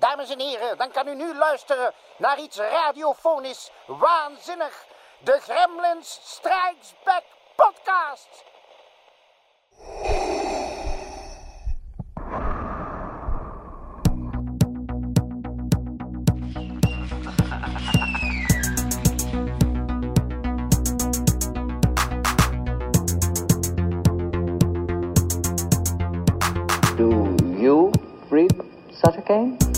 Dames en heren, dan kan u nu luisteren naar iets radiofonisch waanzinnig. De Gremlins Strikes Back podcast. Do you read such a?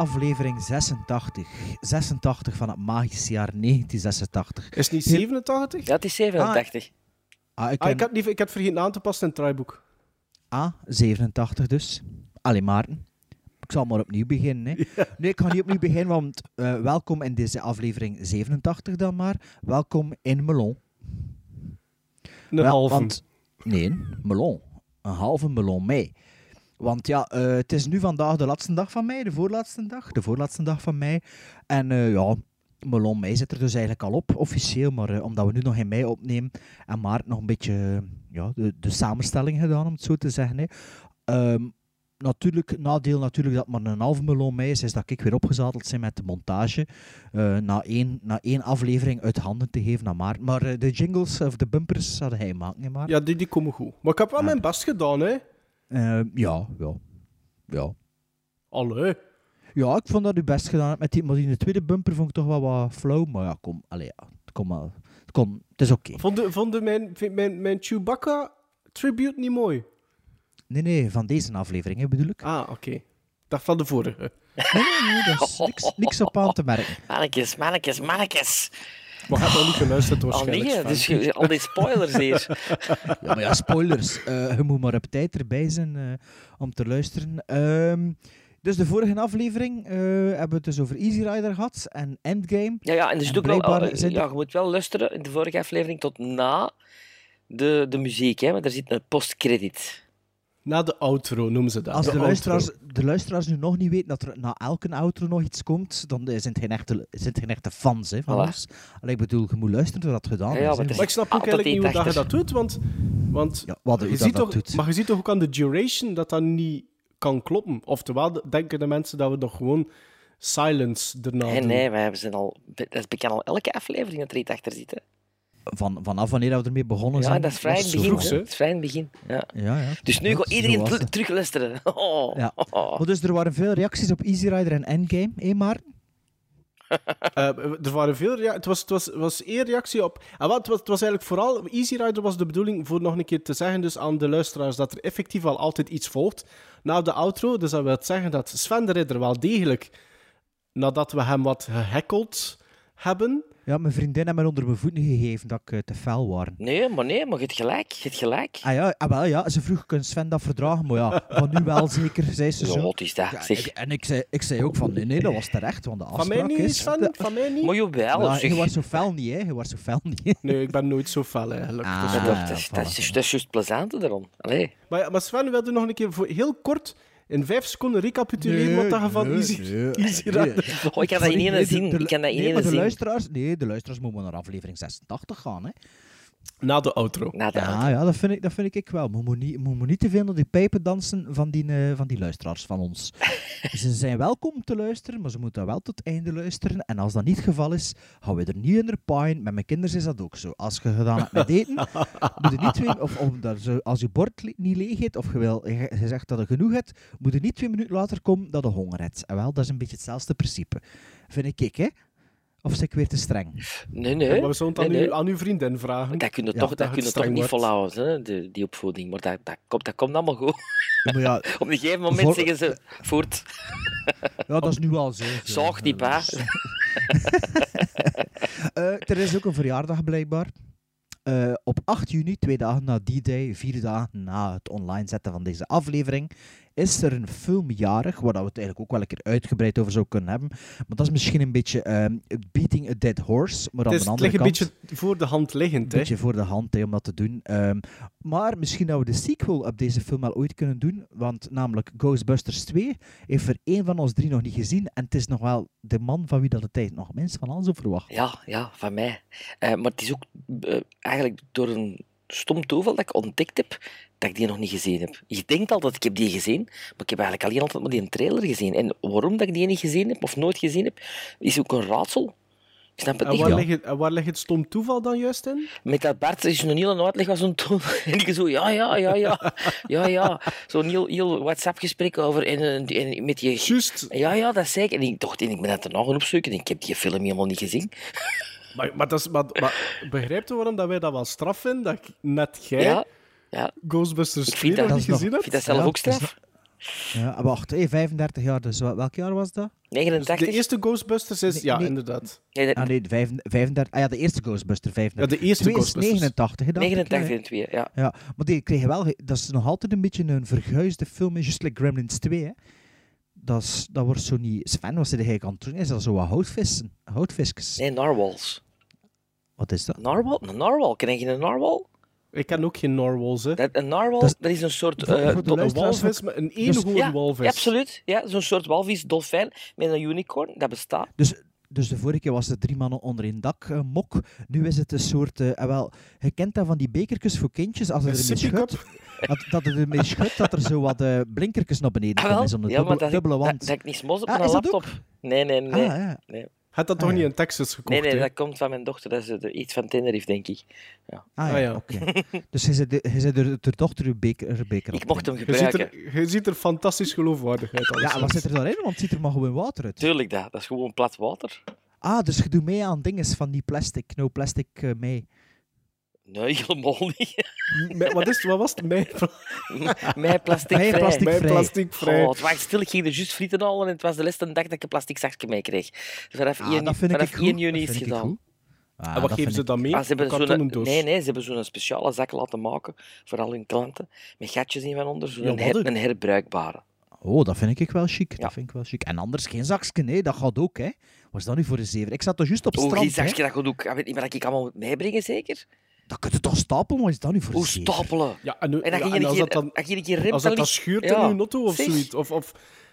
Aflevering 86. 86 van het magische jaar 1986. Is het niet 87? Ja, het is 87. Ah, ik Ah, ken ik, had ik had vergeten aan te passen in het draaiboek. A, 87 dus. Allee, Maarten. Ik zal maar opnieuw beginnen. Hè. Nee, ik ga niet opnieuw beginnen, want eh, welkom in deze aflevering 87 dan maar. Welkom in Melon. Een Wel, halve. Want, nee, melon. Een halve melon mei. Want ja, eh, het is nu vandaag de laatste dag van mei, de voorlaatste dag. De voorlaatste dag van mei. En eh, ja, melon mei zit er dus eigenlijk al op, officieel. Maar eh, omdat we nu nog in mei opnemen en maart nog een beetje ja, de, de samenstelling gedaan, om het zo te zeggen. Hè. Ehm, natuurlijk, nadeel natuurlijk dat maar een halve melon mei is, is dat ik weer opgezadeld ben met de montage. na, één, na één aflevering uit handen te geven aan Maarten. Maar de jingles of de bumpers hadden hij maken, Maarten? Ja, die, die komen goed. Maar ik heb wel mijn best gedaan, hè. Eh, ja, ja. Ja. Allee. Ja, ik vond dat u best gedaan hebt met die, maar die tweede bumper vond ik toch wel wat flauw. Maar ja, kom, allee, ja, kom maar. Het, kon, het is oké. Vonden vonden mijn, vind mijn, mijn Chewbacca-tribute niet mooi? Nee, nee, van deze aflevering hè, bedoel ik. Ah, oké. Dat van de vorige. Nee, nee, nee, daar is niks, niks op aan te merken. Mannetjes, mannetjes, mannetjes. Maar ik heb nog niet geluisterd Oh waarschijnlijk. nee, Sven. dus je- al die spoilers hier. Ja, maar ja, spoilers. Eh, je moet maar op tijd erbij zijn eh, om te luisteren. Ehm, dus de vorige aflevering eh, hebben we het dus over Easy Rider gehad en Endgame. Ja, ja, en dus ook wel, ja, je moet wel luisteren in de vorige aflevering tot na de, de muziek, hè, want er zit een postcredit. Na de outro noemen ze dat. Als de, luisteraars, de luisteraars nu nog niet weten dat er na elke outro nog iets komt, dan zijn het geen echte, zijn het geen echte fans hè, van Voilà. ons. Allee, ik bedoel, je moet luisteren dat gedaan Ja, Maar ik snap ook eigenlijk niet hoe dat je dat doet, want... want Ja, wat, je ziet dat, toch, dat doet. Maar je ziet toch ook aan de duration dat dat niet kan kloppen. Oftewel, denken de mensen dat we nog gewoon silence erna Nee, doen. nee, wij zijn al, dat is bekend al elke aflevering dat er iets achter zit. Hè. Van, vanaf wanneer we ermee begonnen Ja, zijn. dat is vrij in begin. vroeg, is vrij in het begin. Ja. Ja, ja. Dus nu Ja, gaat iedereen was terug, het. terug luisteren. Oh, Ja. oh. Maar dus er waren veel reacties op Easy Rider en Endgame, hé Maarten? Eh, er waren veel Het was, het was, was één reactie op. Ah, wat, het, was, het was eigenlijk vooral. Easy Rider was de bedoeling voor nog een keer te zeggen dus aan de luisteraars dat er effectief al altijd iets volgt na de outro. Dus dat wil zeggen dat Sven de Ridder wel degelijk, nadat we hem wat gehackeld hebben. Ja, mijn vriendin heeft me onder mijn voeten gegeven dat ik eh, te fel was. Nee, maar nee, maar je hebt gelijk. Je hebt gelijk. Ah ja, ah, wel, ja, ze vroeg, kun Sven dat verdragen? Maar ja, van nu wel zeker, zei ze Zo, zo. wat is dat? Ja, zeg. ik- en ik zei, ik zei ook van, nee, nee, dat was terecht, want de Van afspraak mij niet, is... Sven? Van mij niet? Maar jawel, Ja, zeg. je was zo fel niet, hè. Je was zo fel niet. Nee, ik ben nooit zo fel eigenlijk. Ah. Dat, dat- dat, dat, is- dat, is, dat is juist plezant erom. Allee. Maar, maar Sven wilde nog een keer voor heel kort, in vijf seconden, recapituleren wat dat je van Easy, Easy. Oh, ik kan dat in één Nee, de- Ik kan dat in nee, de luisteraars, nee, de luisteraars moeten naar aflevering 86 gaan, hè. Na de outro. Na de Ja, ja dat, vind ik, dat vind ik wel. Maar moet niet, moet, moet niet te veel naar die pijpen dansen van die, eh, van die luisteraars van ons. ze zijn welkom te luisteren, maar ze moeten wel tot het einde luisteren. En als dat niet het geval is, gaan we er niet in de pijn. Met mijn kinderen is dat ook zo. Als je gedaan hebt met eten, moet je niet twee, of, of dat als je bord li- niet leeg is, of je, wil, je, je zegt dat je genoeg hebt, moet je niet twee minuten later komen dat je honger hebt. En wel, dat is een beetje hetzelfde principe. Vind ik, hè? Of zeg ik weer te streng? Nee, nee. Maar we zullen het aan, nee, u, nee. aan uw vriendin vragen. Dat kun je Ja, toch, dat kun je toch niet volhouden, hè, de, die opvoeding. Maar dat, dat, komt, dat komt allemaal goed. Maar ja, Op een gegeven moment Voor- zeggen ze voort. ja, dat is nu al zo. zo. Zaag die pa. Eh, er is ook een verjaardag blijkbaar. Eh, op 8 juni, twee dagen na D-Day, vier dagen na het online zetten van deze aflevering, is er een film jarig, waar dat we het eigenlijk ook wel een keer uitgebreid over zouden kunnen hebben. Maar dat is misschien een beetje ehm, Beating a Dead Horse, maar aan Het, is, de het andere ligt een kant... beetje voor de hand liggend, Een beetje voor de hand hè, om dat te doen. Ehm, maar misschien dat we de sequel op deze film wel ooit kunnen doen. Want namelijk Ghostbusters 2 heeft er één van ons drie nog niet gezien. En het is nog wel de man van wie dat de tijd nog minst van ons zou verwachten. Ja, ja, van mij. Eh, maar het is ook eh, eigenlijk door een stom toeval dat ik ontdekt heb dat ik die nog niet gezien heb. Je denkt altijd, ik heb die gezien, maar ik heb eigenlijk alleen altijd maar die trailer gezien. En waarom dat ik die niet gezien heb, of nooit gezien heb, is ook een raadsel. Ik snap het En niet. waar, Ja. ligt het, en waar ligt het stom toeval dan juist in? Met dat Bart is een hele uitleg was zo'n toon. En ik zo, ja, ja, ja, ja, ja, ja. Zo'n heel, heel WhatsApp-gesprek over en, en, en met je... Juist. Ja, ja, dat zei ik. En ik dacht, en ik ben dat er nog gaan opzoeken. En ik heb die film helemaal niet gezien. Maar, maar, dat is, maar, maar begrijpt u waarom dat wij dat wel straf vinden? Dat ik net jij Ja, ja. Ghostbusters Ik 2 vind nog dat- niet gezien Ik vind hebt? dat zelf Ja, ook straf. Ja, wacht, hey, 35 jaar, dus wel- welk jaar was dat? Dus 89? de eerste Ghostbusters is... Nee, ja, nee. inderdaad. Nee, dat- Ah nee, 35, ah ja, de eerste Ghostbuster, 35. Ja, de eerste Ghostbusters. 89, hè, dacht ik, 89 hè. en 2, ja. Ja, maar die kregen wel... Dat is nog altijd een beetje een verguisde film, just like Gremlins 2, hè. Dat, is, dat wordt zo niet... Sven, wat zit hij aan het doen? Is dat zo wat houtvissen? Houtvisjes? Nee, narwhals. Wat is dat? Narwhal? Een narwhal? Ken je een narwhal? Ik ken ook geen narwhals, hè. Dat, een narwhal, Dat dat is- een soort... Eh, Een walvis, een eenhoorn ja, walvis. ja, absoluut. Ja, zo'n soort walvis, dolfijn, met een unicorn. Dat bestaat. Dus, dus de vorige keer was het drie mannen onder één dak, eh, mok. Nu is het een soort... eh, ah, wel, je kent dat van die bekertjes voor kindjes, als Een er ermee schudt... Dat, dat er ermee schudt, dat er zo wat eh, blinkertjes naar beneden Ah, komen. Zo'n Ja, dubbele, maar dat, dubbele dat, wand. dat ik niet smoes op Ah, mijn laptop. Nee, nee, nee. Ah, ja. Had dat toch Ah, niet ja. in Texas gekocht, Nee, nee, hè? dat komt van mijn dochter. Dat is eh, iets van Tenerife, denk ik. Ah Ah, ja, ja. oké. dus je zit, je zit er ter dochter uw beker, haar beker Ik mocht hem Je ziet, gebruiken. er, je ziet er fantastisch geloofwaardig uit. Ja, wat zit er daarin? Want het ziet er maar gewoon water uit. Tuurlijk, dat. Dat is gewoon plat water. Ah, dus je doet mee aan dingen van die plastic. No plastic eh, mee. Nee, helemaal niet. Wat, is, wat was het? Mijn, Mij plastic Mij vrij. plastic- mijn plastic vrij. Oh, het wacht stil, ik ging er juist frieten halen en het was de laatste dag dat ik een plastic zakje mee kreeg. Dus vanaf Ah, 1, dat vind ik vanaf goed. 1 juni Dat is het vind ik gedaan. goed. Ah, en dat wat geven ze dan mee? Ah, ze hebben zo'n, doos. nee, nee, ze hebben zo'n speciale zak laten maken voor al hun klanten. Met gatjes in van onder, zo'n Ja, her- een- herbruikbare. Oh, dat vind ik wel chic. Ja. Dat vind ik wel chic. En anders geen zakje, nee, dat gaat ook, hè. Wat is dat nu voor een zever? Ik zat toch juist op Hoe strand, zeg hè. je dat goed ook? Ik weet niet wat ik allemaal moet meebrengen, zeker? Dat kun je toch stapelen? Wat is dat nu voor Hoe een zever? stapelen? Ja, en, nu- En dan ja, ging je als een dat keer, dan, je keer als dat dan schuurt Ja. in je auto of Zeg. zoiets. Of, of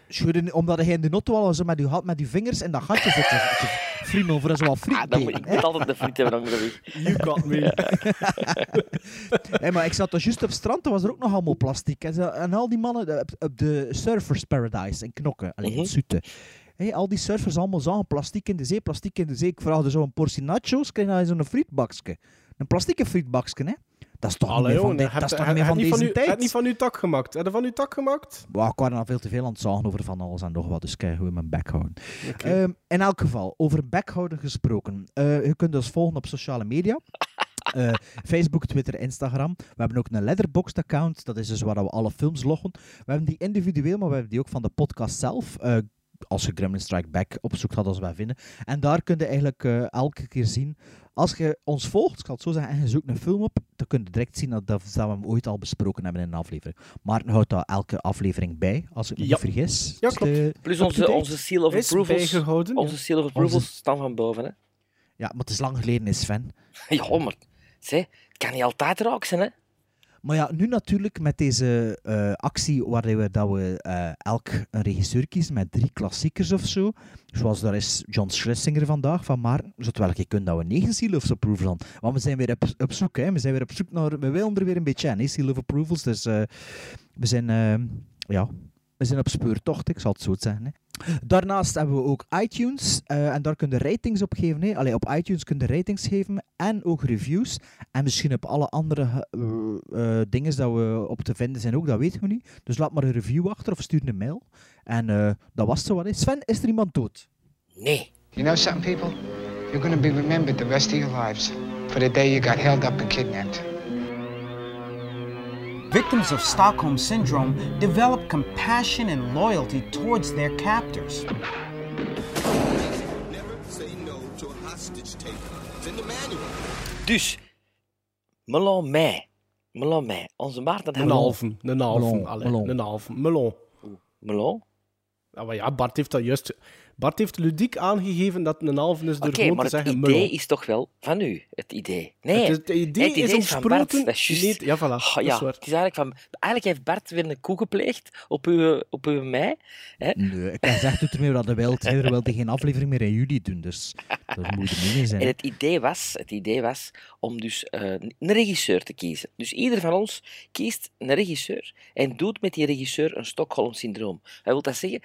Schudden, omdat hij in de auto al zo met je, hand- met je vingers in dat gatje zit te, te friemelen voor zo wat friet Ah, dan moet, ik moet altijd de friet hebben onderweg. you got me. Hey, maar ik zat dus juist op het strand, er was er ook nog allemaal plastic. En, en al die mannen eh, op, op de Surfers Paradise in Knokken, alleen in. Zoete. Hey, al die surfers allemaal zagen plastic in de zee, plastic in de zee. Ik vraagde zo een portie nachos, krijg je zo'n frietbakje. Een plastieke frietbakje, hè? Dat is toch niet Allee, meer van, de- dat is toch niet meer van deze niet van u- heb tijd? niet van uw tak gemaakt. Heb je van uw tak gemaakt? Wow, ik was er al veel te veel aan het zagen over van alles en nog wat, dus ik gewoon mijn bek houden. Ehm, in elk geval, over bekhouden gesproken. Eh, je kunt ons volgen op sociale media. Eh, Facebook, Twitter, Instagram. We hebben ook een Letterboxd-account. Dat is dus waar we alle films loggen. We hebben die individueel, maar we hebben die ook van de podcast zelf. Eh, als je Gremlin Strike Back opzoekt, gaat ons wel vinden. En daar kun je eigenlijk eh, elke keer zien. Als je ons volgt, ik zal het zo zeggen, en je zoekt een film op, dan kun je direct zien dat, dat we hem ooit al besproken hebben in een aflevering. Maar houdt dat elke aflevering bij, als ik me Ja. niet vergis. Ja, Is klopt. de- Plus onze, onze seal of approvals. bijgehouden. ja. Onze seal of approvals Onze- staan van boven. Hè? Ja, maar het is lang geleden, is Sven. Ja, maar zeg, het kan niet altijd raak zijn. Hè? Maar ja, nu natuurlijk met deze eh, actie waarin we, dat we eh, elk een regisseur kiezen met drie klassiekers of zo. Zoals daar is John Schlesinger vandaag van Maarten. Zou het wel een keer kunnen dat we negen Seal of Approvals dan. Want we zijn weer op, op zoek, hè. We zijn weer op zoek naar... We willen er weer een beetje aan, Seal of Approvals. Dus eh, we zijn... ja, we zijn op speurtocht, ik zal het zo zeggen. Hè. Daarnaast hebben we ook iTunes. eh, en daar kun je ratings op geven. Hè. Allee, op iTunes kun je ratings geven. En ook reviews. En misschien op alle andere eh, eh, dingen dat we op te vinden zijn ook, dat weten we niet. Dus laat maar een review achter of stuur een mail. En eh, dat was het zo wat. hè. Sven, is er iemand dood? Nee. You know something, people? You're going to be remembered the rest of your lives for the day you got held up and kidnapped. Victims of Stockholm Syndrome develop compassion and loyalty towards their captors. Dus, melon mij. Melon mij. Onze Maarten had Een halve. Een halve. Melon, Allee, melon. Een halve. Melon. Melon? Ah, maar ja, Bart heeft dat juist... Bart heeft ludiek aangegeven dat het een halve is door Oké, gewoon maar te het zeggen idee melon. is toch wel van u, het idee. Nee, Het, is- het idee, het idee is is van Bart, dat is juist. Nee, ja, voilà, Oh, dat ja, is waar. het is eigenlijk van... Eigenlijk heeft Bart weer een koe gepleegd op uw, op uw mei. Hè? Nee, ik kan zeggen, doet ermee wat hij wil. Hij wilde geen aflevering meer in juli doen, dus dat moet er niet mee zijn. En het idee was, het idee was om dus eh, een regisseur te kiezen. Dus ieder van ons kiest een regisseur en doet met die regisseur een Stockholm-syndroom. Wat wil dat zeggen?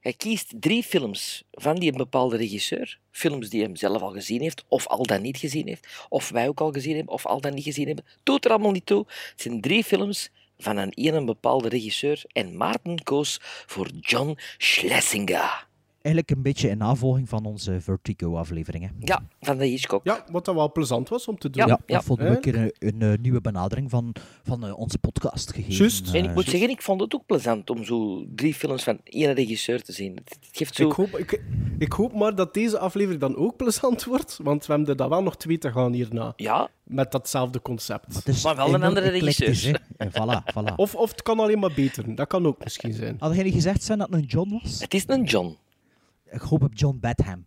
Hij kiest drie films van die bepaalde regisseur. Films die hij zelf al gezien heeft, of al dan niet gezien heeft, of wij ook al gezien hebben, of al dan niet gezien hebben. Doet er allemaal niet toe. Het zijn drie films van een ene bepaalde regisseur. En Maarten koos voor John Schlesinger. Eigenlijk een beetje in navolging van onze Vertigo-afleveringen. Ja, van de Hitchcock. Ja, wat dan wel plezant was om te doen. Ja, Ja, vonden we een keer een, een, eh, nieuwe benadering van, van eh, onze podcast gegeven. Juist. En ik Eh, moet zeggen, ik vond het ook plezant om zo drie films van één regisseur te zien. Het geeft zo... Ik hoop, ik, ik hoop maar dat deze aflevering dan ook plezant wordt, want we hebben er dan wel nog twee te gaan hierna. Ja, Met datzelfde concept. het is Maar wel een andere regisseur. voilà, voilà. Of, of het kan alleen maar beter. Dat kan ook misschien zijn. Had jij niet gezegd zijn dat het een John was? het is een John. Ik hoop op John Badham.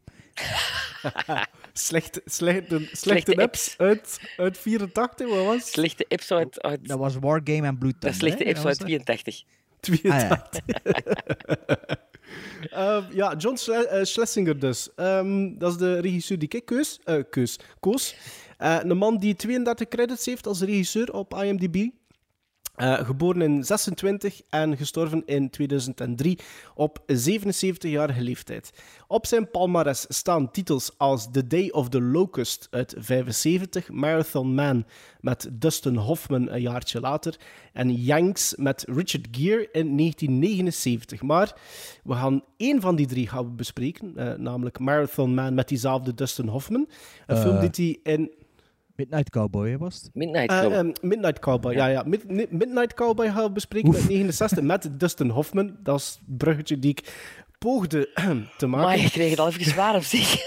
Slechte, slechte, slechte, Slechte apps uit, uit 84, wat was? Slechte episode uit... uit Dat was Wargame en Blood dat slechte episode uit was 84. 82. Ehm, ja, John Schle- eh, Schlesinger dus. Ehm, dat is de regisseur die ik keus, eh, keus, koos. Eh, een man die 32 credits heeft als regisseur op IMDb. Eh, geboren in 26 en gestorven in 2003 op 77-jarige leeftijd. Op zijn palmares staan titels als The Day of the Locust uit 75, Marathon Man met Dustin Hoffman een jaartje later en Yanks met Richard Gere in 1979. Maar we gaan één van die drie gaan we bespreken, eh, namelijk Marathon Man met diezelfde Dustin Hoffman. Een film die hij in Midnight Cowboy hè, was het? Midnight eh, Club. ehm, Midnight Cowboy, ja, ja. Mid- Mid- Midnight Cowboy gaan we bespreken met 69 met Dustin Hoffman. Dat is het bruggetje die ik poogde te maken. maar je kreeg het al even zwaar op zich.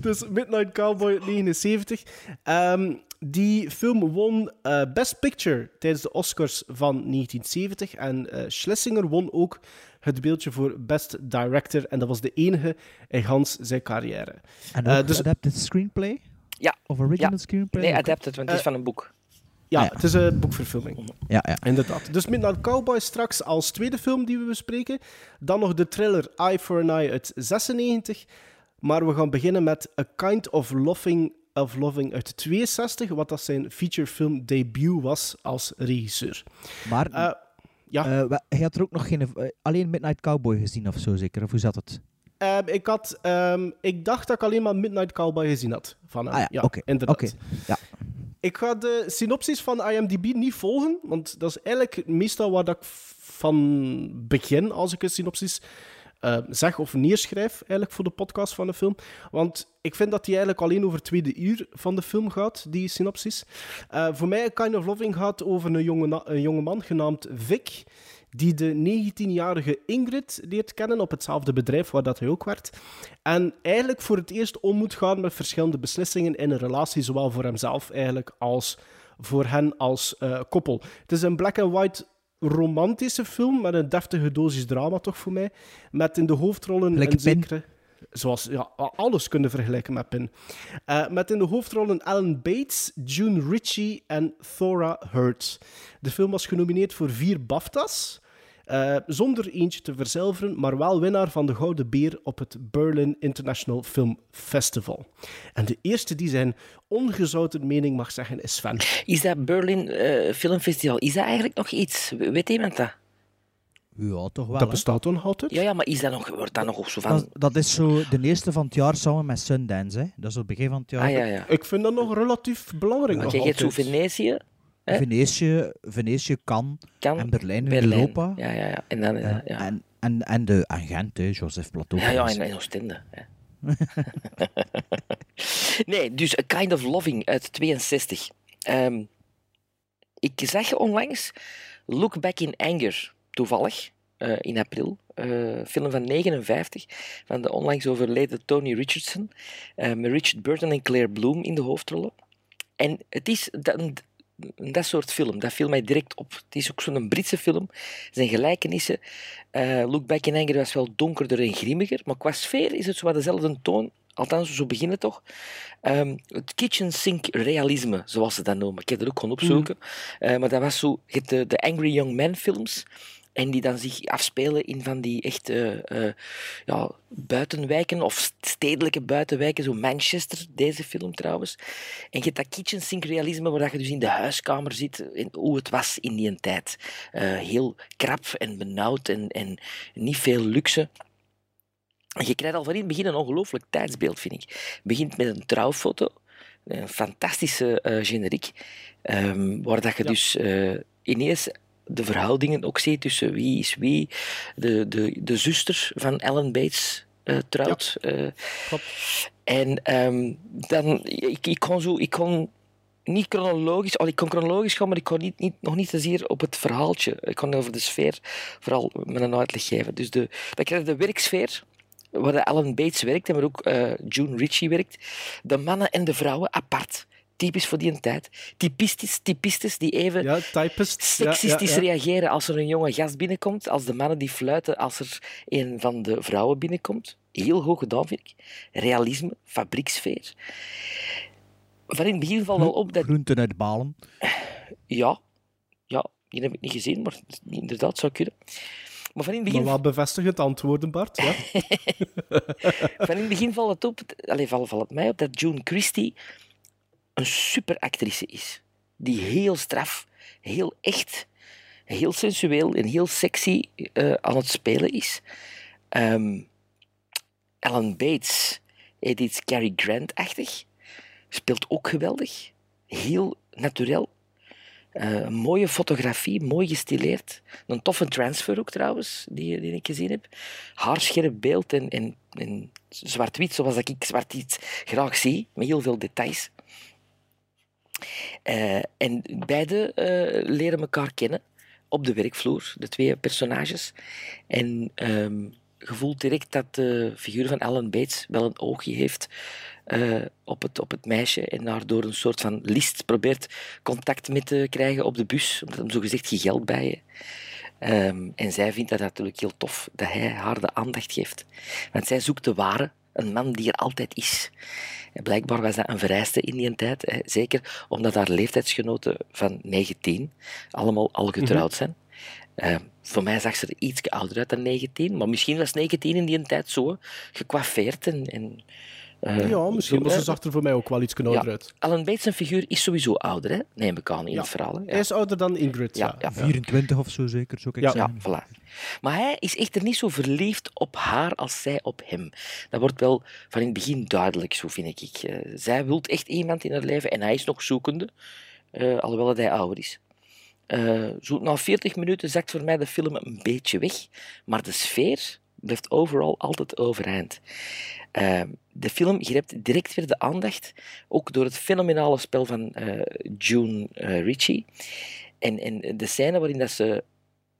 Dus Midnight Cowboy 79. Ehm, die film won eh, Best Picture tijdens de Oscars van 1970. En eh, Schlesinger won ook het beeldje voor Best Director. En dat was de enige in gans zijn carrière. En Eh, ook dus- adapted screenplay? Ja. Of original Ja. screenplay? Nee, adapted, want het is van een boek. Ja, Ah, ja. het is een boekverfilming. Ja, ja. Inderdaad. Dus Midnight Cowboy straks als tweede film die we bespreken. Dan nog de thriller Eye for an Eye uit 96. Maar we gaan beginnen met A Kind of Loving, of Loving uit 62, wat dat zijn featurefilm debuut was als regisseur. Maar Eh, ja, eh, hij had er ook nog geen... eh, alleen Midnight Cowboy gezien of zo, zeker? Of hoe zat het? ehm, ik, had, ehm, ik dacht dat ik alleen maar Midnight Cowboy gezien had. Van. Ah ja, oké, inderdaad. ja. Ik ga de synopsis van IMDb niet volgen, want dat is eigenlijk meestal waar dat ik van begin als ik een synopsis eh, zeg of neerschrijf eigenlijk voor de podcast van de film. Want ik vind dat die eigenlijk alleen over het tweede uur van de film gaat, die synopsis. Eh, voor mij, Kind of Loving gaat over een jonge, een jonge man genaamd Vic, die de 19-jarige Ingrid leert kennen op hetzelfde bedrijf waar dat hij ook werkt. En eigenlijk voor het eerst om moet gaan met verschillende beslissingen in een relatie, zowel voor hemzelf eigenlijk als voor hen als eh, koppel. Het is een black and white romantische film met een deftige dosis drama toch voor mij. Met in de hoofdrollen Gelijk een zekere... Zoals ja, alles kunnen vergelijken met Pin. Eh, met in de hoofdrollen Alan Bates, June Ritchie en Thora Hurt. De film was genomineerd voor vier BAFTA's. Eh, zonder eentje te verzilveren, maar wel winnaar van de Gouden Beer op het Berlin International Film Festival. En de eerste die zijn ongezouten mening mag zeggen is Sven. Is dat Berlin eh, Filmfestival, is dat eigenlijk nog iets? We- Weet iemand dat? Ja, toch wel. Dat bestaat toch nog altijd? Ja, ja, maar is dat nog, wordt dat nog op zo van... Dat, dat is zo de eerste van het jaar samen met Sundance. Hè. Dat is het begin van het jaar. Ah ja, ja. Ik vind dat nog relatief belangrijk. Want je hebt zo. Venetië, hè? Venetië, Venetië, kan... en Berlijn in Berlijn. Europa. Ja, ja, ja. En dan... Ja, ja. En, en, en, de, en Gent, hè, Joseph Plateau. Ja, ja, en, en Oostende. Hè. nee, dus A Kind of Loving uit 62. Ehm, ik zag onlangs Look Back in Anger, toevallig, eh, in april. eh, film van 59, van de onlangs overleden Tony Richardson. eh, met Richard Burton en Claire Bloom in de hoofdrollen. En het is dan dat soort film. Dat viel mij direct op. Het is ook zo'n Britse film. Zijn gelijkenissen. eh Look Back in Anger was wel donkerder en grimmiger, maar qua sfeer is het zo dezelfde toon. Althans, zo beginnen toch. Ehm, het kitchen sink realisme, zoals ze dat noemen. Ik heb er ook gaan opzoeken. Eh, maar dat was zo... Je hebt de, de Angry Young Man films. En die dan zich afspelen in van die echt eh, eh, ja, buitenwijken of stedelijke buitenwijken, zo Manchester, deze film trouwens. En je hebt dat kitchen sink realisme waar dat je dus in de huiskamer zit en hoe het was in die tijd. Eh, heel krap en benauwd en, en niet veel luxe. En je krijgt al van in het begin een ongelooflijk tijdsbeeld, vind ik. Het begint met een trouwfoto, een fantastische generiek, ehm, waar dat je Ja. dus ineens de verhoudingen ook ziet tussen wie is wie. De, de, de zuster van Ellen Bates eh, trouwt. eh, Klopt. en ehm, dan, ik, ik kon zo, ik kon niet chronologisch, al ik kon chronologisch gaan, maar ik kon niet, niet, nog niet zozeer op het verhaaltje. Ik kon over de sfeer vooral met een uitleg geven. Dus de, dan krijg je de werksfeer, waar Alan Bates werkt en waar ook eh, June Ritchie werkt. De mannen en de vrouwen apart. Typisch voor die tijd. Typistisch, typistes die even Ja, typist. Ja, ja, seksistisch ja. reageren als er een jonge gast binnenkomt, als de mannen die fluiten als er een van de vrouwen binnenkomt. Heel hoog gedaan, vind ik. Realisme, fabrieksfeer. Van in het begin valt al op dat... Groenten uit Balen. Ja, ja, die heb ik niet gezien, maar inderdaad zou kunnen. Maar van in het begin, Maar wel bevestigend antwoorden, Bart. Ja. van in het begin valt het op, allez, valt, valt het mij op dat June Christie een superactrice is. Die heel straf, heel echt, heel sensueel en heel sexy eh, aan het spelen is. Ehm Ellen Bates, iets Cary Grant-achtig, speelt ook geweldig. Heel natuurlijk. Eh, mooie fotografie, mooi gestileerd. Een toffe transfer ook trouwens, die, die ik gezien heb. Haarscherp beeld en, en, en zwart-wit, zoals ik zwart-wit graag zie, met heel veel details. Eh, en beide eh, leren elkaar kennen op de werkvloer, de twee personages. En ehm, je voelt direct dat de figuur van Ellen Bates wel een oogje heeft eh, op, het, op het meisje en haar door een soort van list probeert contact mee te krijgen op de bus, omdat hem zogezegd geen geld bij je. Ehm, en zij vindt dat natuurlijk heel tof dat hij haar de aandacht geeft. Want zij zoekt de ware, een man die er altijd is. En blijkbaar was dat een vereiste in die tijd. Hè. Zeker omdat haar leeftijdsgenoten van 19 allemaal al getrouwd zijn. Eh, voor mij zag ze er iets ouder uit dan 19, maar misschien was 19 in die tijd zo gekwaffeerd en... en eh, ja, misschien zo, was ze zag er voor mij ook wel iets ouder Ja. uit. Ellen Bates zijn figuur is sowieso ouder, hè? neem ik aan in Ja. het verhaal. Hè? Hij is ouder dan Ingrid. ja, Ja, ja, 24 of zo zeker, ik Ja. ja, zeggen. voilà. Maar hij is echter niet zo verliefd op haar als zij op hem. Dat wordt wel van in het begin duidelijk, zo vind ik. Eh, zij wil echt iemand in haar leven en hij is nog zoekende, eh, alhoewel dat hij ouder is. Eh, zo na 40 minuten zakt voor mij de film een beetje weg, maar de sfeer blijft overal altijd overeind. Eh, de film grijpt direct weer de aandacht, ook door het fenomenale spel van eh, June eh, Ritchie. En, en de scène waarin dat ze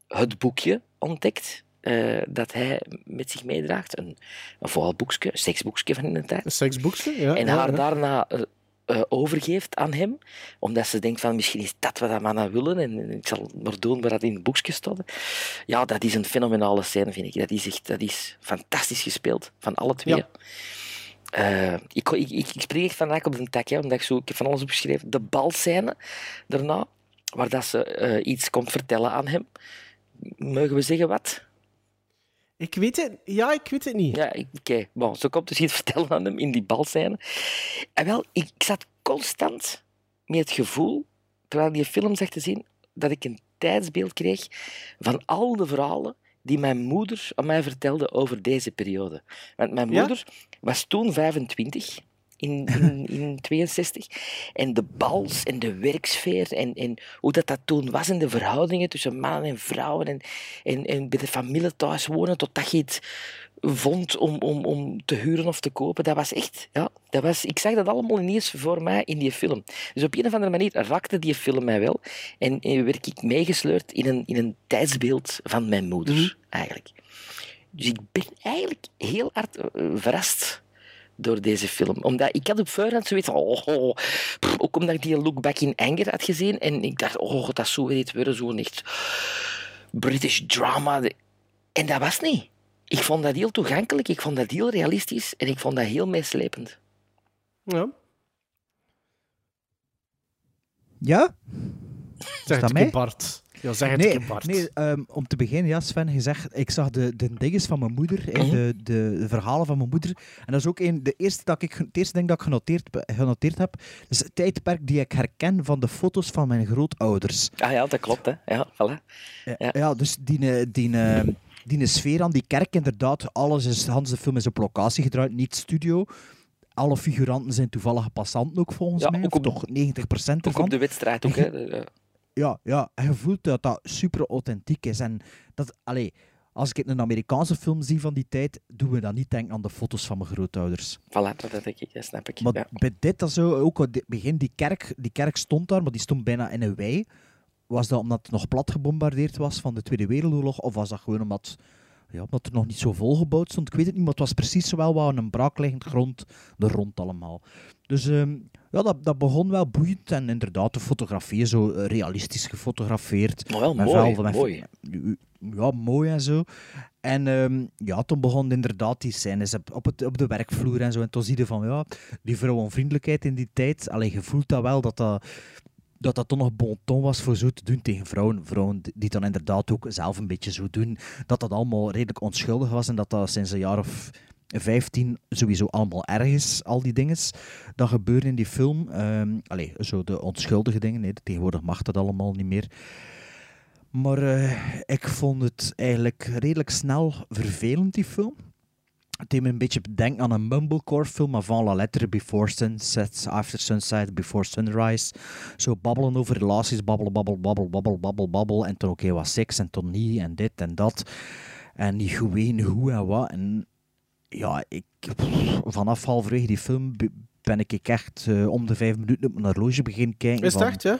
het boekje ontdekt eh, dat hij met zich meedraagt, een, een vooralboekje, een seksboekje van in de tijd Een seksboekje, ja. en haar ja. daarna eh, overgeeft aan hem, omdat ze denkt van misschien is dat wat dat mannen willen en, en ik zal maar doen waar dat in het boekje staat. Ja, dat is een fenomenale scène, vind ik. Dat is echt dat is fantastisch gespeeld, van alle twee. Ja. Eh, ik, ik, ik, ik spring echt van rak op de tak, hè, omdat ik, zo, ik heb van alles opgeschreven. De balscène daarna, waar dat ze eh, iets komt vertellen aan hem. Mogen we zeggen wat? Ik weet het, ja, ik weet het niet. Ja, oké. Bon, zo komt dus iets vertellen aan hem in die balscène. En wel, ik, ik zat constant met het gevoel, terwijl die film zag te zien, dat ik een tijdsbeeld kreeg van al de verhalen die mijn moeder aan mij vertelde over deze periode. Want mijn Ja? moeder was toen 25, in, in, in 62. En de bals en de werksfeer en, en hoe dat, dat toen was in de verhoudingen tussen mannen en vrouwen en, en, en bij de familie thuis wonen, totdat je iets vond om, om, om te huren of te kopen. Dat was echt, ja, dat was, ik zag dat allemaal ineens voor mij in die film. Dus op een of andere manier raakte die film mij wel. En, en werd ik meegesleurd in een, in een tijdsbeeld van mijn moeder, eigenlijk. Dus ik ben eigenlijk heel hard eh, verrast door deze film. Omdat ik had op voorhand zoiets van, oh, oh, pff, ook omdat ik die Look Back in Anger had gezien. En ik dacht, oh, dat is zo weer iets weer zo'n echt British drama. En dat was niet. Ik vond dat heel toegankelijk, ik vond dat heel realistisch en ik vond dat heel meeslepend. Ja. Ja? Zeg dat het mij? Bart. Ja, zeg het Nee, een Bart. nee ehm, om te beginnen, ja, Sven, je zegt, ik zag de, de dinges van mijn moeder, Mhm. de, de, de verhalen van mijn moeder. En dat is ook een, de eerste dat ik, het eerste ding dat ik genoteerd, genoteerd heb, is het tijdperk die ik herken van de foto's van mijn grootouders. Ah ja, dat klopt, hè. Ja, voilà. Ja, ja dus die, eh, die, eh, die sfeer aan die kerk, inderdaad, alles is, Hans de film is op locatie gedraaid, niet studio. Alle figuranten zijn toevallige passanten ook, volgens Ja, mij. ook Of op- toch 90% Ook ervan. op de wedstrijd ook, hè. Ja. Ja, en je voelt dat dat super authentiek is. En dat, allee, als ik een Amerikaanse film zie van die tijd, doen we dan niet denken aan de foto's van mijn grootouders. Voilà, dat, denk ik, snap ik. Maar ja. bij dit, dat zo, ook het begin, die kerk, die kerk stond daar, maar die stond bijna in een wei. Was dat omdat het nog plat gebombardeerd was van de Tweede Wereldoorlog? Of was dat gewoon omdat, ja, omdat er nog niet zo volgebouwd stond? Ik weet het niet, maar het was precies wel wat een braakliggend grond er rond allemaal. Dus ehm, ja, dat, dat begon wel boeiend. En inderdaad, de fotografie zo realistisch gefotografeerd. Maar wel Met mooi, velden, mooi. Ja, mooi en zo. En ehm, ja, toen begon inderdaad die scènes op, op, het, op de werkvloer en zo. En toen zie je van, ja, die vrouwenvriendelijkheid in die tijd. Alleen je voelt dat wel, dat dat, dat dat toch nog bon ton was voor zo te doen tegen vrouwen. Vrouwen die dan inderdaad ook zelf een beetje zo doen. Dat dat allemaal redelijk onschuldig was en dat dat sinds een jaar of 15 sowieso allemaal erg is, al die dingen. Dat gebeurt in die film. Ehm allee, zo de onschuldige dingen. Nee, tegenwoordig mag dat allemaal niet meer. Maar eh, ik vond het eigenlijk redelijk snel vervelend, die film. Het deed me een beetje denken aan een mumblecore film, avant la lettre, Before Sunset, After Sunset, Before Sunrise. Zo babbelen over relaties, babbelen, babbel, babbel, babbel, babbel, babbel. En toen oké, wat seks en toen niet en dit en dat. En niet weten hoe en wat. En ja, ik, pff, vanaf halverwege die film be- ben ik echt eh, om de vijf minuten op mijn horloge beginnen kijken. Is het van- echt, ja?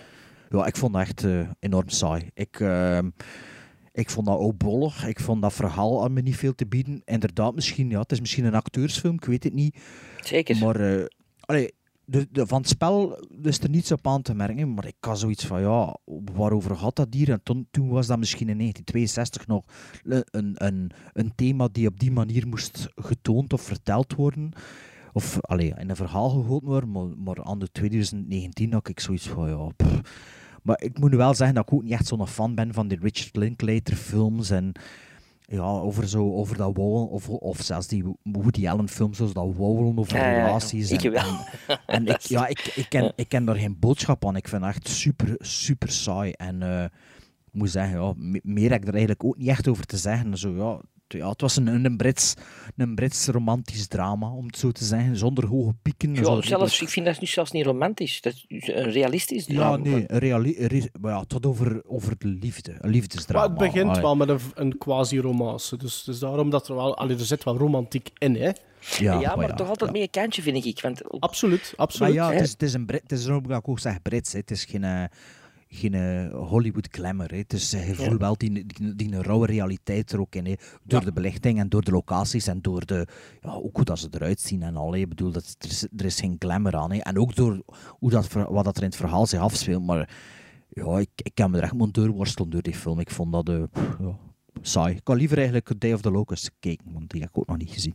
ja, ik vond dat echt eh, enorm saai. Ik, ehm, ik vond dat ook bollig. Ik vond dat verhaal aan me niet veel te bieden. Inderdaad, misschien, ja, het is misschien een acteursfilm, ik weet het niet. Zeker. Maar allee, de, de, van het spel is er niets op aan te merken. Maar ik had zoiets van, ja, waarover gaat dat hier? En toen, toen was dat misschien in 1962 nog een, een, een thema die op die manier moest getoond of verteld worden. Of allee, in een verhaal gegoten worden. Maar, maar aan de 2019 had ik zoiets van, ja... pff. Maar ik moet nu wel zeggen dat ik ook niet echt zo'n fan ben van die Richard Linklater films en ja, over, zo, over dat wouwen, of, of zelfs die Woody Allen films, zoals dat wouwen over Ja, ja, ja. relaties. Ik en, wel. En, en ik, ja, ik, ik, ken, ik ken daar geen boodschap aan. Ik vind het echt super, super saai. En eh, ik moet zeggen, ja, me- meer heb ik er eigenlijk ook niet echt over te zeggen. Zo, ja, ja, het was een, een, Brits, een Brits romantisch drama, om het zo te zeggen, zonder hoge pieken. Ja, zo zelfs, ik vind dat nu zelfs niet romantisch. Dat is een realistisch ja, drama. nee, een reali- maar ja, het gaat over, over de liefde, een Maar liefdesdrama. het begint Allee. wel met een, een quasi-romance. Dus, dus daarom dat er wel... Allee, er zit wel romantiek in, hè? Ja, Ja, maar, ja, toch altijd ja. meer een kantje, vind ik. Want ook- Absoluut, Maar absoluut. ja, het is, het is een Brit, het is ook, ik ook zeg Brits. Hè. Het is geen, eh, geen eh, Hollywood glamour. Hè. Het is, eh, je voelt wel die, die, die rauwe realiteit er ook in. Hè. Door de belichting en door de locaties en door de, ja, ook hoe dat ze eruit zien en al. hè. Ik bedoel, dat, er, is, er is geen glamour aan. Hè. En ook door hoe dat, wat dat er in het verhaal zich afspeelt. Maar ja, ik, ik kan me er echt maar doorworstelen door die film. Ik vond dat pff, ja, saai. Ik had liever eigenlijk Day of the Locust gekeken, want die heb ik ook nog niet gezien.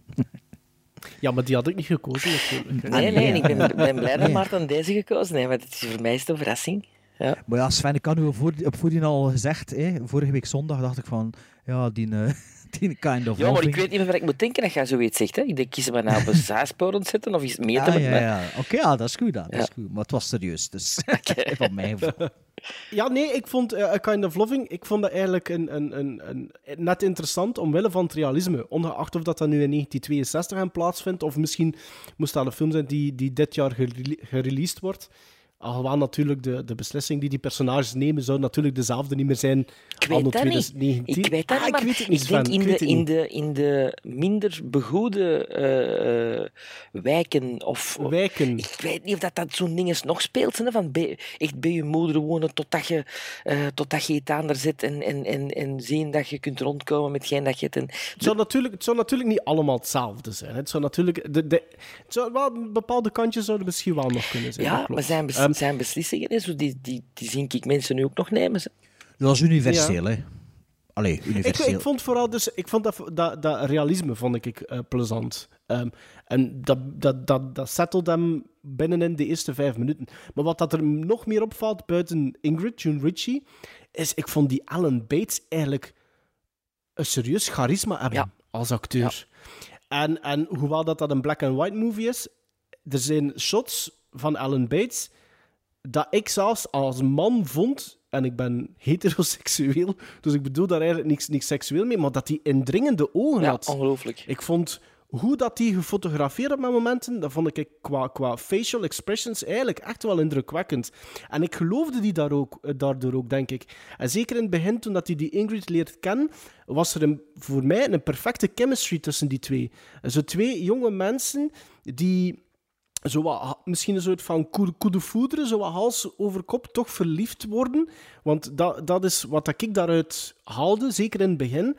Ja, maar die had ik niet gekozen, natuurlijk. Nee, nee, ik ben, ben blij dat. Maarten deze gekozen heeft, want het is, voor mij is het een verrassing. Ja. Maar ja, Sven, ik had u voor, op voordien al gezegd, hè, vorige week zondag dacht ik van, ja, die, eh, die kind of ja, maar ik weet niet meer wat ik moet denken als jij zoiets zegt. Hè. Ik denk, kiezen we nou op een zaasporen zetten of iets meer te Ja, met ja. Oké, ja, dat is goed, dat, dat is goed. Maar het was serieus, dus van mij. Ja, nee, ik vond eh, A Kind of Loving, ik vond dat eigenlijk een, een, een, een, net interessant omwille van het realisme. Ongeacht of dat, dat nu in 1962 aan plaatsvindt, of misschien moest dat een film zijn die, die dit jaar gerele- gereleased wordt. Alhoewel natuurlijk de, de beslissing die die personages nemen, zou natuurlijk dezelfde niet meer zijn Ik weet dat niet. 2019. Ik weet dat Ah, niet, ik weet het niet, ik denk in ik de, in, niet. de, in de minder begoede eh, eh, wijken of... Wijken. Ik weet niet of dat, dat zo'n ding is nog speelt. Hè, van bij, echt bij je moeder wonen totdat je, eh totdat je het aan er zit en, en, en, en zien dat je kunt rondkomen met geen dat je het... En, Het zou, natuurlijk, het zou natuurlijk niet allemaal hetzelfde zijn. hè. Het zou natuurlijk... De, de, het zou wel, bepaalde kantjes zouden misschien wel nog kunnen zijn. ja, maar zijn, Zijn beslissingen, hè, zo die, die, die zie ik mensen nu ook nog nemen. ze. Dat is universeel, hè. Allee, Ik, universeel. ik vond vooral dus, ik vond dat, dat, dat realisme vond ik eh, plezant. Ehm, en dat, dat, dat, dat settelt hem binnenin de eerste vijf minuten. Maar wat dat er nog meer opvalt buiten Ingrid, June Ritchie, is ik vond die Alan Bates eigenlijk een serieus charisma hebben Ja. als acteur. En, en hoewel dat, dat een black-and-white movie is, er zijn shots van Alan Bates dat ik zelfs als man vond, en ik ben heteroseksueel, dus ik bedoel daar eigenlijk niks, niks seksueel mee, maar dat hij indringende ogen Ja, had. ongelooflijk. Ik vond hoe dat die gefotografeerd op met momenten, dat vond ik qua, qua facial expressions eigenlijk echt wel indrukwekkend. En ik geloofde die daar ook, eh, daardoor ook, denk ik. En zeker in het begin, toen dat hij die Ingrid leert kennen, was er een, voor mij een perfecte chemistry tussen die twee. Zo twee jonge mensen die zo wat, misschien een soort van coup de foudre, zo wat hals over kop, toch verliefd worden. Want dat, dat is wat dat ik daaruit haalde, zeker in het begin.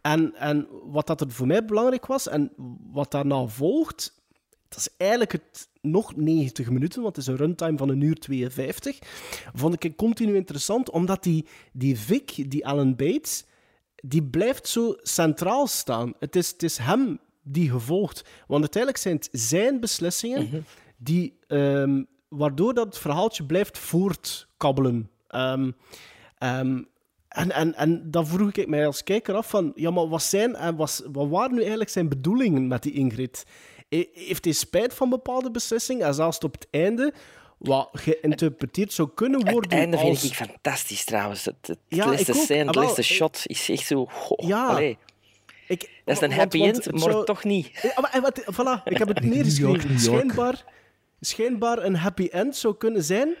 En, en wat dat er voor mij belangrijk was, en wat daarna volgt, dat is eigenlijk het nog 90 minuten, want het is een runtime van een uur 52, vond ik continu interessant, omdat die, die Vic, die Alan Bates, die blijft zo centraal staan. Het is, het is hem die gevolgd. Want uiteindelijk zijn het zijn beslissingen die, ehm, waardoor dat verhaaltje blijft voortkabbelen. Ehm, en, en, en dan vroeg ik mij als kijker af van, ja, maar wat, zijn, en wat, wat waren nu eigenlijk zijn bedoelingen met die Ingrid? E- Heeft hij spijt van bepaalde beslissingen? En zelfs op het einde, wat geïnterpreteerd zou kunnen worden Het einde als... vind ik fantastisch trouwens. Het, het Ja, laatste scène, het laatste shot is echt zo... goh, Ja. allee. Ik, Dat is een happy want end, maar toch niet. Ja, maar, wat, voilà, ik heb het neergeschreven. Schijnbaar, schijnbaar een happy end zou kunnen zijn,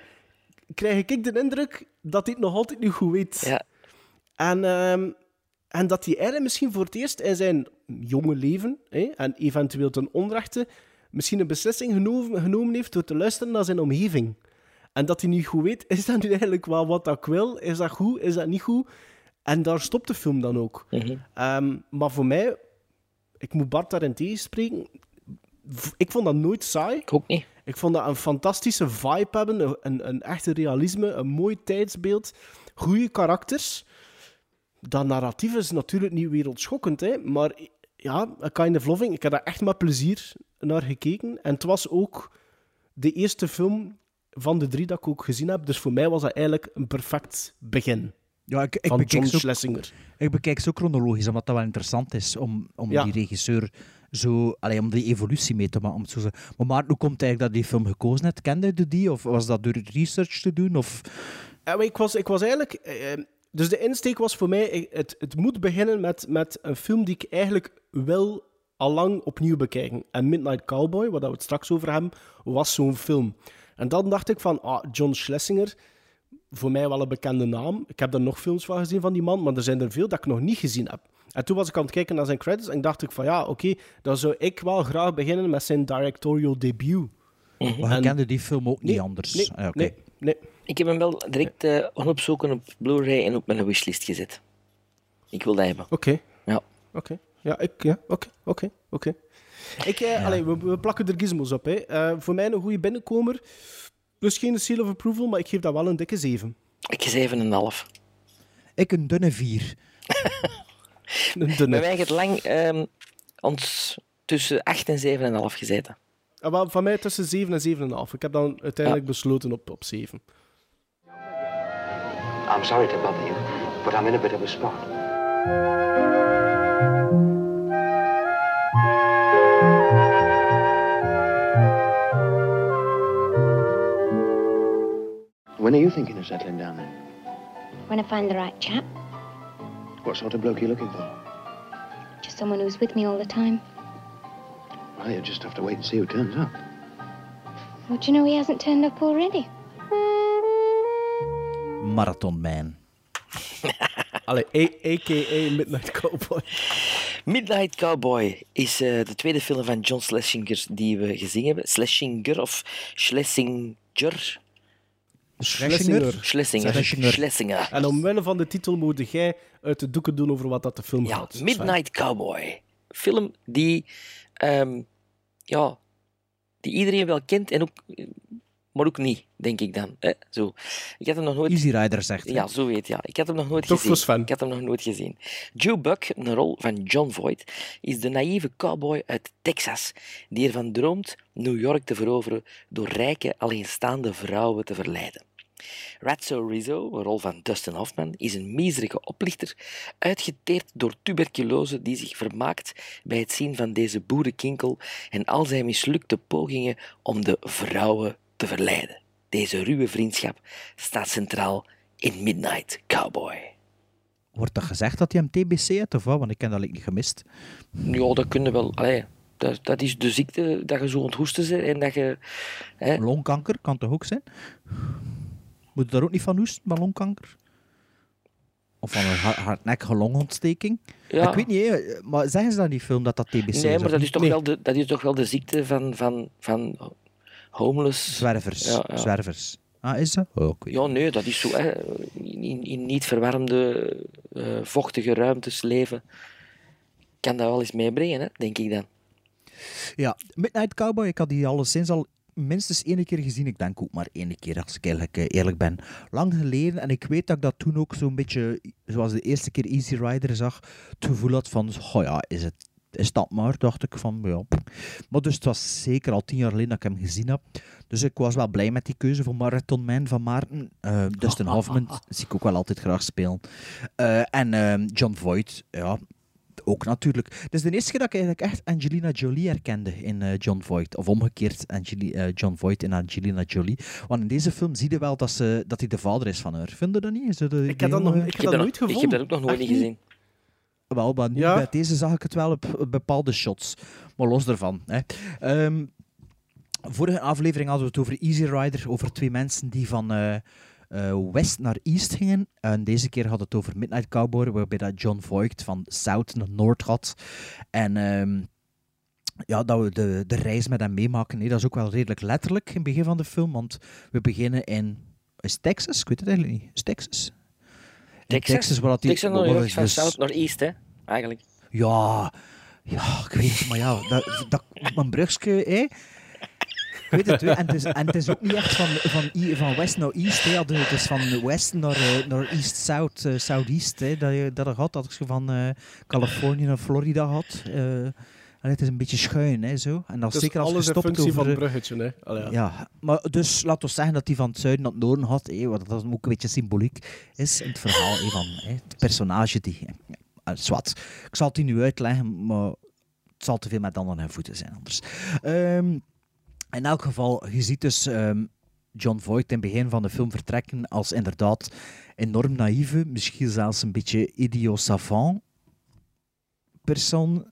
krijg ik de indruk dat hij het nog altijd niet goed weet. Ja. En, ehm, en dat hij eigenlijk misschien voor het eerst in zijn jonge leven, hè, en eventueel ten onrechte, misschien een beslissing genomen, genomen heeft door te luisteren naar zijn omgeving. En dat hij niet goed weet, is dat nu eigenlijk wel wat ik wil? Is dat goed? Is dat niet goed? En daar stopt de film dan ook. Ehm, maar voor mij, ik moet Bart daarin tegenspreken, ik vond dat nooit saai. Ik ook niet. Ik vond dat een fantastische vibe hebben, een, een, een echte realisme, een mooi tijdsbeeld, goede karakters. Dat narratief is natuurlijk niet wereldschokkend, hè, maar ja, A Kind of Loving, ik heb daar echt met plezier naar gekeken. En het was ook de eerste film van de drie dat ik ook gezien heb, dus voor mij was dat eigenlijk een perfect begin Ja, ik, ik, van John zo, Schlesinger. ik bekijk zo chronologisch, omdat dat wel interessant is om, om Ja. die regisseur zo... Allee, om die evolutie mee te maken. Om zo. Maar Maarten, hoe komt het eigenlijk dat die film gekozen hebt? Kende je die? Of was dat door research te doen? Of... Ja, ik, was, ik was eigenlijk... eh, eh, dus de insteek was voor mij... Het, het moet beginnen met, met een film die ik eigenlijk wil allang opnieuw bekijken. En Midnight Cowboy, waar we het straks over hebben, was zo'n film. En dan dacht ik van, ah, John Schlesinger, voor mij wel een bekende naam. Ik heb er nog films van gezien van die man, maar er zijn er veel dat ik nog niet gezien heb. En toen was ik aan het kijken naar zijn credits en dacht ik van, ja, oké, dan zou ik wel graag beginnen met zijn directorial. Maar je En- kende die film ook niet anders? Nee, Ah, oké. nee, nee. Ik heb hem wel direct eh opzoeken op Blu-ray en op mijn wishlist gezet. Ik wil dat hebben. Oké. Ja. Oké. Ja, ik, ja, oké, oké, oké. Ik, eh, allee, we, we plakken er gizmos op. Hè. Eh, voor mij een goede binnenkomer. Dus geen seal of approval, maar ik geef dat wel een dikke 7. Ik geef 7,5. Ik een dunne vier. Een Bij dunne. mij heeft lang ehm, ons tussen 8 en 7,5 gezeten. Ah, wel, van mij tussen 7 en 7,5. Ik heb dan uiteindelijk besloten op, op 7. I'm sorry to bother you, but I'm in a bit of a spot. When are you thinking of settling down there? When I find the right chap, What sort of bloke are you looking for? just someone who's with me all the time. Well, you just have to wait and see who turns up. Well, do you know he hasn't turned up already? Marathon Man. Allee, a.k.a. Midnight Cowboy. Midnight Cowboy is eh, de tweede film van John Schlesinger die we gezien hebben. Schlesinger of Schlesinger? Schlesinger. Schlesinger. Schlesinger. Schlesinger. En omwille van de titel moet jij uit de doeken doen over wat dat de film Ja, gaat. Midnight Cowboy. Film die, ehm, ja, die iedereen wel kent, en ook, maar ook niet, denk ik dan. Hè? Zo. Ik had hem nog nooit... Easy Rider zegt. hè. Ja, zo weet ja. Ik had hem nog nooit Toch gezien. Ik had hem nog nooit gezien. Joe Buck, een rol van John Voight, is de naïeve cowboy uit Texas die ervan droomt New York te veroveren door rijke, alleenstaande vrouwen te verleiden. Ratso Rizzo, een rol van Dustin Hoffman, is een miserige oplichter, uitgeteerd door tuberculose die zich vermaakt bij het zien van deze boerenkinkel en al zijn mislukte pogingen om de vrouwen te verleiden. Deze ruwe vriendschap staat centraal in Midnight Cowboy. Wordt er gezegd dat hij hem TBC heeft of wat? Want ik heb dat niet gemist. Ja, dat kunnen wel. Allee, dat, dat is de ziekte dat je zo onthoesten bent en dat je. Hè, Longkanker kan toch ook zijn? Moet je daar ook niet van hoesten, maar longkanker? Of van een hard- hardnekkige longontsteking? ja. Ik weet niet, maar zeggen ze dat in die film dat dat TBC is? Nee, maar dat is, toch wel de, dat is toch wel de ziekte van, van, van homeless. Zwervers. Ja, ja. Zwervers. Ah, is dat? Oh, Ja, nee, dat is zo. Hè, in, in niet verwarmde, eh, vochtige ruimtes leven. Kan dat wel eens meebrengen, hè, denk ik dan. Ja, Midnight Cowboy, ik had die alleszins al minstens één keer gezien. Ik denk ook maar één keer, als ik eigenlijk eh, eerlijk ben. Lang geleden. En ik weet dat ik dat toen ook zo'n beetje, zoals de eerste keer Easy Rider zag, het gevoel had van, oh ja, is het is dat maar, dacht ik van, ja. Maar dus het was zeker al tien jaar geleden dat ik hem gezien heb. Dus ik was wel blij met die keuze voor Marathon Man van Maarten. Eh, Dustin Hoffman zie ik ook wel altijd graag spelen. Eh, en eh, John Voight, ja, ook natuurlijk. Het is de eerste keer dat ik eigenlijk echt Angelina Jolie herkende in eh, John Voight. Of omgekeerd, Angeli eh, John Voight in Angelina Jolie. Want in deze film zie je wel dat, ze, dat hij de vader is van haar. Vind je dat niet? Is dat de- Ik heb dat, nog, ik heb dat dat nooit gevonden. Ik heb dat ook nog nooit niet gezien. Wel, maar nu Ja? bij deze zag ik het wel op, op bepaalde shots. Maar los daarvan. Hè. Ehm, vorige aflevering hadden we het over Easy Rider, over twee mensen die van eh, west naar east gingen. En deze keer had het over Midnight Cowboy, waarbij dat John Voight van south naar noord gaat. En ehm, ja, dat we de, de reis met hem meemaken. Nee, dat is ook wel redelijk letterlijk in het begin van de film, want we beginnen in... Is Texas? Ik weet het eigenlijk niet. Is Texas? In Texas? waar dat die- Texas waar van dus- south naar east, hè, eigenlijk. ja, ja, ik weet het, maar ja, dat, dat, mijn brugske, hè. Ik weet het, en het, is, en het is ook niet echt van, van, van west naar east, hè. Ja, Het is van west naar, eh, naar east-south, eh, southeast, hè. Dat je dat had, dat je van eh, Californië naar Florida had. en het is een beetje schuin, hè, zo. En dan Dus zeker als je stopt functie over... van het bruggetje, hè. Allee, ja. ja, maar dus laten we zeggen dat hij van het zuiden naar het noorden had, hè, wat dat ook een beetje symboliek is in het verhaal hè, van hè, het personage die... Uh, zwart. Ik zal het u nu uitleggen, maar het zal te veel met handen en voeten zijn anders. Ehm, in elk geval, je ziet dus ehm, John Voight in het begin van de film vertrekken als inderdaad enorm naïeve, misschien zelfs een beetje idiot-savant persoon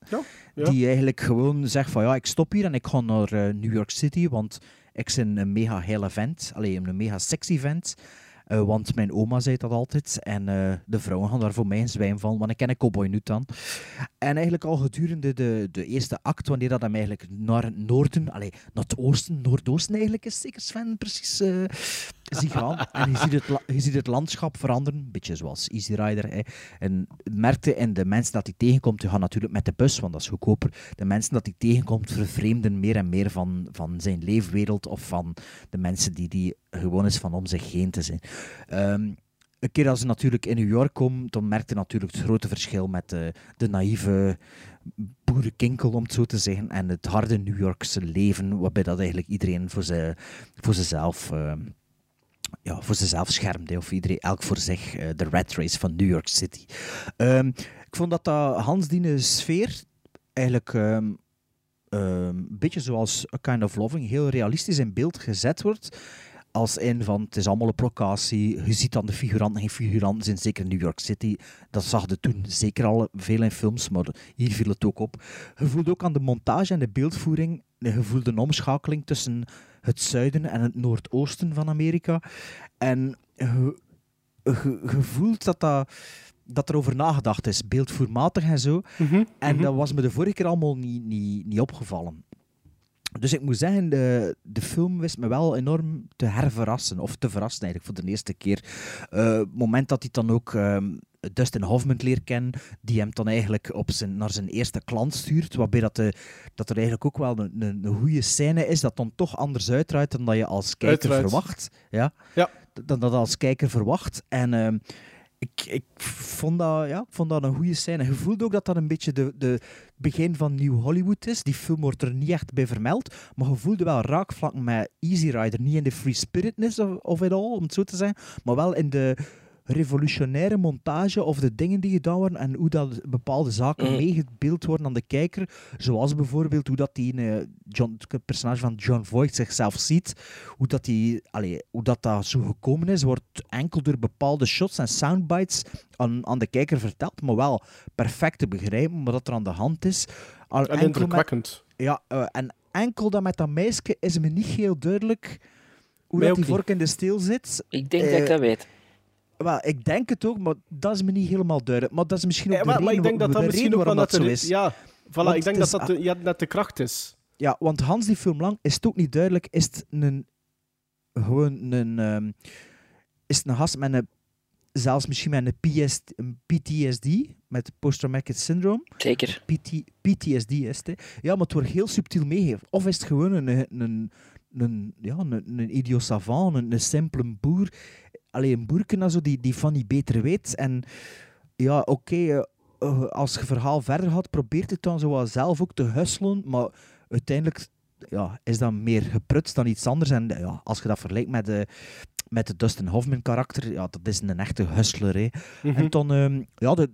ja. die eigenlijk gewoon zegt van ja, ik stop hier en ik ga naar eh, New York City, want ik ben een mega hele vent, alleen een mega sexy vent. Eh, want mijn oma zei dat altijd. En eh, de vrouwen gaan daar voor mij zwijm van, want ik ken een cowboy nu dan. En eigenlijk al gedurende de, de eerste act, wanneer dat hem eigenlijk naar het noorden, allee, naar het oosten, noordoosten eigenlijk is, zeker Sven, precies, eh zie gaan. En je ziet, het, je ziet het landschap veranderen, een beetje zoals Easy Rider. Hè. En merkte en de mensen dat hij tegenkomt, die gaan natuurlijk met de bus, want dat is goedkoper. De mensen dat hij tegenkomt vervreemden meer en meer van, van zijn leefwereld of van de mensen die die gewoon is van om zich heen te zijn. Ehm, een keer als ze natuurlijk in New York komen, dan merkte natuurlijk het grote verschil met de, de naïeve boerenkinkel, om het zo te zeggen, en het harde New Yorkse leven, waarbij dat eigenlijk iedereen voor, ze, voor zichzelf... ehm, ja, voor zichzelf schermde, of iedereen elk voor zich, eh, de rat race van New York City. Ehm, ik vond dat dat Hans die sfeer eigenlijk ehm, ehm, een beetje zoals A Kind of Loving heel realistisch in beeld gezet wordt. Als in van, het is allemaal op locatie, je ziet dan de figuranten, geen figuranten zijn, zeker in New York City. Dat zag je toen zeker al veel in films, maar hier viel het ook op. Je voelde ook aan de montage en de beeldvoering, je voelde een omschakeling tussen het zuiden en het noordoosten van Amerika. En je, gevoeld dat, dat, dat er over nagedacht is, beeldvoermatig en zo. Mhm, En mhm. dat was me de vorige keer allemaal niet, niet, niet opgevallen. Dus ik moet zeggen, de, de film wist me wel enorm te herverrassen. Of te verrassen eigenlijk, voor de eerste keer. Eh, het moment dat hij dan ook ehm, Dustin Hoffman leert kennen, die hem dan eigenlijk op zijn, naar zijn eerste klant stuurt, waarbij dat, de, dat er eigenlijk ook wel een, een, een goede scène is, dat dan toch anders uitdraait dan dat je als kijker Uiteraard. verwacht. Ja? Ja. Dan dat als kijker verwacht. En... ehm, ik, vond dat, ja, vond dat een goede scène. Je voelt ook dat dat een beetje de, de begin van New Hollywood is. Die film wordt er niet echt bij vermeld, maar je voelde wel raakvlak met Easy Rider. Niet in de free spiritness of, of it all, om het zo te zeggen, maar wel in de revolutionaire montage of de dingen die gedaan worden en hoe dat bepaalde zaken Mm. meegebeeld worden aan de kijker. Zoals bijvoorbeeld hoe dat die eh, John, het personage van John Voight zichzelf ziet. Hoe dat, die, allee, hoe dat, dat zo gekomen is, wordt enkel door bepaalde shots en soundbites aan, aan de kijker verteld, maar wel perfect te begrijpen wat er aan de hand is. Al En enkel met- indrukwekkend. ja, eh, en enkel dat met dat meisje is me niet heel duidelijk hoe Mij dat die vork in de steel zit. Ik denk dat Eh, ik dat weet. Wel, ik denk het ook, maar dat is me niet helemaal duidelijk. Maar dat is misschien ook Ja, de maar, reden, maar ik denk dat dat misschien waarom dat zo is. Ja, voilà, Want ik denk dat dat de, ja, net de kracht is. Ja, want Hans die film lang is het ook niet duidelijk. Is het een gewoon een ehm, is het een gast met een zelfs misschien met een, PS, een PTSD met post-traumatic syndrome. Zeker. PT, PTSD is het. hè. Ja, maar het wordt heel subtiel meegegeven. Of is het gewoon een, een, een, ja, een, een idiot savant, een, een simpele boer. Alleen een boerken en zo, die, die van niet beter weet. En ja, oké, eh, eh, als je verhaal verder gaat, probeert het dan zo wel zelf ook te hustelen. Maar uiteindelijk ja, is dat meer geprutst dan iets anders. En ja, als je dat vergelijkt met de, met de Dustin Hoffman karakter, ja, dat is een echte hustler. Hè. Mhm. En dan, ehm, ja, de,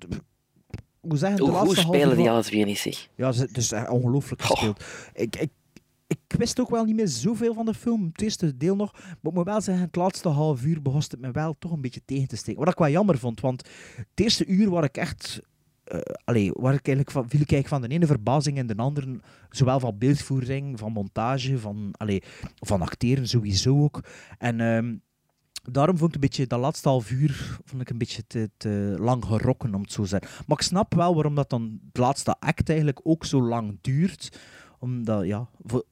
hoe zeggen, de Hoe laatste spelen die alles weer niet, zeg. ja, ze- het is echt ongelooflijk gespeeld. Ik, ik, ik wist ook wel niet meer zoveel van de film, het eerste deel nog. Maar ik moet wel zeggen, het laatste half uur begon het me wel toch een beetje tegen te steken. Wat ik wel jammer vond, want het eerste uur waar ik echt... allee, waar ik eigenlijk van, viel ik van de ene verbazing in de andere. Zowel van beeldvoering, van montage, van, allee, van acteren sowieso ook. En ehm, daarom vond ik een beetje dat laatste half uur vond ik een beetje te, te lang gerokken, om het zo te zeggen. Maar ik snap wel waarom dat dan het laatste act eigenlijk ook zo lang duurt. Omdat, ja, voor,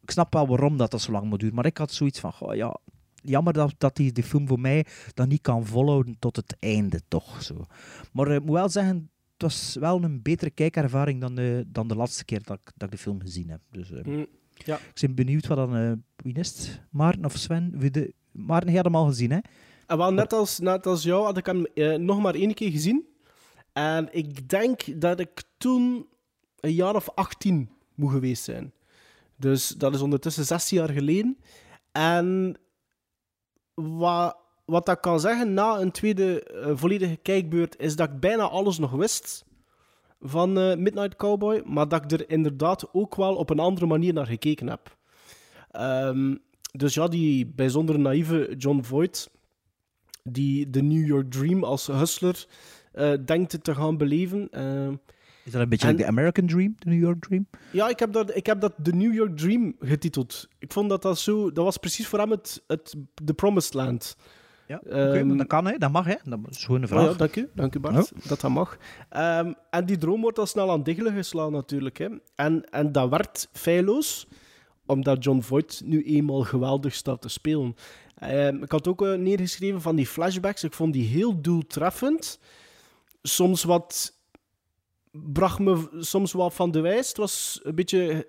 ik snap wel waarom dat, dat zo lang moet duren. Maar ik had zoiets van, goh, ja, jammer dat, dat die, die film voor mij dat niet kan volhouden tot het einde, toch. Zo. Maar eh, ik moet wel zeggen, het was wel een betere kijkervaring dan de, dan de laatste keer dat ik, dat ik de film gezien heb. Dus, eh, Mm, ja. Ik ben benieuwd wat dan, eh wie is het? Maarten of Sven? Wie de, Maarten, jij had hem al gezien, hè? En wel, net als, net als jou had ik hem eh, nog maar één keer gezien. En ik denk dat ik toen een jaar of 18 moet geweest zijn. Dus dat is ondertussen 16 jaar geleden. En wat, wat ik kan zeggen na een tweede eh, volledige kijkbeurt is dat ik bijna alles nog wist van eh, Midnight Cowboy, maar dat ik er inderdaad ook wel op een andere manier naar gekeken heb. Ehm, dus ja, die bijzonder naïeve John Voight, die de New York Dream als hustler eh, denkt te gaan beleven. Is dat een beetje En- like de American Dream, de New York Dream? ja, ik heb, dat, ik heb dat de New York Dream getiteld. Ik vond dat dat zo... Dat was precies voor hem het, het The Promised Land. Ja, maar dat kan, hè? Dat mag, hè? Dat is gewoon een Oh vraag. ja, dank u, dank u Bart, dat dat mag. Ehm, en die droom wordt al snel aan diggelen geslaan natuurlijk. Hè. En, en dat werd feilloos, omdat John Voight nu eenmaal geweldig staat te spelen. Ehm, ik had ook eh, neergeschreven van die flashbacks. Ik vond die heel doeltreffend. Soms wat... bracht me soms wat van de wijs. Het was een beetje...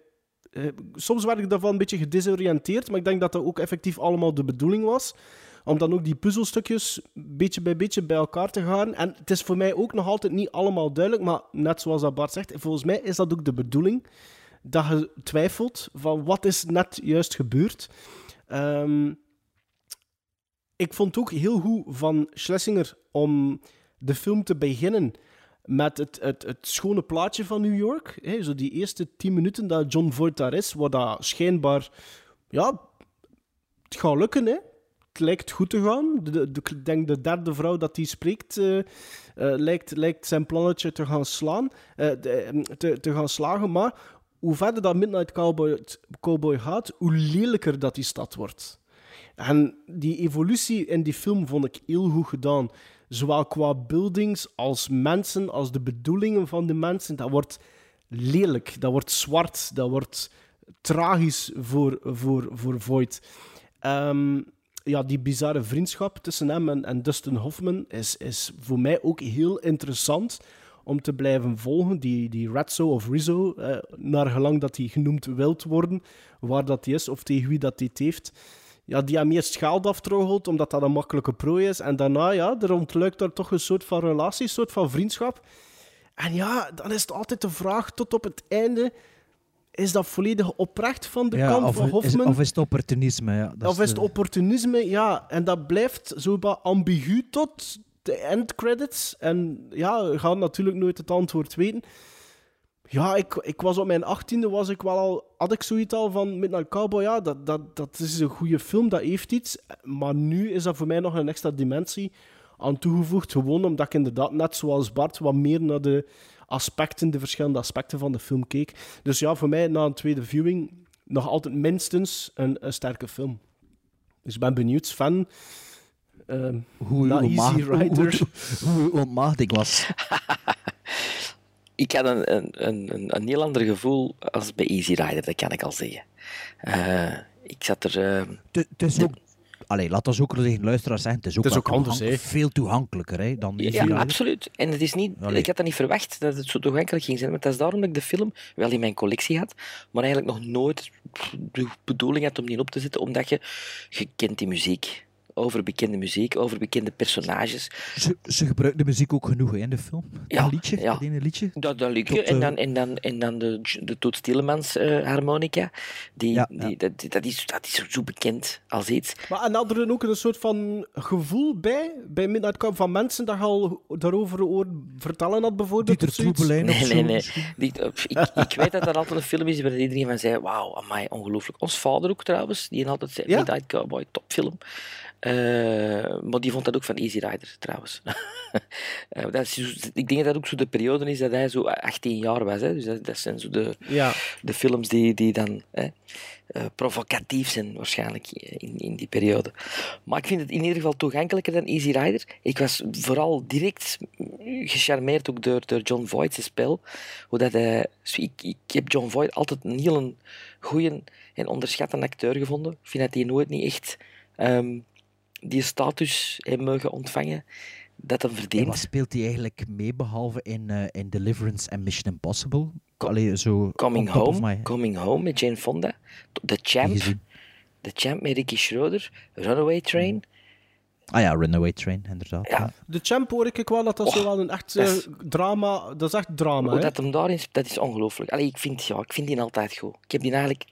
eh, soms werd ik daarvan een beetje gedesoriënteerd, maar ik denk dat dat ook effectief allemaal de bedoeling was om dan ook die puzzelstukjes beetje bij beetje bij elkaar te gaan. En het is voor mij ook nog altijd niet allemaal duidelijk, maar net zoals dat Bart zegt, volgens mij is dat ook de bedoeling, dat je twijfelt van wat is net juist gebeurd. Ehm, ik vond ook heel goed van Schlesinger om de film te beginnen met het, het, het schone plaatje van New York. Hè, zo die eerste tien minuten dat John Voight daar is, waar dat schijnbaar... Ja, het gaat lukken, hè. Het lijkt goed te gaan. De, ik denk de derde vrouw dat hij spreekt, eh, eh, lijkt, lijkt zijn plannetje te gaan slaan, eh, de- eh, te, te gaan slagen. Maar hoe verder dat Midnight Cowboy, Cowboy gaat, hoe lelijker dat die stad wordt. En die evolutie in die film vond ik heel goed gedaan. Zowel qua buildings als mensen, als de bedoelingen van de mensen. Dat wordt lelijk, dat wordt zwart, dat wordt tragisch voor, voor, voor Voight. Ehm, ja, die bizarre vriendschap tussen hem en, Dustin Hoffman is, is voor mij ook heel interessant om te blijven volgen. Die, die Ratzo of Rizzo, eh, naar gelang dat hij genoemd wilt worden, waar dat hij is of tegen wie dat hij het heeft. Ja, die hem eerst geld aftroggelt, omdat dat een makkelijke prooi is. En daarna, ja, er ontluikt daar toch een soort van relatie, een soort van vriendschap. En ja, dan is het altijd de vraag tot op het einde... Is dat volledig oprecht van de Ja, kant of, van is, Hoffman? of is het opportunisme? Ja, dat of is het opportunisme? Ja, en dat blijft zo ambigu tot de endcredits. En ja, we gaan natuurlijk nooit het antwoord weten. Ja, ik, ik was op mijn achttiende, was ik wel al, had ik zoiets al van Midnight Cowboy, ja, dat, dat, dat is een goede film, dat heeft iets. Maar nu is dat voor mij nog een extra dimensie aan toegevoegd, gewoon omdat ik inderdaad, net zoals Bart, wat meer naar de aspecten, de verschillende aspecten van de film keek. Dus ja, voor mij, na een tweede viewing, nog altijd minstens een, een sterke film. Dus ik ben benieuwd, fan... ehm, hoe, na hoe, Easy hoe, Rider. hoe, hoe ontmaagd ik was. Ik had een, een, een, een, een heel ander gevoel als bij Easy Rider, dat kan ik al zeggen. Eh, ik zat er... eh, Het is ook... Allee, laat ons ook tegen luisteraars zeggen, het is ook, Het is wel ook anders, veel toegankelijker hè, dan Easy Ja, Rider. absoluut. En het is niet, Allee. ik had dat niet verwacht dat het zo toegankelijk ging zijn. Want dat is daarom dat ik de film wel in mijn collectie had, maar eigenlijk nog nooit de bedoeling had om die op te zetten, omdat je, je kent die muziek. Over bekende muziek, over bekende personages. Ze, ze gebruiken de muziek ook genoeg hè, in de film. Ja, dat liedje, ja. dat ene liedje. Dat, dat lukt Tot, je. En eh, dan, en dan, en dan de, de Toet Stielemans eh, harmonica. Die, Ja, die, ja. Dat, dat, is, dat is zo bekend als iets. Maar en had er ook een soort van gevoel bij, bij Midnight Cowboy, van mensen dat je al daarover vertellen had, bijvoorbeeld? Of zoiets? Troebelijn of Nee, zo. nee, nee. Die, ik, ik weet dat dat altijd een film is waar iedereen van zei: Wauw, amai, ongelooflijk. Ons vader ook trouwens, die altijd zei: Ja? Midnight Cowboy, topfilm. Eh, maar die vond dat ook van Easy Rider trouwens. Eh, dat is, ik denk dat dat ook zo de periode is dat hij zo 18 jaar was. Hè? Dus dat, dat zijn zo de, Ja. de films die, die dan hè, eh, provocatief zijn, waarschijnlijk in, in die periode. Maar ik vind het in ieder geval toegankelijker dan Easy Rider. Ik was vooral direct gecharmeerd ook door, door John Voight's spel. Hoe dat hij, ik, ik heb John Voight altijd een heel goede en onderschatte acteur gevonden. Ik vind dat hij nooit niet echt ehm, die status heeft mogen ontvangen dat hem En verdient. wat speelt hij eigenlijk mee, behalve in, eh, in Deliverance en Mission Impossible? Allee, zo Coming Home, my- Coming Home met Jane Fonda. The Champ. The Champ met Ricky Schroeder. Runaway Train. Ah ja, Runaway Train, inderdaad. Ja. De Champ hoor ik wel dat dat zo wel een echt dat eh, is- drama... Dat is echt drama, hè? dat hem daarin dat is ongelooflijk. Allee, ik vind, ja, ik vind die altijd goed. Ik heb die eigenlijk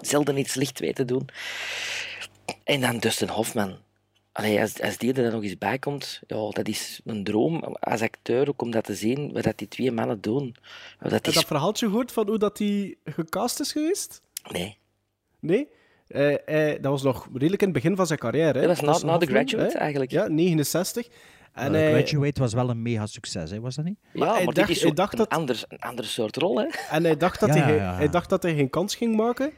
zelden iets licht weten doen. En dan Dustin Hoffman. Allee, als, als die er dan nog eens bij komt, ja, dat is een droom als acteur ook om dat te zien, wat dat die twee mannen doen. Dat Heb je is... dat verhaaltje gehoord van hoe dat hij gecast is geweest? Nee. Nee? Eh, eh, dat was nog redelijk in het begin van zijn carrière. Hè? Dat was na, na The Graduate hè? eigenlijk. Ja, 69. En Eh, Graduate was wel een mega succes, hè, was dat niet? Ja, Maar maar, hij dit dacht- is hij dacht een, dat- ander, een andere soort rol, hè? En hij dacht, dat Ja, hij, ja, ja. hij dacht dat hij geen kans ging maken.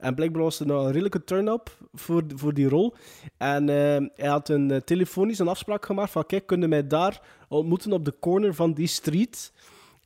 En blijkbaar was er nou een redelijke turn-up voor, voor die rol. En eh, hij had een eh, telefonisch een afspraak gemaakt van kijk, kunnen mij daar ontmoeten op de corner van die street.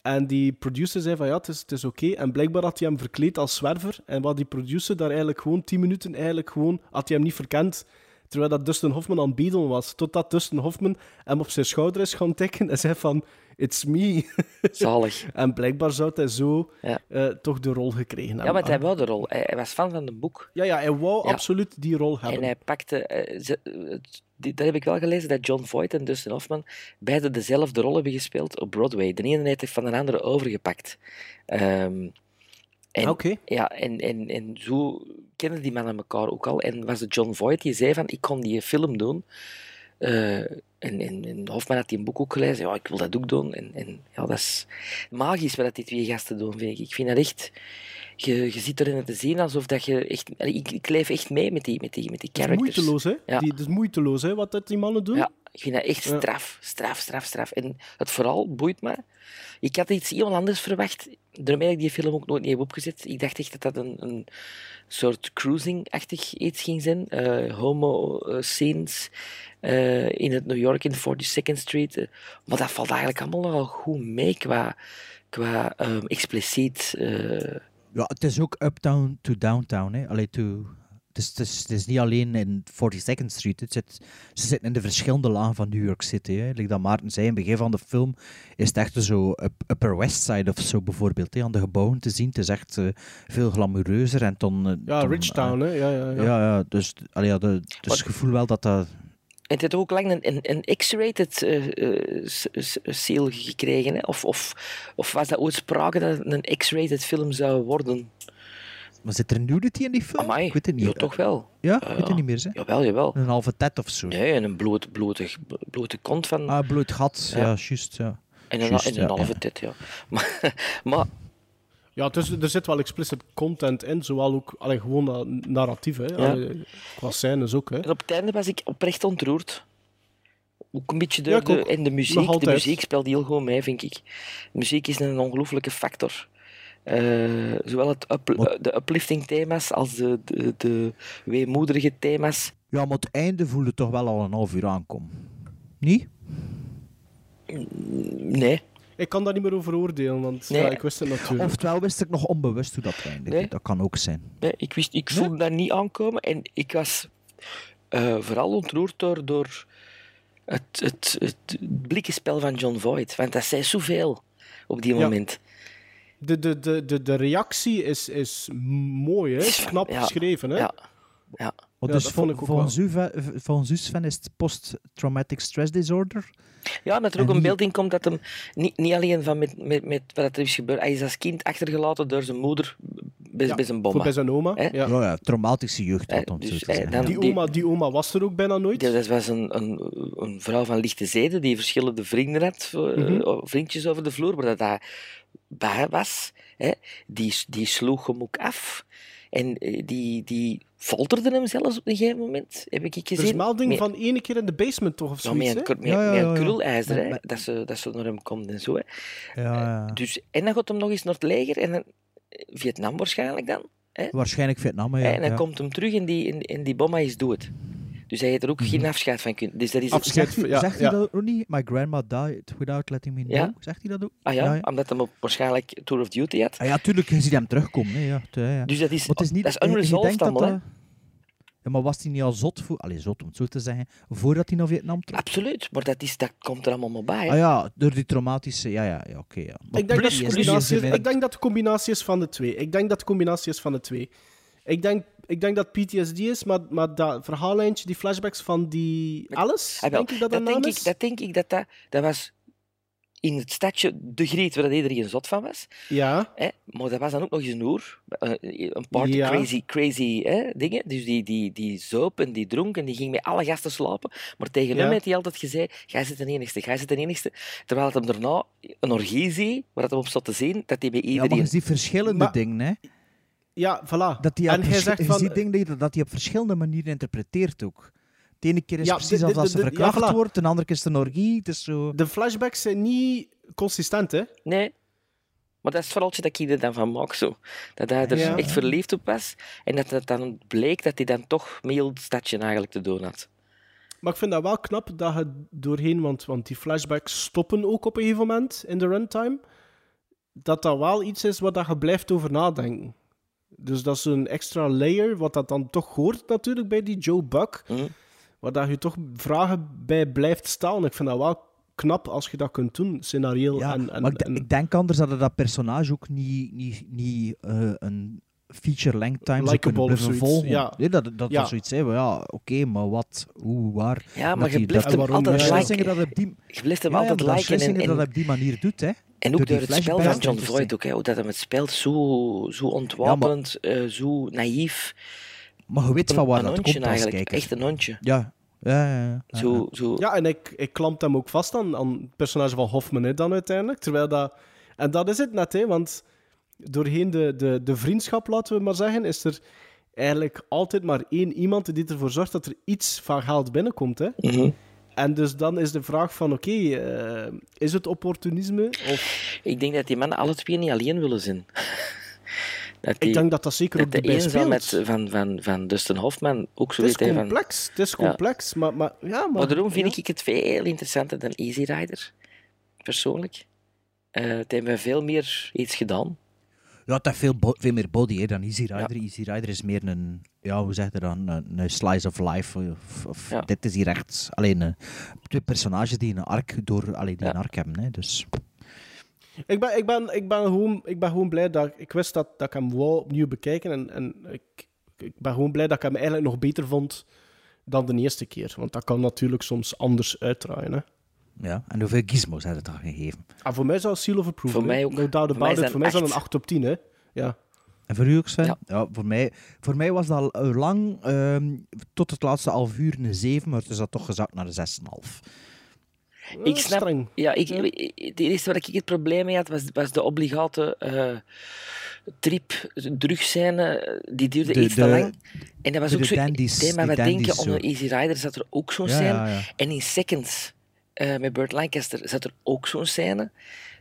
En die producer zei van ja, het is, is oké. En blijkbaar had hij hem verkleed als zwerver. En wat die producer daar eigenlijk gewoon 10 minuten eigenlijk gewoon, had hij hem niet verkend. Terwijl dat Dustin Hoffman aan het bedelen was. Totdat Dustin Hoffman hem op zijn schouder is gaan tikken en zei van, it's me. Zalig. En blijkbaar zou hij zo Ja. eh, toch de rol gekregen Ja, hebben. want hij wou de rol. Hij, hij was fan van het boek. ja, ja, hij wou Ja. absoluut die rol hebben. En hij pakte... ze, het- die- daar heb ik wel gelezen dat John Voight en Dustin Hoffman beide dezelfde rol hebben gespeeld op Broadway. De ene heeft van de andere overgepakt. Ehm, en, Oké. Ja, en, en, en zo kennen die mannen elkaar ook al. En was het John Voight die zei van, ik kon die film doen. Eh, en, en, en Hofman had die een boek ook gelezen. Ja, ik wil dat ook doen. En, en ja, dat is magisch wat die twee gasten doen, vind ik. Ik vind dat echt... Je, je zit erin te zien alsof dat je echt... Ik, ik leef echt mee met die, met die, met die Het is characters. moeiteloos, hè? Ja. Die, het is moeiteloos, hè, wat dat die mannen doen. Ja, ik vind dat echt straf, straf, straf, straf. En het vooral boeit me. Ik had iets heel anders verwacht. Daarom heb ik die film ook nooit niet heb opgezet. Ik dacht echt dat dat een, een soort cruising-achtig iets ging zijn. Eh, Homo-scenes eh, in het New York in 42nd Street. Eh, maar dat valt eigenlijk allemaal wel goed mee qua, qua ehm, expliciet. Eh, Ja, het is ook uptown to downtown. Hè. Allee, to... het, is, het, is, het is niet alleen in 42nd Street. Het zit, ze zitten in de verschillende lagen van New York City. Hè. Like dat Maarten zei, in het begin van de film is het echt zo up- Upper West Side of zo bijvoorbeeld. Hè, aan de gebouwen te zien. Het is echt eh, veel glamoureuzer. En dan, eh, Ja, dan, Ridgetown, hè. Ja, ja, eh, ja. ja, ja, dus, allee, ja, de, dus het gevoel wel dat dat... En het heeft ook lang een, een, een X-rated s- seal gekregen. Hè? Of, of, of was dat ooit sprake dat het een X-rated film zou worden? Maar zit er nudity in die film? Amai, ik weet het niet. ja, toch wel. Ja, ik weet het niet meer. Zeg. Jawel, jawel. Een halve tet of zo. Nee, en een bloot, blote, blote kont van... Ah, bloed gat. Ja, Ja. juist. Ja. en een, en halve tit, ja. Maar, maar Ja, dus, er zit wel explicit content in, zowel ook allee, gewoon na- narratief, hè. Ja. Allee, qua scènes ook, hè. en op het einde was ik oprecht ontroerd. Ook een beetje Ja, de... ook. En de muziek, de muziek speelt heel goed mee, vind ik. De muziek is een ongelooflijke factor. Eh, zowel het up- de uplifting thema's als de, de, de weemoedige thema's. ja, maar het einde voelde toch wel al een half uur aankomen. Niet? Nee. Ik kan daar niet meer over oordelen, want Nee. ja, ik wist het natuurlijk. Oftewel wist ik nog onbewust hoe dat eindigde. Nee. Dat kan ook zijn. Nee, ik, wist, ik voelde dat niet aankomen en ik was eh, vooral ontroerd door, door het, het, het blikkenspel van John Voight. Want dat zei zoveel op die Ja. moment. De, de, de, de, de reactie is, is mooi, hè. Het Is is- knap ja, geschreven, hè. Ja, ja. Ja, dus dat vol- volgens, u, Ve- volgens u, Sven, is het post-traumatic stress disorder? ja, dat er En ook een beeld in komt dat hem niet, niet alleen van met, met, met wat er is gebeurd. Hij is als kind achtergelaten door zijn moeder bij, Ja, bij zijn bomma. bij zijn oma. Ja. Ja, ja, traumatische jeugd, Eh, om dus, eh, dan- Die, oma, die oma was er ook bijna nooit. Ja, dat was een, een, een vrouw van lichte zeden die verschillende vrienden had, eh, Mhm. oh, vriendjes over de vloer, maar dat hij bij was. Hè. Die, die sloeg hem ook af. En eh, die, die folterde hem zelfs op een gegeven moment, heb ik gezien. is melding Met- van ene keer in de basement, toch, of ja, zoiets, met hè? een, met, Ja, ja, met ja, een ja. krullijzer, Met- hè, met- dat, ze, dat ze naar hem komt en zo. Hè. Ja, ja. Dus, en dan gaat hem nog eens naar het leger, en dan, Vietnam waarschijnlijk dan. Waarschijnlijk Vietnam, ja. en dan ja. komt hem terug en die, en, en die bomma is dood. Dus hij heeft er ook Mhm. geen afscheid van kunnen. Dus dat is Afscheid. Zegt, hij, Ja, zegt ja. hij dat ook niet? My grandma died without letting me know. Ja. Zegt hij dat ook? Ah ja, Ja, ja. omdat hij op waarschijnlijk Tour of Duty had. Ah, ja, tuurlijk, je ziet hem terugkomen. Hè, ja. Ja, ja. Dus dat is, Maar het is niet, dat is unresolved allemaal, hè? dat- Ja, maar was hij niet al zot, voor, allez, zot om het zo te zeggen, voordat hij naar Vietnam trok? Absoluut, maar dat, is, dat komt er allemaal maar bij. hè. Ah ja, door die traumatische... Ja, ja, ja oké. ja. Ik denk, dat de combinatie is, ik denk dat de combinatie is van de twee. Ik denk dat de combinatie is van de twee. Ik denk, ik denk dat PTSD is, maar, maar dat verhaallijntje, die flashbacks van die Alice, Ah, denk ik dat dat, dat, denk is? ik, dat denk ik dat dat... Dat was in het stadje De Griet, waar iedereen zot van was. Ja, Hè? Maar dat was dan ook nog eens een oer. eh, Een party Ja. crazy, crazy hè, dingen. Dus die, die, die zoop en die dronk en die ging met alle gasten slapen. Maar tegen Ja. hem heeft hij altijd gezegd, jij zit de enigste, jij zit de enigste. Terwijl het hem daarna een orgie zie, waar het hem op zat te zien, dat hij bij Ja, maar iedereen... ziet verschillende Maar- dingen, hè. Ja, voilà. Dat hij en hij zegt je van... ziet dingen dat hij- dat hij op verschillende manieren interpreteert ook. De ene keer is Ja, precies de- de- als ze verkracht ja, voilà. wordt, de andere keer is het een orgie. Het is zo... De flashbacks zijn niet consistent, hè? Nee. Maar dat is het verhaaltje dat ik er dan van maak. Zo. Dat hij er Ja. echt verliefd op was. En dat het dan bleek dat hij dan toch heel het stadje eigenlijk te doen had. Maar ik vind dat wel knap dat je doorheen, want, want die flashbacks stoppen ook op een gegeven moment in de runtime, dat dat wel iets is waar dat je blijft over nadenken. Dus dat is een extra layer, wat dat dan toch hoort natuurlijk bij die Joe Buck, Hm? waar dat je toch vragen bij blijft staan. Ik vind dat wel knap als je dat kunt doen, scenarioel. Ja, en, en, maar ik, en- ik denk anders dat dat personage ook niet, niet, niet eh, een feature length time zou Likeable kunnen of blijven zoiets, volgen. ja. Nee, dat dat, Ja. dat zoiets zijn. Ja, oké, maar wat, hoe, waar. Ja, maar je blijft hem altijd liken. Je blijft hem altijd dat liken. Dat op die manier doet, hè. En ook door het spel van John Voight. Ook, hè, hoe dat hem het speelt. Zo, zo ontwapenend, eh, zo naïef. Maar je weet van Een, waar een dat hondje komt als eigenlijk. kijker. Echt een hondje. Ja, ja, ja. ja, ja. Zo, zo. Ja, en ik, ik klamp hem ook vast aan, aan het personage van Hoffman hè, dan uiteindelijk. Terwijl dat... En dat is het net, hè, want doorheen de, de, de vriendschap, laten we maar zeggen, is er eigenlijk altijd maar één iemand die ervoor zorgt dat er iets van geld binnenkomt. Hè. Mhm. En dus dan is de vraag van, oké, eh, is het opportunisme? Of... Ik denk dat die mannen alle twee niet alleen willen zijn. Dat Ik denk dat dat zeker ook de een zal speelt. met, van, van, van Dustin Hoffman ook zo Het is weet hij van... complex, het is Ja. complex, maar, maar, ja, maar... Maar daarom vind ja. ik het veel interessanter dan Easy Rider. Persoonlijk. Eh het heeft me veel meer iets gedaan. Ja, het heeft veel, bo- veel meer body hè, dan Easy Rider. Easy Rider is meer een, ja, hoe zeg je dan, een, een slice of life. Of, of Ja. Dit is hier echt alleen eh, twee personages die een arc, door, allee, die een arc hebben. Hè, dus. Ik ben, ik, ben, ik, ben gewoon, ik ben gewoon blij dat ik wist dat, dat ik hem wou opnieuw bekijken. En, en ik, ik ben gewoon blij dat ik hem eigenlijk nog beter vond dan de eerste keer. Want dat kan natuurlijk soms anders uitdraaien. Hè. Ja. En hoeveel gizmos had het dan gegeven? Ah, voor mij zou Seal of Approval. Voor mij ook. No doubt Voor mij about is it. dat Voor mij is dat een een 8 op 10. Hè. Ja. En voor u ook, Sven? Ja. voor, mij, voor mij was dat al eh, lang, ehm, tot het laatste half uur, een 7, maar het is dat toch gezakt naar een 6,5. Ik snap... streng. Ja, ik, het eerste waar ik het probleem mee had, was, was de obligate eh trip, drugscène. Die duurde De- iets te de- lang. En dat was de ook zo... dandies- die wat denken, dandies onder. Easy Rider zat er ook zo'n Ja, scène. ja, ja. En in Seconds, eh, met Burt Lancaster, zat er ook zo'n scène.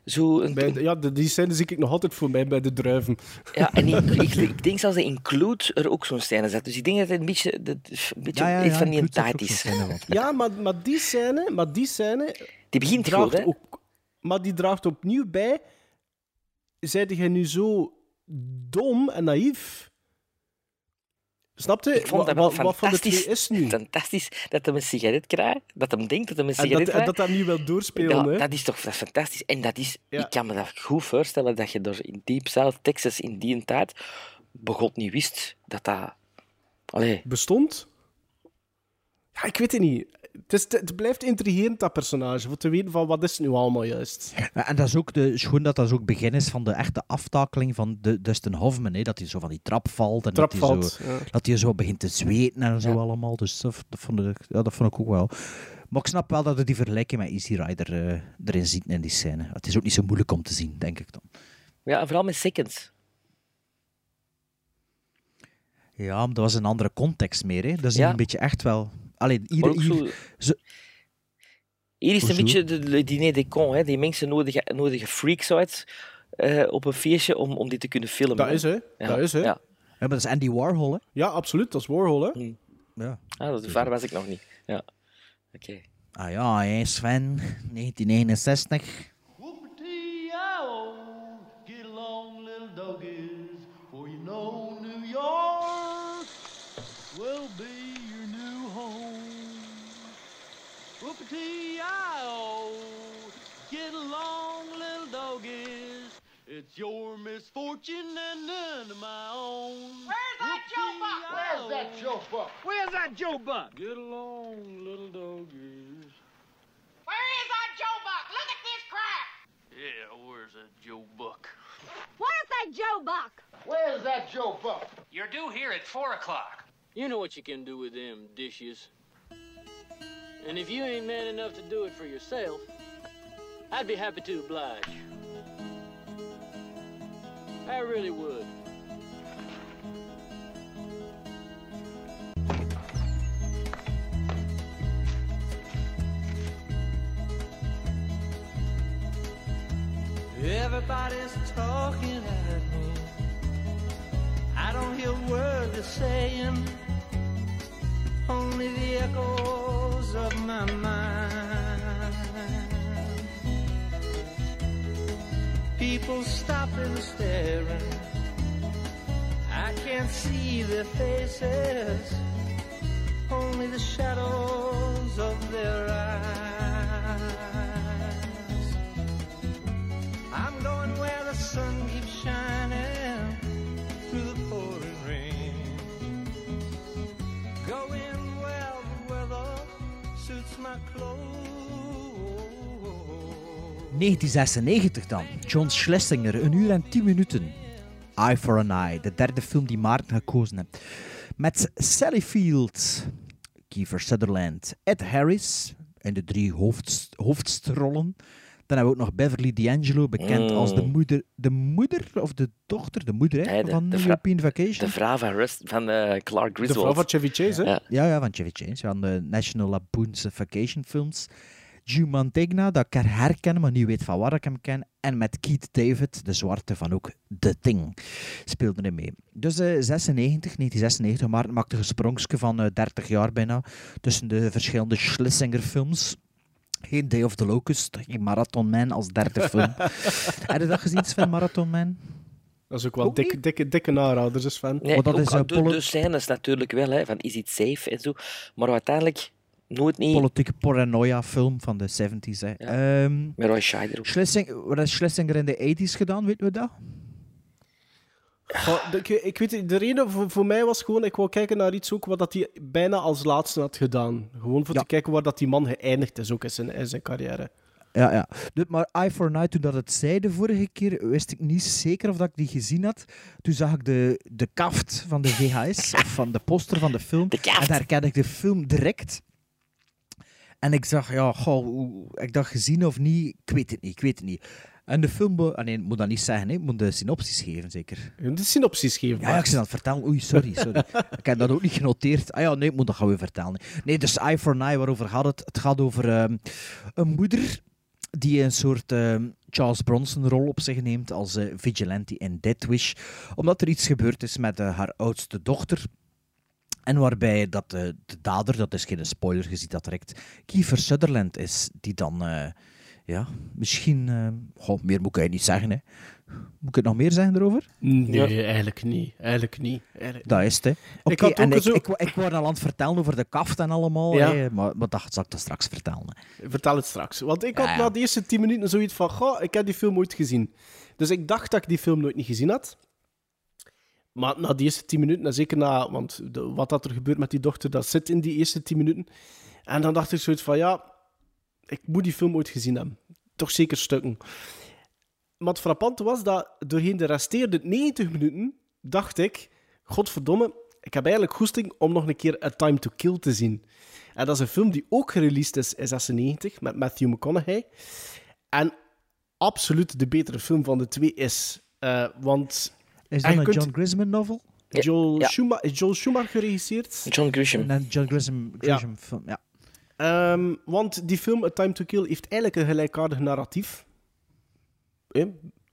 Zo een, Bij de- ja, die scène zie ik nog altijd voor mij bij de druiven. Ja, en ik, ik, ik denk zelfs dat Include er ook zo'n scène zat. Dus ik denk dat het een beetje, dat, een beetje Ja, ja, van die tijd is. Ja, maar, maar die scène... Maar die scène Die begint draagt goed, hè? ook, maar die draagt opnieuw bij. Zeide jij nu zo dom en naïef? Snap je? Ik vond dat wel wa- wat van de twee fantastisch, is nu? fantastisch dat hij een sigaret krijgt. Dat hij denkt dat hij een En sigaret en krijgt. dat dat nu wel doorspelen, ja, dat is toch dat is fantastisch. En dat is, Ja. ik kan me dat goed voorstellen dat je door in Deep South Texas in die tijd begot niet wist dat dat... Allee, Bestond? Ja, ik weet het niet. Het, is, het blijft intrigerend, dat personage. Voor te weten van wat is het nu allemaal juist. En dat is ook de, schoon dat dat is ook begin is van de echte aftakeling van de Dustin Hoffman. Hè, dat hij zo van die trap valt. En Trap dat, hij zo, ja. dat hij zo begint te zweten en zo Ja. allemaal. Dus dat, dat, vond ik, ja, dat vond ik ook wel. Maar ik snap wel dat je die vergelijking met Easy Rider eh, erin ziet in die scène. Het is ook niet zo moeilijk om te zien, denk ik dan. ja, en vooral met Seconds. Ja, maar dat was een andere context meer. Hè. Dat is Ja. een beetje echt wel... Allee, hier, hier, zo- zo- Hier is het een beetje de, de diner des cons. Hè. Die mensen nodigen, nodigen freaks uit eh, op een feestje om, om die te kunnen filmen. Dat is, hè? Ja, Dat is, hè? Ja, ja, maar dat is Andy Warhol, hè. Ja, absoluut. Dat is Warhol, hè? Ja. ah, dat ver was ik nog niet. Ja. Oké. Ah ja, hè, Sven. 1961. Whoopity-I-O, get along, little doggies. It's your misfortune and none of my own. Where's that Joe Buck? Where's that Joe Buck? Where's that Joe Buck? Get along, little doggies. Where is that Joe Buck? Look at this crap! Yeah, where's that Joe Buck? Where's that Joe Buck? Where's that Joe Buck? You're due here at 4 o'clock. You know what you can do with them dishes. And if you ain't man enough to do it for yourself, I'd be happy to oblige. I really would. Everybody's talking at me. I don't hear a word they're saying, only the of my mind. People stopping, staring. I can't see their faces, only the shadows of their eyes. I'm going where the sun keeps 1996 dan. John Schlesinger, een uur en 10 minuten. Eye for an Eye, de derde film die Maarten gekozen heeft. Met Sally Field, Kiefer Sutherland, Ed Harris en de drie hoofdst hoofdstrollen Dan hebben we ook nog Beverly D'Angelo, bekend als de Mm. moeder, de moeder of de dochter, de moeder hè, Ja, de- van de European Vacation. De vrouw van, Rust, van eh, Clark De Griswold. vrouw van Chevy Chase, hè? Ja. Ja, ja, van Chevy Chase, van de National Lampoon's Vacation Films. Joe Mantegna, dat ik herken, maar niet weet van waar ik hem ken. En met Keith David, de zwarte van ook The Thing, speelde hij mee. Dus eh 96, 1996, maar het maakte een sprongsje van eh, 30 jaar bijna tussen de verschillende Schlesinger-films. Geen Day of the Locust, geen Marathon Man als derde film. Heb je dat gezien, Sven, Marathon Man? Dat is ook wel Ook dikke, dikke, dikke is fan. Nee, Oh, dat ook is, eh, de, de scènes natuurlijk wel, hè, van is it safe en zo. Maar uiteindelijk nooit niet. Politieke paranoia-film van de 70s. Hè. Ehm, Met Roy Scheider ook. Schlesing, wat heeft Schlesinger in de 80s gedaan, weten we dat? Goh, ik, ik weet de reden voor, voor mij was gewoon, ik wou kijken naar iets ook wat dat hij bijna als laatste had gedaan. Gewoon voor Ja. te kijken waar dat die man geëindigd is ook in zijn, in zijn carrière. Ja, ja. Maar Eye for Eye, toen dat het zei de vorige keer, wist ik niet zeker of dat ik die gezien had. Toen zag ik de, de kaft van de VHS, of van de poster van de film. En daar kende ik de film direct. En ik zag, ja, goh, ik dacht gezien of niet, ik weet het niet, ik weet het niet. En de film, ah, nee, ik moet dat niet zeggen, hè. ik moet de synopsis geven, zeker. De synopsis geven. Ja, ja, ik aan het vertellen. Oei, sorry, sorry. ik heb dat ook niet genoteerd. Ah ja, nee, ik moet dat gaan weer vertellen. Nee, dus Eye for an Eye, waarover gaat het? Het gaat over ehm, een moeder die een soort ehm, Charles Bronson-rol op zich neemt als eh, vigilante in Death Wish, omdat er iets gebeurd is met eh, haar oudste dochter. En waarbij dat, eh, de dader, dat is geen spoiler, je ziet dat direct, Kiefer Sutherland is, die dan, eh, ja, misschien, eh, goh, meer moet ik niet zeggen, hè. Moet ik het nog meer zeggen erover? Nee, eigenlijk niet. Eigenlijk niet. Eigenlijk Dat is het, hè. Oké, Ik had ook en ik, zo- ik, ik, wou al aan het vertellen over de kaft en allemaal, Ja. hè, maar, maar dat zal ik dan straks vertellen. hè. Vertel het straks. Want ik had Ja, ja. na de eerste 10 minuten zoiets van: Goh, ik heb die film ooit gezien. Dus ik dacht dat ik die film nooit niet gezien had. Maar na die eerste 10 minuten, en zeker na. Want wat dat er gebeurt met die dochter, dat zit in die eerste 10 minuten. En dan dacht ik zoiets van: Ja, ik moet die film ooit gezien hebben. Toch zeker stukken. Maar het frappante was dat doorheen de resterende 90 minuten dacht ik: Godverdomme, ik heb eigenlijk goesting om nog een keer A Time to Kill te zien. En dat is een film die ook gereleased is in 96 met Matthew McConaughey. En absoluut de betere film van de twee is. eh, want Is en dat je een kunt- John Grisman novel? Joel, Ja. Schuma- is Joel Schumacher geregisseerd? John Grisham. Een John Grisham film, ja. Ehm, want die film A Time to Kill heeft eigenlijk een gelijkaardig narratief. Eh,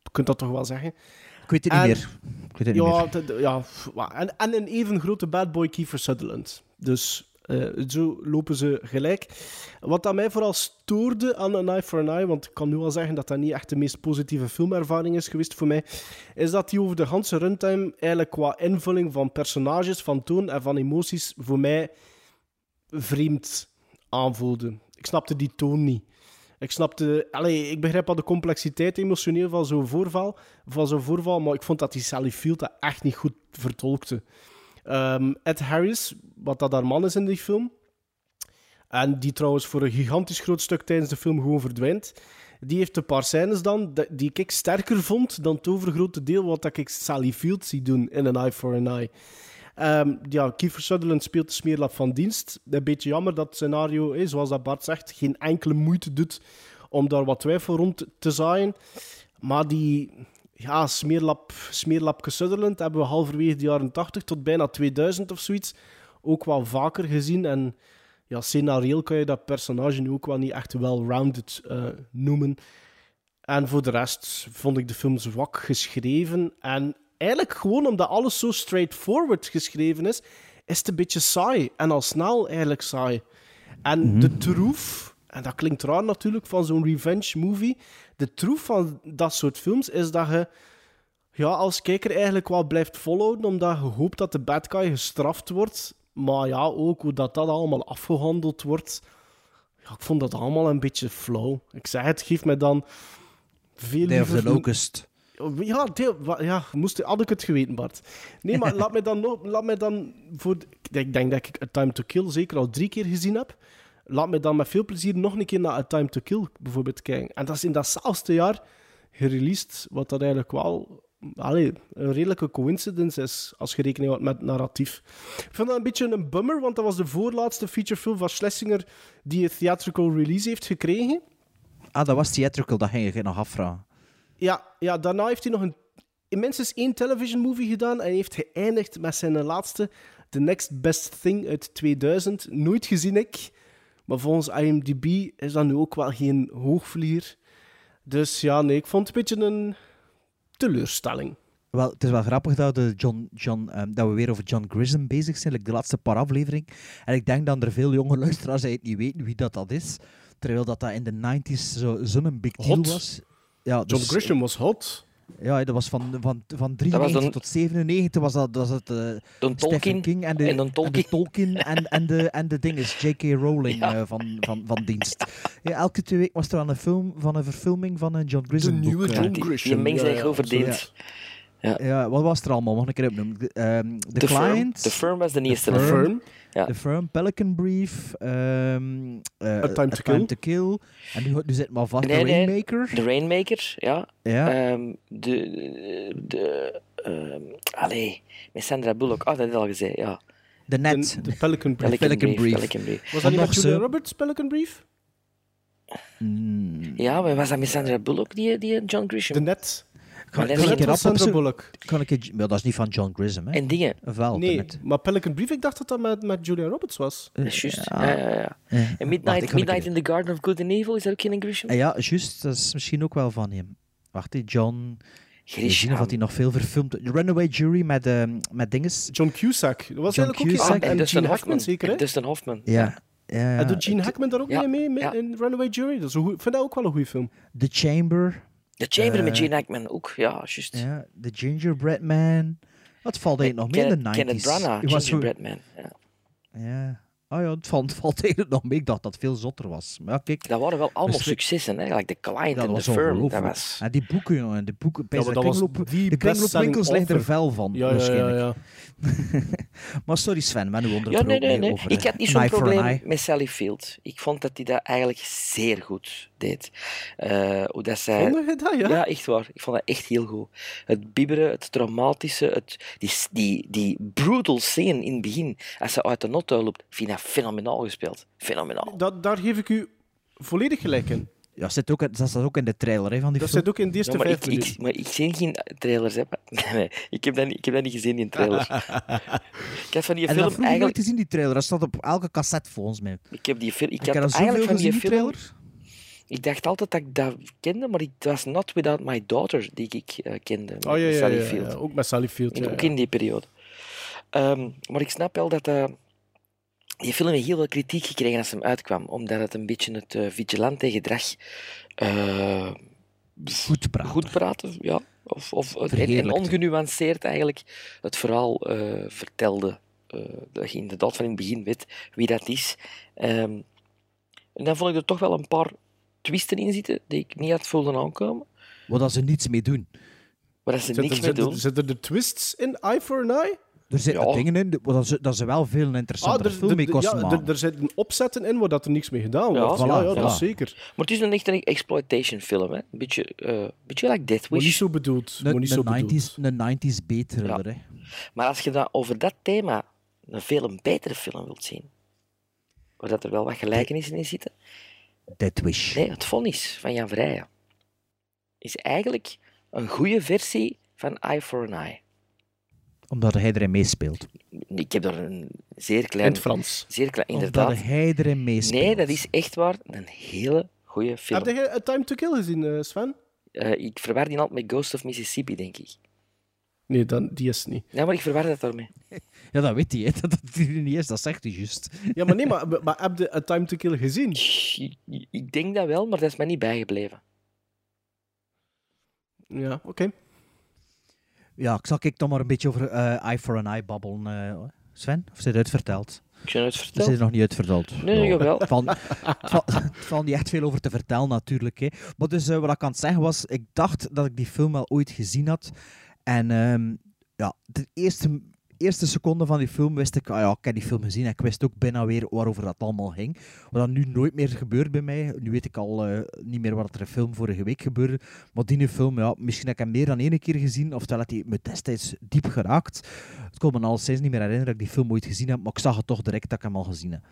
je kunt dat toch wel zeggen. Ik weet het En- niet meer. Ik weet het niet meer. ja en, en een even grote bad boy Kiefer Sutherland. Dus eh, zo lopen ze gelijk. Wat aan mij vooral stoorde aan An Eye for an Eye, want ik kan nu al zeggen dat dat niet echt de meest positieve filmervaring is geweest voor mij, is dat die over de ganse runtime eigenlijk qua invulling van personages, van toon en van emoties voor mij vreemd aanvoelde. Ik snapte die toon niet. Ik snapte... Allee, ik begrijp al de complexiteit emotioneel van zo'n voorval, van zo'n voorval, maar ik vond dat die Sally Field dat echt niet goed vertolkte. Ehm, Ed Harris, wat dat haar man is in die film, en die trouwens voor een gigantisch groot stuk tijdens de film gewoon verdwijnt, die heeft een paar scènes dan die ik sterker vond dan het overgrote deel wat ik Sally Field zie doen in An Eye for an Eye. Ehm, ja, Kiefer Sutherland speelt de smeerlap van dienst. Een beetje jammer dat het scenario, eh, zoals dat Bart zegt, geen enkele moeite doet om daar wat twijfel rond te zaaien. Maar die ja, smeerlap, smeerlapke Sutherland hebben we halverwege de jaren 80 tot bijna 2000 of zoiets ook wel vaker gezien. En ja, scenarioel kan je dat personage nu ook wel niet echt well-rounded eh, noemen. En voor de rest vond ik de film zwak geschreven. En eigenlijk gewoon omdat alles zo straightforward geschreven is, is het een beetje saai. En al snel eigenlijk saai. En de troef, en dat klinkt raar natuurlijk van zo'n revenge movie, de troef van dat soort films is dat je ja, als kijker eigenlijk wel blijft volhouden, omdat je hoopt dat de bad guy gestraft wordt. Maar ja, ook hoe dat, dat allemaal afgehandeld wordt. Ja, ik vond dat allemaal een beetje flauw. Ik zeg het, geef mij dan veel Day of liever the een- Locust. ja, deel, ja moest, had ik het geweten, Bart. Nee, maar laat mij dan, nog- laat mij dan voor... Ik denk dat ik A Time to Kill zeker al drie keer gezien heb. Laat mij dan met veel plezier nog een keer naar A Time to Kill bijvoorbeeld kijken. En dat is in datzelfde jaar gereleased, wat dat eigenlijk wel allee, een redelijke coincidence is, als je rekening houdt met narratief. Ik vind dat een beetje een bummer, want dat was de voorlaatste featurefilm van Schlesinger die een theatrical release heeft gekregen. Ah, dat was theatrical, dat ging je nog afvragen. Ja, ja, daarna heeft hij nog een, minstens één television movie gedaan en heeft geëindigd met zijn laatste, The Next Best Thing uit 2000. Nooit gezien ik, maar volgens IMDb is dat nu ook wel geen hoogvlieger. Dus ja, nee, ik vond het een beetje een teleurstelling. Wel, het is wel grappig dat, de John, John, ehm, dat we weer over John Grissom bezig zijn, like de laatste paar aflevering. En ik denk dat er veel jonge luisteraars eigenlijk niet weten wie dat, dat is. Terwijl dat, dat in de 90s zo'n zo big deal Hot. was. Ja, John dus- Grisham was hot. Ja, dat was van, van, van was 93 dan- tot 97 was dat, was het eh, Don Stephen Tolkien King en de, en Don en de Tolkien en, en de, en de dinges, J.K. Rowling Ja. eh, van, van, van dienst. Ja, elke twee weken was er aan een, film, van een verfilming van een John Grisham nieuwe boek. eh. John Die, die Grisham, mengt ja, zich ja. Ja, wat was er allemaal? Mag ik een keer opnoemen? De, ehm, The, The Firm. Client, The Firm was de eerste. The? Firm. Firm. Ja. The Firm, Pelican Brief, ehm eh, A Time to Kill. En nu, nu zit maar vast Nee, The nee. Rainmaker. De Rainmaker, ja. Ja. Ehm, de, de, ehm, allee, met Sandra Bullock. Oh, dat heb ik al gezegd, ja. The Net. De, de Pelican Brief. Pelican, Pelican Brief. Brief. Pelican Brief. Was dat niet met Julia zo- Roberts, Pelican Brief? Mm, Ja, maar was dat met Sandra Bullock, die, die John Grisham? De Net. Kan, ik Sandra opzoeken? Bullock. Kan ik een- maar dat is niet van John Grissom, hè? En dingen. Wel? Nee, maar Pelican Brief, ik dacht dat dat met, met Julia Roberts was. Is juist. Ja. Ja, ja, ja. Ja. En Midnight, in the Garden of Good and Evil, is dat ook geen Grisham? Ah, Ja, juist. Dat is misschien ook wel van hem. Wacht, die John... Grisham. of hij nog veel verfilmd... Runaway Jury met, met dinges. John Cusack. Dat was John eigenlijk ook Cusack. geen- Ah, En, Dustin Gene Hoffman. Hackman zeker, hè? Dustin Hoffman. Ja. ja. En doet Gene Hackman daar ook Ja, mee, mee, in Runaway Jury? Dat is een goeie- ik vind dat ook wel een goede film. The Chamber. The Chamber met Eh, Gene Hackman ook, ja, juist. Ja. The Gingerbread Man. Wat valt eigenlijk nog meer in de 90s? Kenneth Branagh, Die was zo- Gingerbread Man. Ja. Ja. Oh ja, het valt, valt eigenlijk nog mee. Ik dacht dat het veel zotter was. Maar ja, kijk. Dat waren wel allemaal Dus successen, hè? Like The Client dat en The Firm. Dat was... En die boeken, jongen. Die boeken. Ja, de dat was kringloop, die de kringloopwinkels liggen er fel van, Ja, ja, ja, waarschijnlijk. ja. maar sorry Sven, maar nu onder Ja, nee, nee, nee. over, Ik had niet zo'n probleem met Sally Field. Ik vond dat hij dat eigenlijk zeer goed deed. Eh, hoe dat zij... Vond je dat, ja? Ja, echt waar. Ik vond dat echt heel goed. Het bibberen, het traumatische, het, die, die, die brutal scene in het begin, als ze uit de notuil loopt, vind ik dat fenomenaal gespeeld. Fenomenaal. Dat, daar geef ik u volledig gelijk in. Ja, zit ook, dat staat ook in de trailer hè, van die Dat film. zit ook in de eerste Ja, maar, vijf ik, minuten. ik, maar ik zie geen trailers. Hè. Nee, ik, heb dat niet, ik heb dat niet gezien in trailer. ik heb van die en dat film nooit eigenlijk... te zien, die trailer. Dat staat op elke cassette volgens mij. Ik heb die film... Ik Ik had heb eigenlijk van die gezien, die film... trailer. Ik dacht altijd dat ik dat kende, maar het was Not Without My Daughter die ik eh, kende. met Oh ja, ja, Sally ja, Field. ja, ook met Sally Field. In- ja, ook in die periode. Ehm, maar ik snap wel dat eh, die film heeft heel veel kritiek gekregen als hem uitkwam, omdat het een beetje het eh, vigilante gedrag eh, Goed praten. goed praten, ja. Of, of het, en, ongenuanceerd eigenlijk het verhaal eh, vertelde. eh, dat je inderdaad van in het begin weet wie dat is. Ehm, en dan vond ik er toch wel een paar twisten in zitten die ik niet had voelen aankomen. Waar dat ze niets mee doen. Waar dat ze Zit niks mee doen. zitten er twists in Eye for an Eye? Er zitten Ja. dingen in waar dat ze, dat ze wel veel een interessantere er, film mee er- kosten ja, maken. er, er zitten opzetten in waar dat er niks mee gedaan Ja, wordt. voilà, Ja, ja, dat is zeker. Maar het is een echt een exploitation film, hè. Een beetje, eh beetje like Death Maar niet Wish. zo bedoeld. Een, Maar niet zo een, bedoeld. 90s, een 90s B-thriller, hè. Maar als je dan over dat thema een veel een betere film wilt zien, waar dat er wel wat gelijkenissen in zitten, Dead Wish. nee, het vonnis van Jan Vrijen is eigenlijk een goede versie van Eye for an Eye. Omdat hij erin meespeelt. Ik heb daar een zeer In klein... het Frans. Zeer klein, Omdat inderdaad. hij erin meespeelt. Nee, dat is echt waar een hele goede film. Heb jij A Time to Kill gezien, eh, Sven? Eh, ik verwar die altijd met Ghost of Mississippi, denk ik. Nee, dan, die is het niet. Ja, maar ik verwar dat daarmee. Ja, dat weet hij, hè. Dat er niet is. Dat zegt hij juist. Ja, maar nee, maar, maar heb je A Time to Kill gezien? Ik- Ik denk dat wel, maar dat is mij niet bijgebleven. Ja, oké. Ja, ik zal ik dan maar een beetje over eh, Eye for an Eye babbelen. eh, Sven, of zit het uitverteld? Ik heb het Is verteld. het nog niet uitverteld? Nee, jawel. Het valt, het valt- het valt niet echt veel over te vertellen, natuurlijk. Hè. Maar dus, eh, wat ik aan het zeggen was, ik dacht dat ik die film wel ooit gezien had. En ehm, ja, de eerste, eerste seconde van die film wist ik, ah ja, ik heb die film gezien en ik wist ook bijna weer waarover dat allemaal ging. Wat dat nu nooit meer gebeurt bij mij. Nu weet ik al eh, niet meer wat er een film vorige week gebeurde. Maar die film, ja, misschien heb ik hem meer dan één keer gezien, oftewel had hij me destijds diep geraakt. Het kon me al sinds niet meer herinneren dat ik die film ooit gezien heb, maar ik zag het toch direct dat ik hem al gezien heb.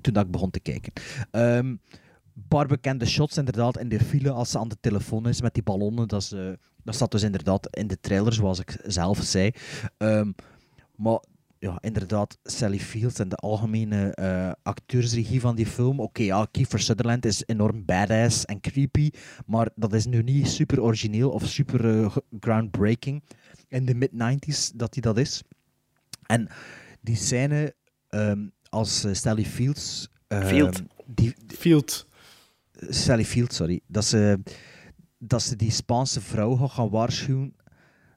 Toen dat ik begon te kijken. Een paar bekende shots inderdaad in de file als ze aan de telefoon is met die ballonnen. Dat, eh, dat staat dus inderdaad in de trailer, zoals ik zelf zei. Ehm, maar ja, inderdaad, Sally Fields en de algemene eh, acteursregie van die film. Oké, ja, Kiefer Sutherland is enorm badass en creepy, maar dat is nu niet super origineel of super eh, groundbreaking in de mid-90s dat hij dat is. En die scène ehm, als eh, Sally Fields... ehm, Field. Die, Field. Sally Field, sorry. Dat ze, dat ze die Spaanse vrouw gaan waarschuwen,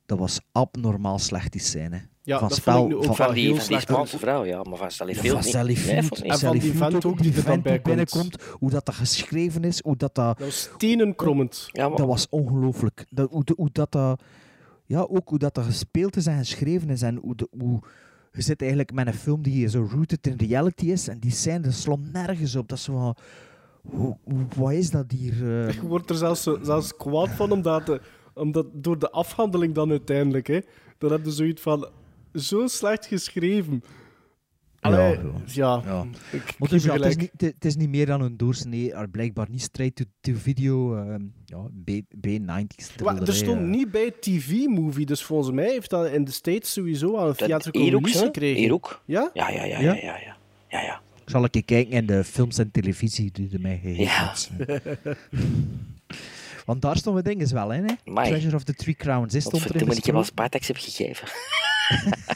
dat was abnormaal slecht, die scène. Ja, van dat spel, vond ik nu ook van, Van die, heel van die. Spaanse vrouw, ja, maar van Sally Ja, Field van niet. Nee. En van die vent ook, die er bij die komt. binnenkomt, hoe dat, dat geschreven is, hoe dat dat... Dat was stenenkrommend. Ja, maar, Dat was ongelooflijk. Dat, hoe, hoe dat, dat... Ja, ook hoe dat, dat gespeeld is en geschreven is. En hoe, de, hoe... Je zit eigenlijk met een film die zo rooted in reality is. En die scène dat slomt nergens op. Dat is zo van... Hoe, wat is dat hier? eh? Je wordt er zelfs, zelfs kwaad van, omdat, de, omdat door de afhandeling dan uiteindelijk, hè, dan heb je zoiets van, zo slecht geschreven. Allee, Ja, ja, Ja. ik, ik Maar geef dus, je ja, het, is niet, het- het is niet meer dan een doorsnee, er blijkbaar niet straight to, to video, ehm, ja, B, B90's. Maar er stond niet bij TV-movie, dus volgens mij heeft dat in de States sowieso al een hè? gekregen. Hier ook. Ja? Ja, ja, ja, Ja? ja, ja, ja. ja, Ik zal een keer kijken in de films en televisie die er mij gegeven Ja. Want daar stonden we dingen wel in, hè? Amai. Treasure of the Three Crowns, is stond erin ik heb al. Spartax heb gegeven.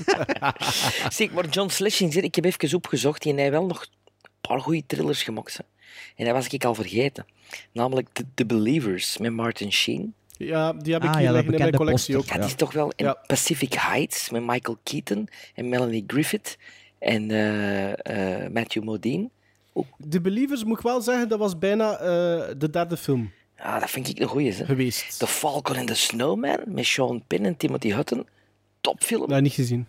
Zeg, maar John Slishing, ik heb even opgezocht en hij heeft wel nog een paar goede thrillers gemaakt. hè. En dat was ik al vergeten. Namelijk The, The Believers met Martin Sheen. Ja, die heb ik Ah, hier ja, in mijn bekende collectie ook. poster. Ja. is toch wel... Ja. Pacific Heights met Michael Keaton en Melanie Griffith en eh, eh, Matthew Modine. The Believers, moet ik wel zeggen, dat was bijna eh, de derde film Ah, dat vind ik een goeie, hè. geweest. The Falcon and the Snowman met Sean Penn en Timothy Hutton. Topfilm. Nee, niet gezien.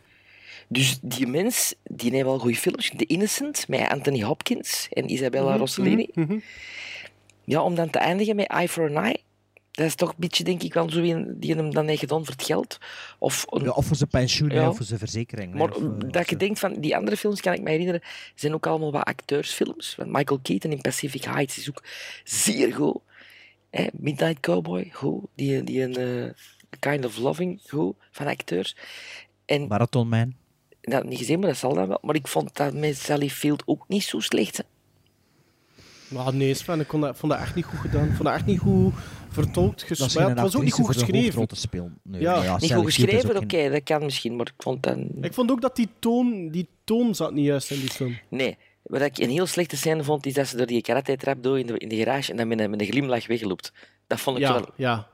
Dus die mens, die heeft wel goede films. The Innocent, met Anthony Hopkins en Isabella Mhm, Rossellini. mhm, mhm. Ja, om dan te eindigen met Eye for an Eye. Dat is toch een beetje, denk ik, wel zo een die hem dan heeft gedaan voor het geld. Of een, Ja, of voor zijn pensioen, Ja. of voor zijn verzekering. maar of, eh, dat je denkt van die andere films, kan ik me herinneren, zijn ook allemaal wat acteursfilms. Want Michael Keaton in Pacific Heights is ook zeer goed. Hè, Midnight Cowboy, goed. Die, die een eh, Kind of Loving, goed, van acteurs. En Marathon Man. dat niet gezien, maar dat zal dan wel. Maar ik vond dat met Sally Field ook niet zo slecht. Maar nee, Sven, ik kon dat, vond dat echt niet goed gedaan. Ik vond dat echt niet goed vertolkt. Ges... Dat is maar ja, geen het was ook niet goed geschreven. Nee, Ja. niet goed is geschreven, oké, dat kan misschien, maar ik vond dat... Ik vond ook dat die toon, die toon zat niet juist in die film. Nee. Wat ik een heel slechte scène vond, is dat ze door die karate-trap door in de, in de garage en dan met een, met een glimlach wegloopt. Dat vond ik Ja, wel... ja.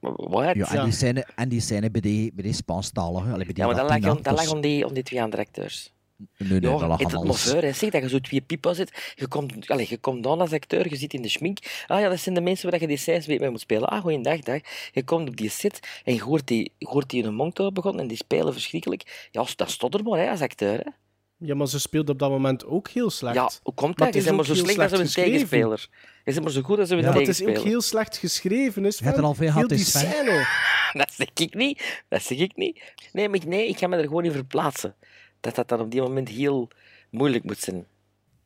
What? Ja, en Ja. die scène, en die scène bij die, bij die Spaanstalige, allee, bij die Ja, maar dat lag, aan- dat lag was- aan die, aan die twee andere acteurs. Nee, nee, ja, dat lag het het mauveur, hè. Zeg dat je zo twee pipa zit. Je komt, allez, je komt aan als acteur, je zit in de schmink. Ah ja, dat zijn de mensen waar je die scènes mee moet spelen. Ah, goeiedag, dag. Je komt op die set en je hoort die, je hoort die in een mond begonnen en die spelen verschrikkelijk. Ja, dat stond er maar hè, als acteur. Hè. Ja, maar ze speelde op dat moment ook heel slecht. Ja, hoe komt dat? het Je is bent maar zo slecht als een geschreven. tegenspeler. Je bent maar zo goed als een Ja, maar het is tegenspeler. ook heel slecht geschreven. Is Je hebt er al veel heel gehad, is. Dat zeg ik niet. Dat zeg ik niet. Nee, maar ik, nee, ik ga me er gewoon in verplaatsen. Dat dat dan op die moment heel moeilijk moet zijn.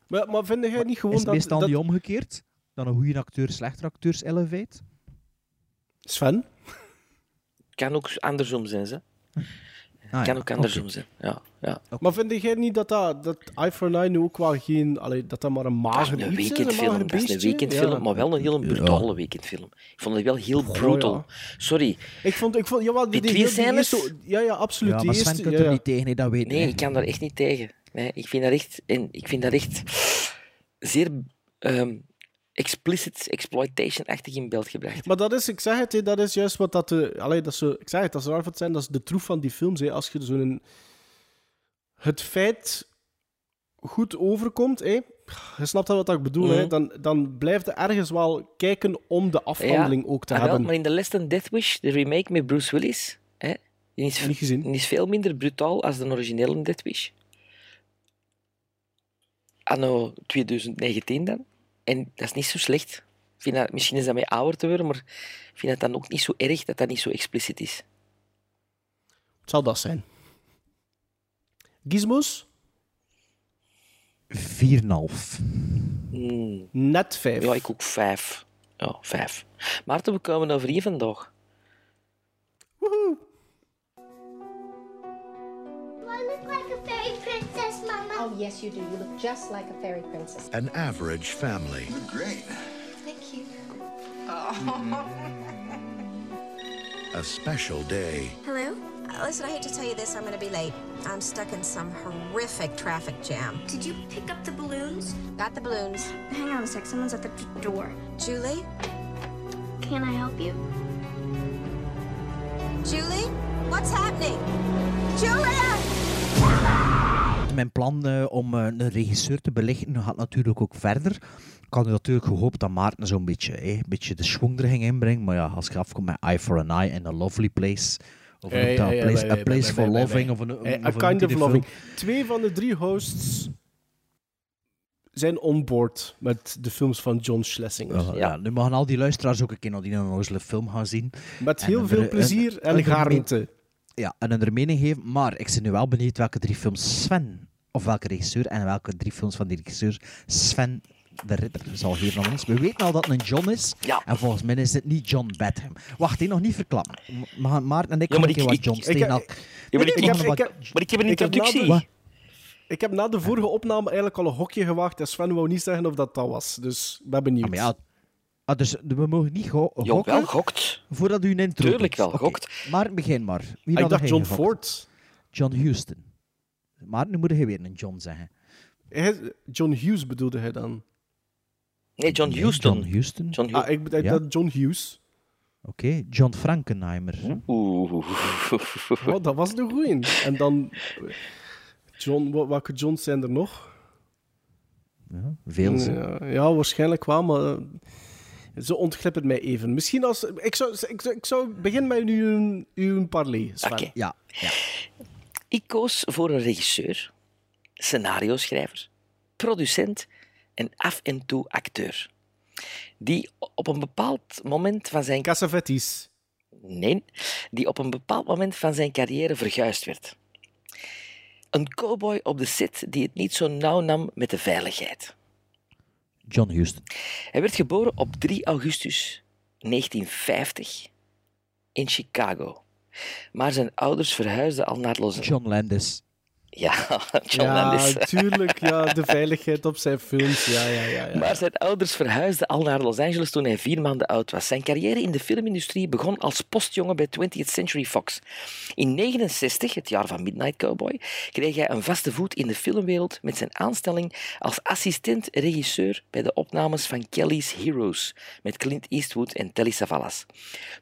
Maar, maar vind jij niet gewoon Is het dat... meestal dat... niet omgekeerd? Dan een goede acteur slechter acteurs elevate? Sven? Kan ook andersom zijn, ze. Ah, kan ja, ook andersom oké. zijn. Ja, ja. Maar vind jij niet dat, dat, dat Eye nu ook wel geen... Allee, dat dat maar een Dat is mager een iets is? Een weekendfilm, mager dat is een weekendfilm, Ja. maar wel een heel brutale weekendfilm. Ik vond het wel heel brutal. ja. Sorry, Ik vond... Ik vond jawel, Die die, twee die scènes? eerste- ja, ja, absoluut. Ja, die maar Sven kunt ja, er niet tegen, dat weet nee, hij. ik kan daar echt niet tegen. Nee, ik vind dat echt, en ik vind dat echt zeer ehm, explicit exploitation-achtig in beeld gebracht. Maar dat is, ik zeg het, hè, dat is juist wat dat... De, allee, dat zo, ik zeg het, dat is raar van het zijn, dat is de troef van die films. Als je zo'n... Het feit goed overkomt, hè, je snapt wel wat ik bedoel, hè, Mhm. dan, dan blijft er ergens wel kijken om de afhandeling ook te Ah, wel, hebben. maar in The Less Than Death Wish, de remake met Bruce Willis, hè, die, is, Niet gezien. die is veel minder brutaal als de originele Death Wish. Anno 2019 dan. En dat is niet zo slecht. Vind dat, misschien is dat mee ouder te worden, maar ik vind het dan ook niet zo erg dat dat niet zo expliciet is. Het zal dat zijn. Gizmos? 4,5. Hmm. Net vijf. Ja, ik ook vijf. Ja, vijf. Maarten, we komen over hier vandaag. Woehoe. Oh, yes, you do. You look just like a fairy princess. An average family. great. Thank you. A special day. Hello? Uh, listen, I hate to tell you this, I'm gonna be late. I'm stuck in some horrific traffic jam. Did you pick up the balloons? Got the balloons. Hang on a sec. Someone's at the door. Julie? Can I help you? Julie? What's happening? Julia! Mijn plan eh, om eh, een regisseur te belichten gaat natuurlijk ook verder. Ik had natuurlijk gehoopt dat Maarten zo'n beetje, eh, een beetje de schwung er ging inbrengen. Maar ja, als je afkomt met Eye for an Eye en A Lovely Place. Of Hey, hey, A Place, a for Loving. Of een, Hey, hoe A Kind of film? Loving. Twee van de drie hosts zijn onboard met de films van John Schlesinger. Ja, ja, nu mogen al die luisteraars ook een keer naar die film gaan zien. Met En heel veel plezier en een- gaarmte. Ja, en een mening geven. Maar ik ben nu wel benieuwd welke drie films Sven, of welke regisseur, en welke drie films van die regisseur Sven de Ridder zal geven aan ons. We weten al dat het een John is. En volgens mij is het niet John Badham. Wacht, die nog niet verklappen. Ma- Maarten en ik Ja, gaan maar een keer ik- wat John ik- Steen ik- al- Ja, maar ik- maar heb- wat- ik heb- maar ik heb een heb introductie. Ik heb na de vorige opname eigenlijk al een hokje gewaagd en Sven wou niet zeggen of dat dat was. Dus ik ben benieuwd. Ah, maar ja, ah, dus we mogen niet go Jawel, gokken gokt. voordat u een intro Tuurlijk wel, gokt. Maar begin maar. Wie ik had dacht John gegokt? Ford. John Houston. Maar nu moet hij weer een John zeggen. Hij- John Hughes bedoelde hij dan. Nee, John Houston. John Houston. John Ah, ik bedoel Ja? dat John Hughes. Oké, John Frankenheimer. Oeh. Oh, dat was de goeie. En dan... eh, John, welke Johns zijn er nog? Ja, veel. Ja, ja, waarschijnlijk wel, maar... Zo ontglipt het mij even. Misschien als... Ik zou, ik zou, ik zou beginnen met uw, uw parley. Oké. Ja, ja. Ik koos voor een regisseur, scenario-schrijver, producent en af en toe acteur. Die op een bepaald moment van zijn... Cassavetes. Nee, die op een bepaald moment van zijn carrière verguisd werd. Een cowboy op de set die het niet zo nauw nam met de veiligheid. John Houston. Hij werd geboren op 3 augustus 1950 in Chicago. Maar zijn ouders verhuisden al naar Los Angeles. John Landis. Ja, John ja, Landis. tuurlijk. Ja, de veiligheid op zijn films. Ja, ja, ja. ja. Maar zijn ouders verhuisden al naar Los Angeles toen hij vier maanden oud was. Zijn carrière in de filmindustrie begon als postjongen bij 20th Century Fox. In 1969, het jaar van Midnight Cowboy, kreeg hij een vaste voet in de filmwereld met zijn aanstelling als assistent-regisseur bij de opnames van Kelly's Heroes met Clint Eastwood en Telly Savalas.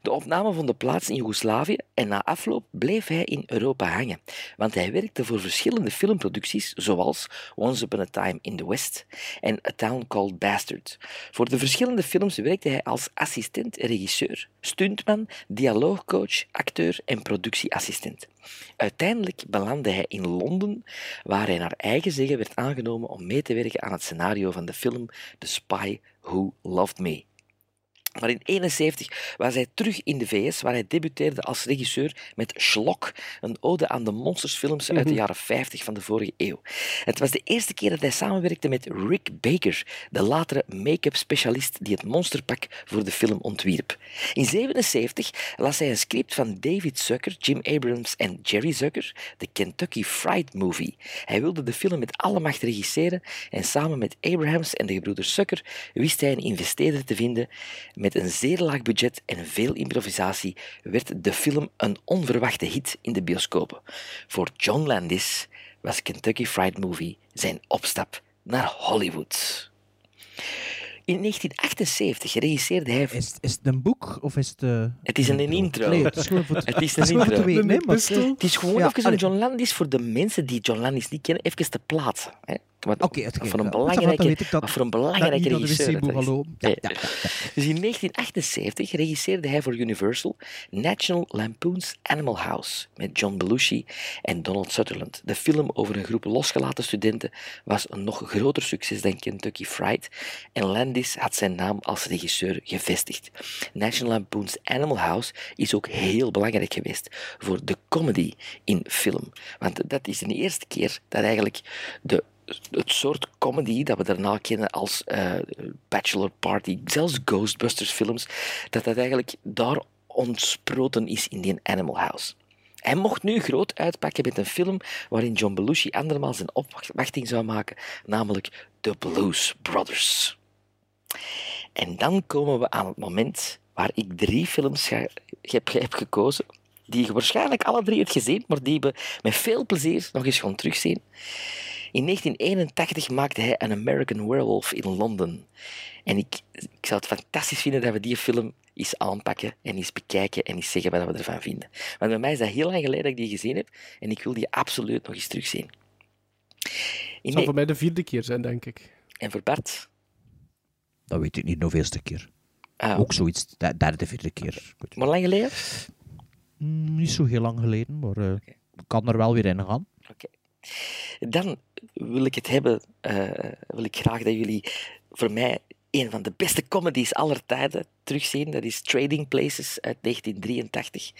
De opnamen vonden plaats in Joegoslavië en na afloop bleef hij in Europa hangen, want hij werkte voor verschillende filmproducties zoals Once Upon a Time in the West en A Town Called Bastard. Voor de verschillende films werkte hij als assistent-regisseur, stuntman, dialoogcoach, acteur en productieassistent. Uiteindelijk belandde hij in Londen, waar hij naar eigen zeggen werd aangenomen om mee te werken aan het scenario van de film The Spy Who Loved Me. Maar in 1971 was hij terug in de VS, waar hij debuteerde als regisseur met Schlock, een ode aan de monstersfilms uit de jaren 50 van de vorige eeuw. Het was de eerste keer dat hij samenwerkte met Rick Baker, de latere make-up specialist die het monsterpak voor de film ontwierp. In 1977 las hij een script van David Zucker, Jim Abrams en Jerry Zucker, de Kentucky Fried Movie. Hij wilde de film met alle macht regisseren en samen met Abrams en de gebroeders Zucker wist hij een investeerder te vinden met een zeer laag budget en veel improvisatie werd de film een onverwachte hit in de bioscopen. Voor John Landis was Kentucky Fried Movie zijn opstap naar Hollywood. In 1978 regisseerde hij... Is, is het een boek of is het... eh, Het is een intro. Nee, het is gewoon voor Het is het een intro. maar- Het is gewoon Ja, even om allee. John Landis, voor de mensen die John Landis niet kennen, even te plaatsen. Hè. Wat, voor een ja, belangrijke, ik dat- voor een dat belangrijke regisseur. dat is. Ja, ja, Dus in 1978 regisseerde hij voor Universal National Lampoon's Animal House met John Belushi en Donald Sutherland. De film over een groep losgelaten studenten was een nog groter succes dan Kentucky Fried en Landis had zijn naam als regisseur gevestigd. National Lampoon's Animal House is ook heel belangrijk geweest voor de comedy in film. Want dat is de eerste keer dat eigenlijk de het soort comedy dat we daarna kennen als eh, Bachelor Party, zelfs Ghostbusters films, dat dat eigenlijk daar ontsproten is in die Animal House. Hij mocht nu groot uitpakken met een film waarin John Belushi andermaal zijn opwachting zou maken, namelijk The Blues Brothers. En dan komen we aan het moment waar ik drie films heb, heb gekozen, die je waarschijnlijk alle drie hebt gezien, maar die we met veel plezier nog eens gaan terugzien. In 1981 maakte hij An American Werewolf in Londen. En ik, ik zou het fantastisch vinden dat we die film eens aanpakken en eens bekijken en eens zeggen wat we ervan vinden. Want bij mij is dat heel lang geleden dat ik die gezien heb en ik wil die absoluut nog eens terugzien. Het zal ne- voor mij de vierde keer zijn, denk ik. En voor Bart? Dat weet ik niet, hoeveelste keer. Ah. Ook zoiets, de derde, vierde keer. Goed. Maar lang geleden? Mm, niet zo heel lang geleden, maar eh, ik kan er wel weer in gaan. Dan wil ik het hebben, eh, wil ik graag dat jullie voor mij een van de beste comedies aller tijden terugzien. Dat is Trading Places uit 1983.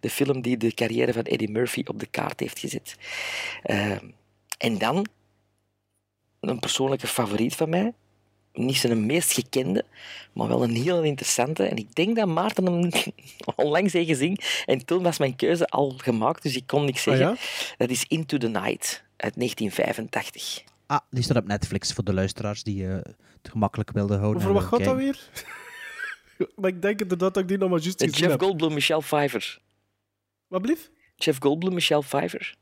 De film die de carrière van Eddie Murphy op de kaart heeft gezet. Eh, en dan een persoonlijke favoriet van mij. Niet zijn meest gekende, maar wel een heel interessante. En ik denk dat Maarten hem onlangs heeft gezien. En toen was mijn keuze al gemaakt, dus ik kon niks Ah, zeggen. ja? Dat is Into the Night uit 1985. Ah, die staat op Netflix voor de luisteraars die eh, het gemakkelijk wilden houden. Over en wat gaat dat weer? maar ik denk inderdaad dat ik die nog maar juist gezien Jeff heb. Goldblum, Michelle Pfeiffer. Wat blief? Jeff Goldblum, Michelle Pfeiffer.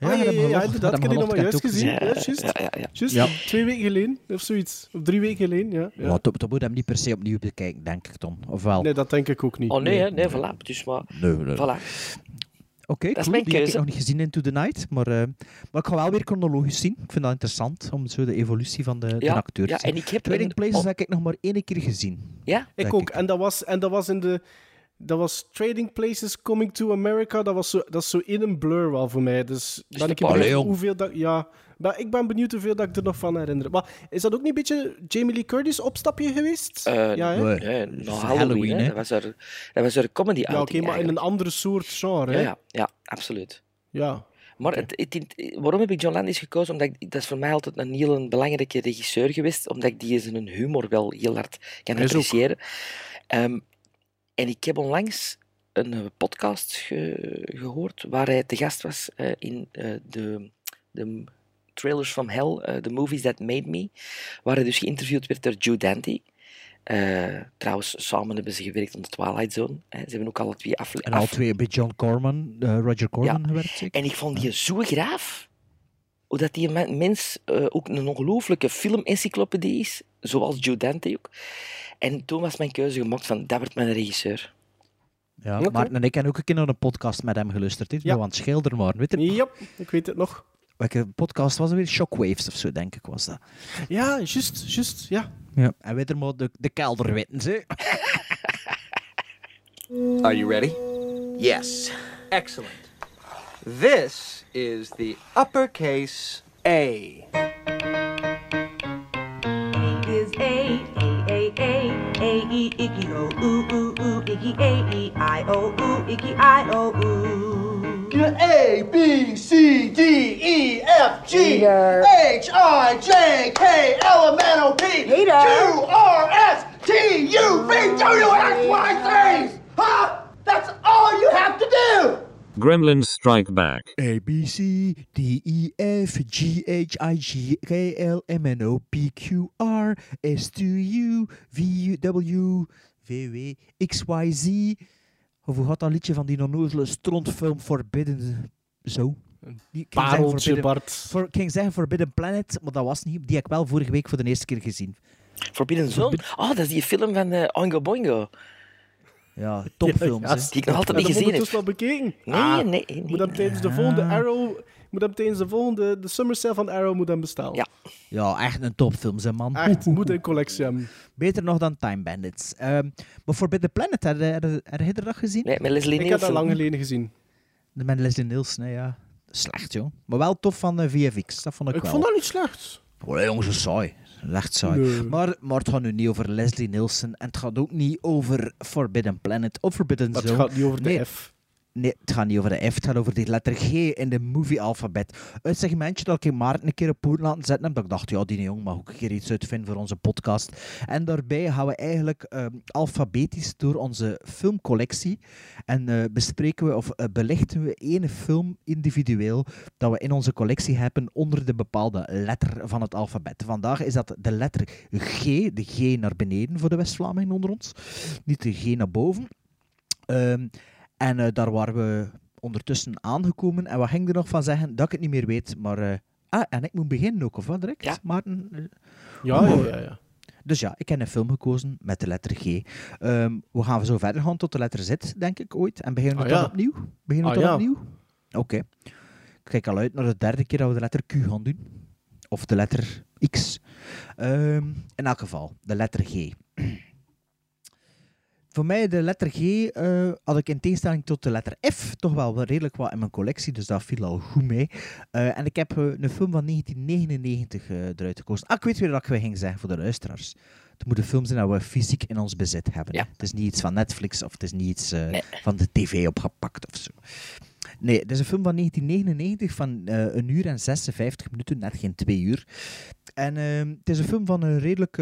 Ja, ja, ja, ja, inderdaad. Ik heb die nog maar juist gezien. Ja, Ja, juist. ja, ja, ja. Juist Ja. twee weken geleden, of zoiets. Of drie weken geleden, ja. Ja, dat, dat moet hem niet per se opnieuw bekijken, denk ik dan. Of wel? Nee, dat denk ik ook niet. Oh nee, hè? nee, voilà. Dus maar, Nee, nee. voilà. Oké, cool. mijn Die heb ik nog niet gezien Into the Night, maar, eh, maar ik ga wel weer chronologisch zien. Ik vind dat interessant, om zo de evolutie van de, de Ja, acteur te ja, zien. en ik heb Trading een- Places oh. heb ik nog maar één keer gezien. Ja? Ik ook. En dat was, en dat was in de... Dat was Trading Places Coming to America. Dat, was zo, dat is zo in een blur wel voor mij. Dus ben de ik benieuwd hoeveel dat... Ja, maar ik ben benieuwd hoeveel dat ik er nog van herinner. Maar is dat ook niet een beetje Jamie Lee Curtis opstapje geweest? Eh, ja, hè? Nee. Halloween, Halloween, hè. Dat was er, dat was er comedy Ja, oké, maar in een andere soort genre, hè? ja, ja, ja, absoluut. Ja. Maar het, het, waarom heb ik John Landis gekozen? Omdat ik, dat is voor mij altijd een heel een belangrijke regisseur geweest, omdat ik die zijn humor wel heel hard kan appreciëren. Ehm, en ik heb onlangs een eh, podcast ge- gehoord waar hij te gast was eh, in eh, de, de Trailers from Hell, eh, The Movies That Made Me, waar hij dus geïnterviewd werd door Joe Dante. Trouwens, samen hebben ze gewerkt aan de Twilight Zone. Hè. Ze hebben ook alle twee En al afleveringen. twee bij John Corman, Roger Corman Ja. gewerkt, zeker? En ik vond die zo graaf. Hoe dat die men- mens ook een ongelooflijke film-encyclopedie is. Zoals Joe Dante ook. En toen was mijn keuze gemaakt van, dat wordt mijn regisseur. Ja. Maarten en ik hebben ook een keer naar een podcast met hem geluisterd. Ja. het schilderen waren. Weet je, Ja, ik weet het nog. welke podcast was het weer? Shockwaves of zo, denk ik, was dat. Ja, juist, juist, ja. Ja. En weet er maar de, de kelder weten, ze. Are you ready? Yes. Excellent. This is the uppercase A. E, Icky, O, Ooh, Ooh, Ooh, Icky, A, E, I, O, Ooh, Icky, I, O, Ooh. A, B, C, D, E, F, G, H, I, J, K, L, M, N, O, P, Q, R, S, T, U, V, W, X, Y, Z. Huh? That's all you have to do. Gremlins Strike Back. A, B, C, D, E, F, G, H, I, J, K, L, M, N, O, P, Q, R, S, T, U, V, W, V, W, X, Y, Z. Of hoe gaat dat liedje van die onnozele strontfilm Forbidden... Zo. Die- ik ging zeggen Pareltje, Forbidden- Bart. voor, ik ging zeggen Forbidden Planet, maar dat was niet. Die heb ik wel vorige week voor de eerste keer gezien. Forbidden Zone? Oh, dat is die film van eh, Oingo Boingo. Ja, topfilms. Ja, ik nog altijd Ja, niet gezien ik dus heb. wel bekeken. Nee, Ah, nee, nee. Moet hem tijdens de volgende Ah. Arrow... Moet hem tijdens de volgende... De Summer Sale van Arrow moet hem bestellen. Ja. Ja, echt een topfilm, hè, man. Echt, moet een collectie hebben. Beter nog dan Time Bandits. Ehm, maar Forbidden Planet, heb je, heb dat gezien? Nee, met Leslie Ik heb dat Nielsen. lang geleden gezien. Met Leslie Nielsen, nee, ja. Slecht, joh. Maar wel tof van eh, VFX, dat vond ik, Ik wel. vond dat niet slecht. Oh, jongens, zo saai. Echt saai. Nee. Maar, maar het gaat nu niet over Leslie Nielsen en het gaat ook niet over Forbidden Planet of Forbidden Maar het Zone. gaat niet over de nee. F. Nee, het gaat niet over de F, het gaat over die letter G in de movie-alfabet. Een segmentje dat ik in maart een keer op poot laten zetten heb, ik dacht, ja, die jong mag ook een keer iets uitvinden voor onze podcast. En daarbij gaan we eigenlijk ehm, alfabetisch door onze filmcollectie en eh, bespreken we of eh, belichten we ene film individueel dat we in onze collectie hebben onder de bepaalde letter van het alfabet. Vandaag is dat de letter G, de G naar beneden voor de West-Vlamingen onder ons, niet de G naar boven. Ehm, en eh, daar waren we ondertussen aangekomen. En wat ging er nog van zeggen? Dat ik het niet meer weet. Maar. eh, ah, en ik moet beginnen ook, of wat direct? Ja. Maarten? Ja, ja, ja, ja. Dus ja, ik heb een film gekozen met de letter G. Ehm, we gaan zo verder gaan tot de letter Z, denk ik ooit. En beginnen we Ah, dan ja. opnieuw? Beginnen we Ah, dan ja. opnieuw? Oké. Ik kijk al uit naar de derde keer dat we de letter Q gaan doen. Of de letter X. Ehm, in elk geval, de letter G. Voor mij, de letter G, eh, had ik in tegenstelling tot de letter F toch wel redelijk wat in mijn collectie, dus dat viel al goed mee. Eh, en ik heb eh, een film van 1999 eh, eruit gekozen. Ah, ik weet weer wat ik ging zeggen voor de luisteraars. Het moet een film zijn dat we fysiek in ons bezit hebben. Ja. Het is niet iets van Netflix of het is niet iets Nee. van de tv opgepakt of zo. Nee, het is een film van 1999 van eh, een uur en 56 minuten, net geen twee uur. En ehm, het is een film van een redelijk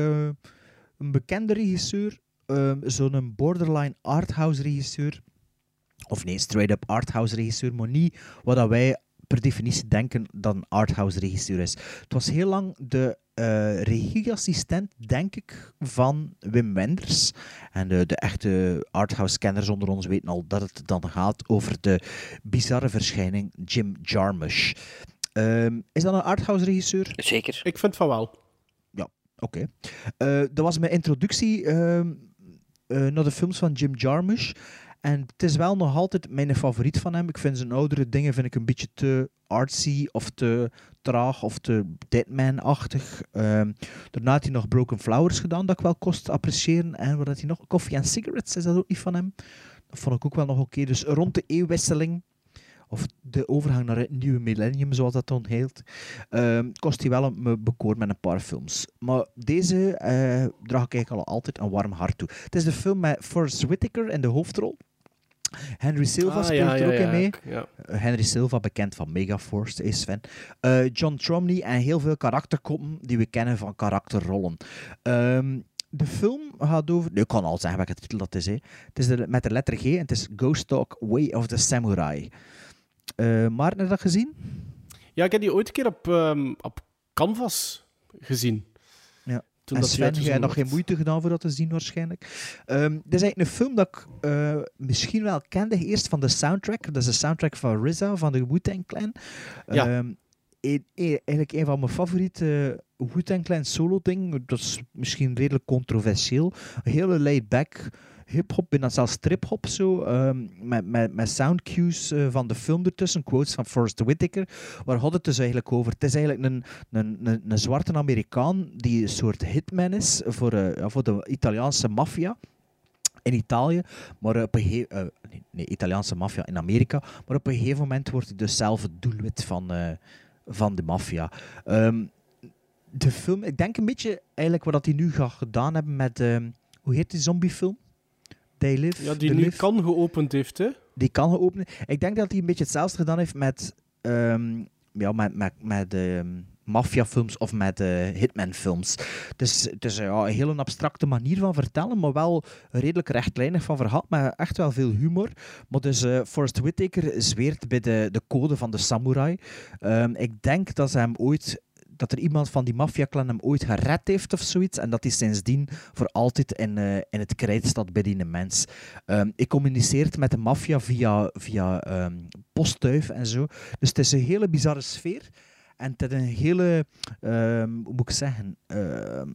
een bekende regisseur, ehm, zo'n borderline arthouse regisseur. Of nee, straight-up arthouse regisseur, maar niet wat dat wij per definitie denken dat een arthouse regisseur is. Het was heel lang de eh, regieassistent, denk ik, van Wim Wenders. En de, de echte arthouse-kenners onder ons weten al dat het dan gaat over de bizarre verschijning Jim Jarmusch. Ehm, is dat een arthouse-regisseur? Zeker. Ik vind van wel. Ja, oké. Eh, dat was mijn introductie ehm, eh, naar de films van Jim Jarmusch. En het is wel nog altijd mijn favoriet van hem. Ik vind zijn oudere dingen vind ik een beetje te artsy of te traag of te Deadman-achtig. Ehm, daarna had hij nog Broken Flowers gedaan, dat ik wel kost appreciëren. En wat had hij nog? Coffee and Cigarettes, is dat ook niet van hem? Dat vond ik ook wel nog oké. Dus rond de eeuwwisseling, of de overgang naar het nieuwe millennium, zoals dat dan heet, ehm, kost hij wel een me bekoor met een paar films. Maar deze eh, draag ik eigenlijk al altijd een warm hart toe. Het is de film met Forrest Whitaker in de hoofdrol. Henry Silva Ah, speelt ja, er ja, ook in mee. ja. Uh, Henry Silva, bekend van Megaforce, is Sven. Uh, John Tromney en heel veel karakterkoppen die we kennen van karakterrollen. Ehm, de film gaat over... Nu, ik kan al zeggen welke titel dat is. Hè. Het is de, met de letter G en het is Ghost Talk Way of the Samurai. Uh, Maarten, heb je dat gezien? Ja, ik heb die ooit een keer op, ehm, op Canvas gezien. Ja. Toen en dat Sven, jij nog geen moeite gedaan voor dat te zien waarschijnlijk. Ehm dit is eigenlijk een film dat ik eh, misschien wel kende eerst van de soundtrack. Dat is de soundtrack van RZA, van de Wu-Tang Clan. Ja. Ehm, eigenlijk een van mijn favoriete Wu-Tang Clan solo dingen. Dat is misschien redelijk controversieel. Een hele laid-back hip-hop, bijna zelfs trip-hop zo. ehm, met, met, met sound cues eh, van de film ertussen, quotes van Forrest Whitaker. Waar had het dus eigenlijk over? Het is eigenlijk een, een, een, een zwarte Amerikaan die een soort hitman is voor, eh, voor de Italiaanse maffia in Italië, maar op een ge- eh, nee, nee, Italiaanse maffia in Amerika, maar op een gegeven moment wordt hij dus zelf het doelwit van, eh, van de maffia. Ehm, de film, ik denk een beetje eigenlijk wat hij nu gaat gedaan hebben met, ehm, hoe heet die zombiefilm? They Live. Ja, die nu Live. kan geopend heeft, hè? Die kan geopend. Ik denk dat hij een beetje hetzelfde gedaan heeft met, ehm ja, met, met, met ehm maffiafilms of met eh, hitmanfilms. Dus het is ja, een hele abstracte manier van vertellen, maar wel redelijk rechtlijnig van verhaal, maar echt wel veel humor. Maar dus eh Forrest Whitaker zweert bij de, de code van de samurai. Ehm, ik denk dat ze hem ooit dat er iemand van die maffiaclan hem ooit gered heeft of zoiets. En dat hij sindsdien voor altijd in, eh, in het krijt staat bij die mens. Ehm ik communiceert met de maffia via, via ehm, postduif en zo. Dus het is een hele bizarre sfeer. En het heeft een hele, ehm, hoe moet ik zeggen,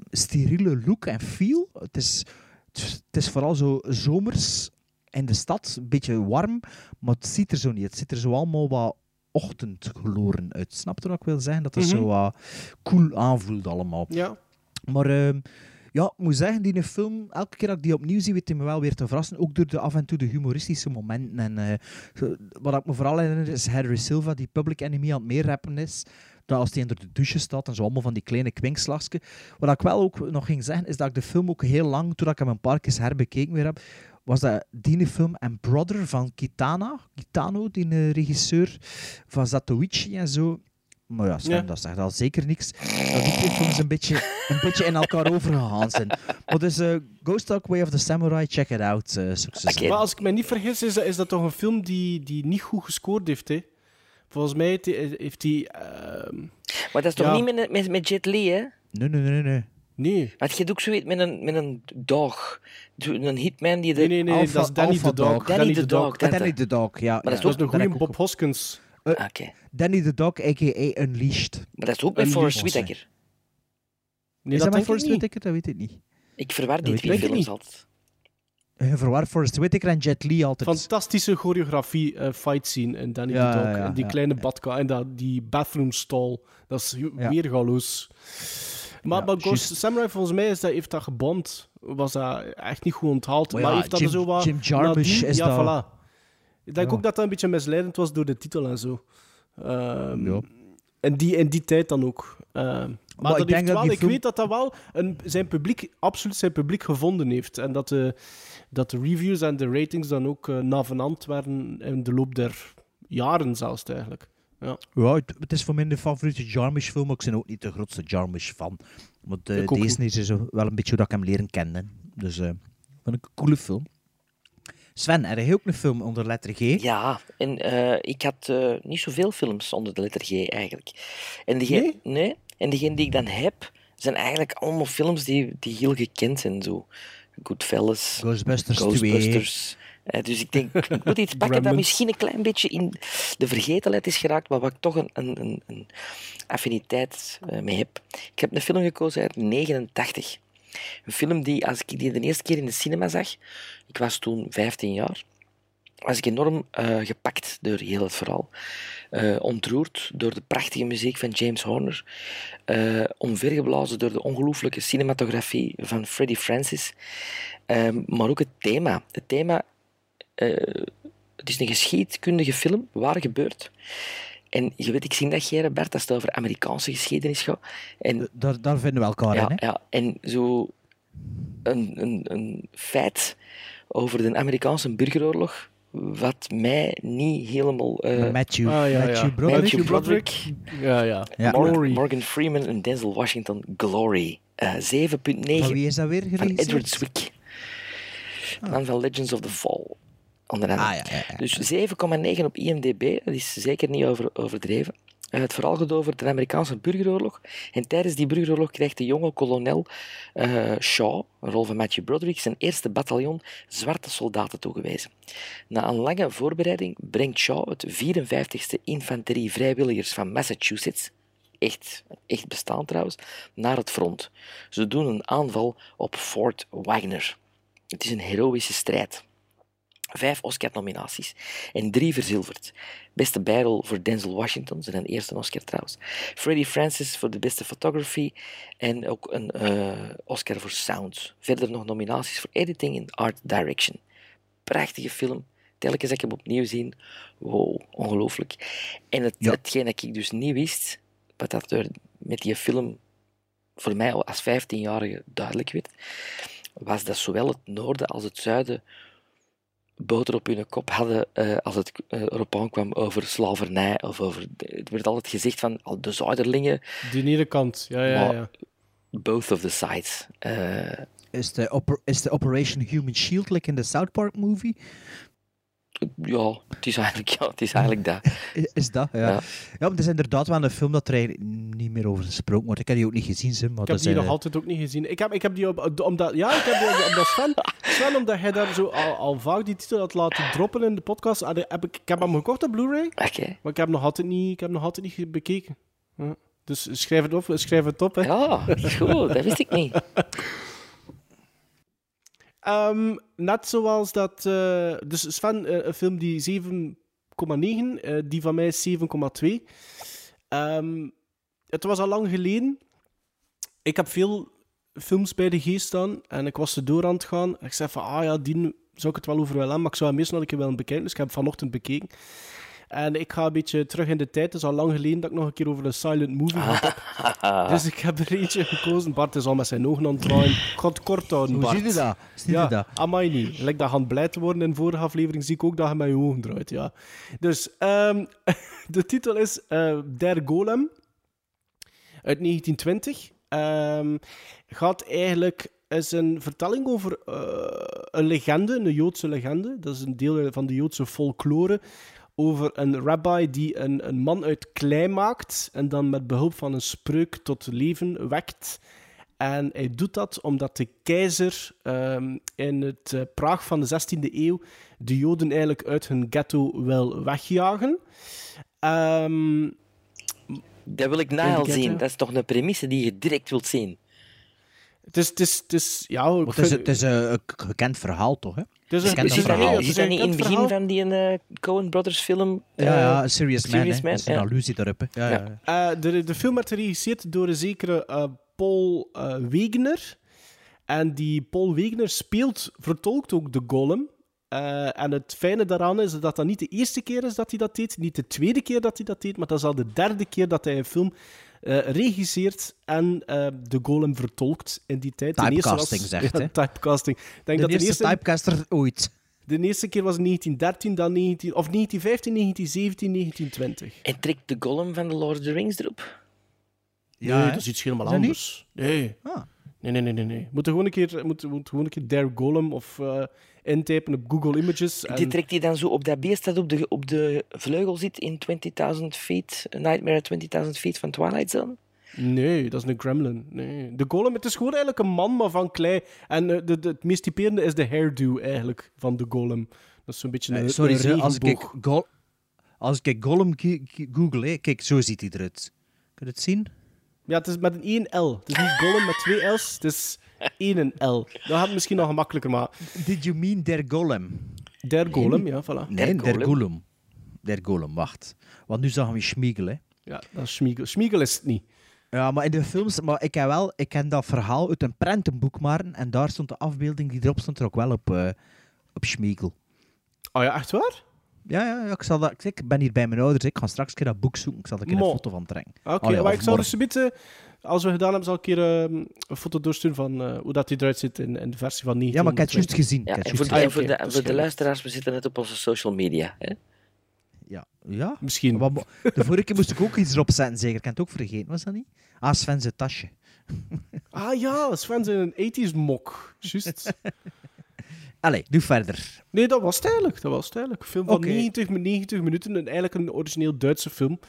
steriele look en feel. Is, het is- het is vooral zo zomers in de stad, een beetje warm, maar het ziet er zo niet. Het ziet er zo allemaal wat ochtendgloren uit. Snap je wat ik wil zeggen? Dat het Mhm. zo wat cool aanvoelt allemaal. Ja. Maar ehm, ja, ik moet zeggen, die film, elke keer dat ik die opnieuw zie, weet hij me wel weer te verrassen. Ook door de af en toe de humoristische momenten. En, eh, wat ik me vooral herinner is Henry Silva, die Public Enemy aan het meerappen is. Dat als hij onder de douche staat en zo allemaal van die kleine kwinkslagsken. Wat ik wel ook nog ging zeggen, is dat ik de film ook heel lang, toen ik hem een paar keer herbekeken weer heb, was dat die film en Brother van Kitana, Kitano, die eh, regisseur van Zatoichi en zo. Maar ja, Sven, Ja. dat zegt al zeker niks. Dat die twee films een beetje, een beetje in elkaar overgegaan zijn. Maar dus eh, Ghost Dog Way of the Samurai, check it out. eh succes. Maar als ik me niet vergis, is dat, is dat toch een film die, die niet goed gescoord heeft, hè? Volgens mij heeft hij... Ehm, Maar dat is toch ja. niet met, met, met Jet Li, hè? Nee, nee, nee, nee. Nee. Maar je ook zoiets met een, met een dog. Zo Een hitman die de... Nee, nee, nee, Alpha- dat is Danny the Dog. Danny the Dog. Danny the Dog, ja. Maar dat is. Dat is een goede Bob ook- Hoskins. Eh, Ah, Oké. Danny the Dog, a.k.a. Unleashed. Maar dat is ook met Een Forrest Whitaker. Nee, is dat dat Forrest. Whitaker? Dat weet ik niet. Ik verwar die twee films niet. altijd. Je verwaart Forrest Whitaker en Jet Li altijd. Fantastische choreografie, eh, fight scene in Danny Ja, the Dog. ja, en die ja, kleine ja. badkamer en dat, die bathroom stall. Dat is weer galoos. Maar, Ja, maar Ghost juist. Samurai, volgens mij, is dat, heeft dat gebomd. Was dat echt niet goed onthaald. Maar Maar, ja, heeft dat Jim- zo wat... Jim Jarmusch nadien- is ja, dat- voilà. Ik denk ook dat dat een beetje misleidend was door de titel en zo. Ja. en, die, in die tijd dan ook. Ehm, maar Maar dat ik denk dat ik film- weet dat dat wel een, zijn publiek, absoluut zijn publiek gevonden heeft. En dat de, dat de reviews en de ratings dan ook eh navenant waren in de loop der jaren zelfs eigenlijk. Ja. Ja, het, het is voor mij de favoriete Jarmusch-film, maar ik ben ook niet de grootste Jarmusch-fan. Maar de, Ik ook deze is zo wel een beetje hoe dat ik hem leren kennen. Dus eh vind ik een coole film. Sven, heb jij ook een film onder letter G? Ja, en eh, ik had eh, niet zoveel films onder de letter G eigenlijk. En degene, nee? En degene die ik dan heb, zijn eigenlijk allemaal films die, die heel gekend zijn. Zo. Goodfellas, Ghostbusters 2. Ghostbusters. Eh, dus ik denk, ik moet iets pakken dat misschien een klein beetje in de vergetelheid is geraakt, maar waar ik toch een, een, een, een affiniteit eh, mee heb. Ik heb een film gekozen uit 89. Een film die, als ik die de eerste keer in de cinema zag, ik was toen 15 jaar, was ik enorm eh, gepakt door heel het verhaal. Ontroerd door de prachtige muziek van James Horner. eh omvergeblazen door de ongelooflijke cinematografie van Freddie Francis. Maar ook het thema. Het thema... eh, het is een geschiedkundige film, waar gebeurt. En je weet, ik zie dat jij, Bert, als het over Amerikaanse geschiedenis gaat. En Daar, daar vinden we elkaar ja, in. Hè? ja, en zo een, een, een feit over de Amerikaanse burgeroorlog, wat mij niet helemaal... eh, Matthew, Ah, ja, ja. Matthew Broderick. Matthew Broderick, Ja, ja. Ja. Morgan, Glory. Morgan Freeman en Denzel Washington, Glory. Eh 7.9 Van wie is dat weer van? Edward Zwick. Man van Legends of the Fall. Onder andere. Ah, ja, ja, ja. Dus 7,9 op IMDb, dat is zeker niet over, overdreven. Eh, Het verhaal gaat over de Amerikaanse burgeroorlog. En tijdens die burgeroorlog krijgt de jonge kolonel eh, Shaw, een rol van Matthew Broderick, zijn eerste bataljon zwarte soldaten toegewezen. Na een lange voorbereiding brengt Shaw het 54e Infanterie Vrijwilligers van Massachusetts, echt, echt bestaan trouwens, naar het front. Ze doen een aanval op Fort Wagner. Het is een heroïsche strijd. Vijf Oscar-nominaties en drie verzilverd. Beste bijrol voor Denzel Washington, zijn eerste Oscar trouwens. Freddie Francis voor de beste photography en ook een eh, Oscar voor sound. Verder nog nominaties voor editing en art direction. Prachtige film. Telkens dat ik hem opnieuw zie, wow, ongelooflijk. En het, Ja. hetgeen dat ik dus niet wist, wat dat er met die film voor mij al als 15-jarige duidelijk werd, was dat zowel het noorden als het zuiden boter op hun kop hadden eh, als het eh, erop aankwam over slavernij. Of over, het werd altijd gezegd van al de zuiderlingen, De ene kant, ja, ja, Maar- ja. both of the sides. Eh, Is de, oper- is de Operation Human Shield like in de South Park movie? Ja, het is eigenlijk, ja, het is eigenlijk dat. Is dat? Ja. Ja. ja. maar het is inderdaad wel een film dat er eigenlijk niet meer over gesproken wordt. Ik heb die ook niet gezien, Sim, maar Ik heb die nog eh, altijd ook niet gezien. Ik heb, ik heb die op, omdat, ja, ik heb die op, omdat Sven, Sven, omdat hij daar zo al, al vaak die titel had laten droppen in de podcast, heb ik, ik heb hem gekocht op Blu-ray, Oké. maar ik heb hem nog altijd niet, ik heb nog altijd niet bekeken. Ja. Dus schrijf het op, schrijf het op. Hè. Ja, goed, dat wist ik niet. Ehm, net zoals dat. eh, dus Sven, eh, een film die 7,9, eh, die van mij is 7,2. Ehm, het was al lang geleden. Ik heb veel films bij de geest staan en ik was er door aan het gaan. Ik zei van, ah ja, die zou ik het wel over willen hebben, maar ik zou hem nog een keer willen bekijken. Dus ik heb vanochtend bekeken. En ik ga een beetje terug in de tijd. Het is al lang geleden dat ik nog een keer over een silent movie had. Dus ik heb er eentje gekozen. Bart is al met zijn ogen aan het draaien. Ik ga het kort houden, Hoe Bart. zie je dat? Zie je ja, dat? amai niet. Lijkt dat gaan blij te worden in de vorige aflevering, zie ik ook dat je met je ogen draait, ja. Dus, ehm, de titel is eh, Der Golem uit 1920. Ehm, gaat eigenlijk is een vertelling over eh, een legende, een Joodse legende. Dat is een deel van de Joodse folklore. Over een rabbi die een, een man uit klei maakt en dan met behulp van een spreuk tot leven wekt. En hij doet dat omdat de keizer ehm, in het eh, Praag van de 16e eeuw de Joden eigenlijk uit hun ghetto wil wegjagen. Ehm, Dat wil ik Nile ghetto. zien. Dat is toch een premisse die je direct wilt zien. Het, is, het, is, het is, ja, het is, vind- het is een, gekend verhaal, toch? Hè? Het is een- verhaal. Is dat niet in het begin van die uh, Coen Brothers film? Ja, eh, ja, Serious Man. Serious. Man, Dat is een ja. allusie daarop. Hè. Ja, ja. ja. Eh, de, de film werd geregisseerd door een zekere Paul Wegener. En die Paul Wegener speelt, vertolkt ook de Golem. Eh, en het fijne daaraan is dat dat niet de eerste keer is dat hij dat deed, niet de tweede keer dat hij dat deed, maar dat is al de derde keer dat hij een film eh, regisseert en eh, de Golem vertolkt in die tijd. De eerste Typecasting, was- zegt, ja? Typecasting. Ik denk De dat de eerste eerste, typecaster ooit. de eerste keer was in 1913, dan 19, of 1915, 1917, 1920. En trekt de golem van de Lord of the Rings erop? nee, hè? dat is iets helemaal Is anders. Nee. Ah. Nee, nee, nee, nee. nee. Moet gewoon een keer, moet, moet gewoon een keer Dare Golem of eh, intypen op Google Images. En... Die trekt hij dan zo op dat beest dat op de, op de vleugel zit in 20.000 feet, Nightmare at 20.000 feet van Twilight Zone? Nee, dat is een gremlin. Nee. De golem, het is gewoon eigenlijk een man, maar van klei. En eh, de, de, het meest typerende is de hairdo eigenlijk van de golem. Dat is zo'n beetje een, Nee, sorry, een als, ik, als ik ki- google, hè, kijk, zo ziet hij eruit. Kun je het zien? Ja, het is met een 1 L. Het is niet golem met twee L's, het is één L. Dat gaat het misschien nog gemakkelijker maken. Did you mean der Golem? Der golem, ja, voilà. Nee, Der der Golem. Der Golem, wacht. Want nu zagen we Schmiegel, hè. Ja, dat is Schmiegel. Schmiegel is het niet. Ja, maar in de films, maar ik ken wel, ik ken dat verhaal uit een prentenboek maar en daar stond de afbeelding die erop stond er ook wel op, eh op Schmiegel. Oh ja, echt waar? Ja, ja, ja ik, zal dat, ik ben hier bij mijn ouders, ik ga straks een keer dat boek zoeken, ik zal er een keer een foto van trekken. Oké, maar ik zal dus een beetje, als we gedaan hebben, zal ik een keer ehm, een foto doorsturen van eh, hoe dat die eruit ziet in, in de versie van 19. Ja, maar ik heb het juist gezien. Ja, en voor, de, Ah, voor, de, voor de luisteraars, we zitten net op onze social media. Hè? Ja, ja. Misschien. Mo- de vorige keer moest ik ook iets erop zetten, zeker. Ik heb het ook vergeten, was dat niet? Ah, Sven zijn tasje. Ah ja, Sven zijn een 80s mok. Juist. Allee, doe verder. nee, dat was het eigenlijk. Dat was het eigenlijk. Een film van Oké. 90, mi- 90 minuten. En eigenlijk een origineel Duitse film.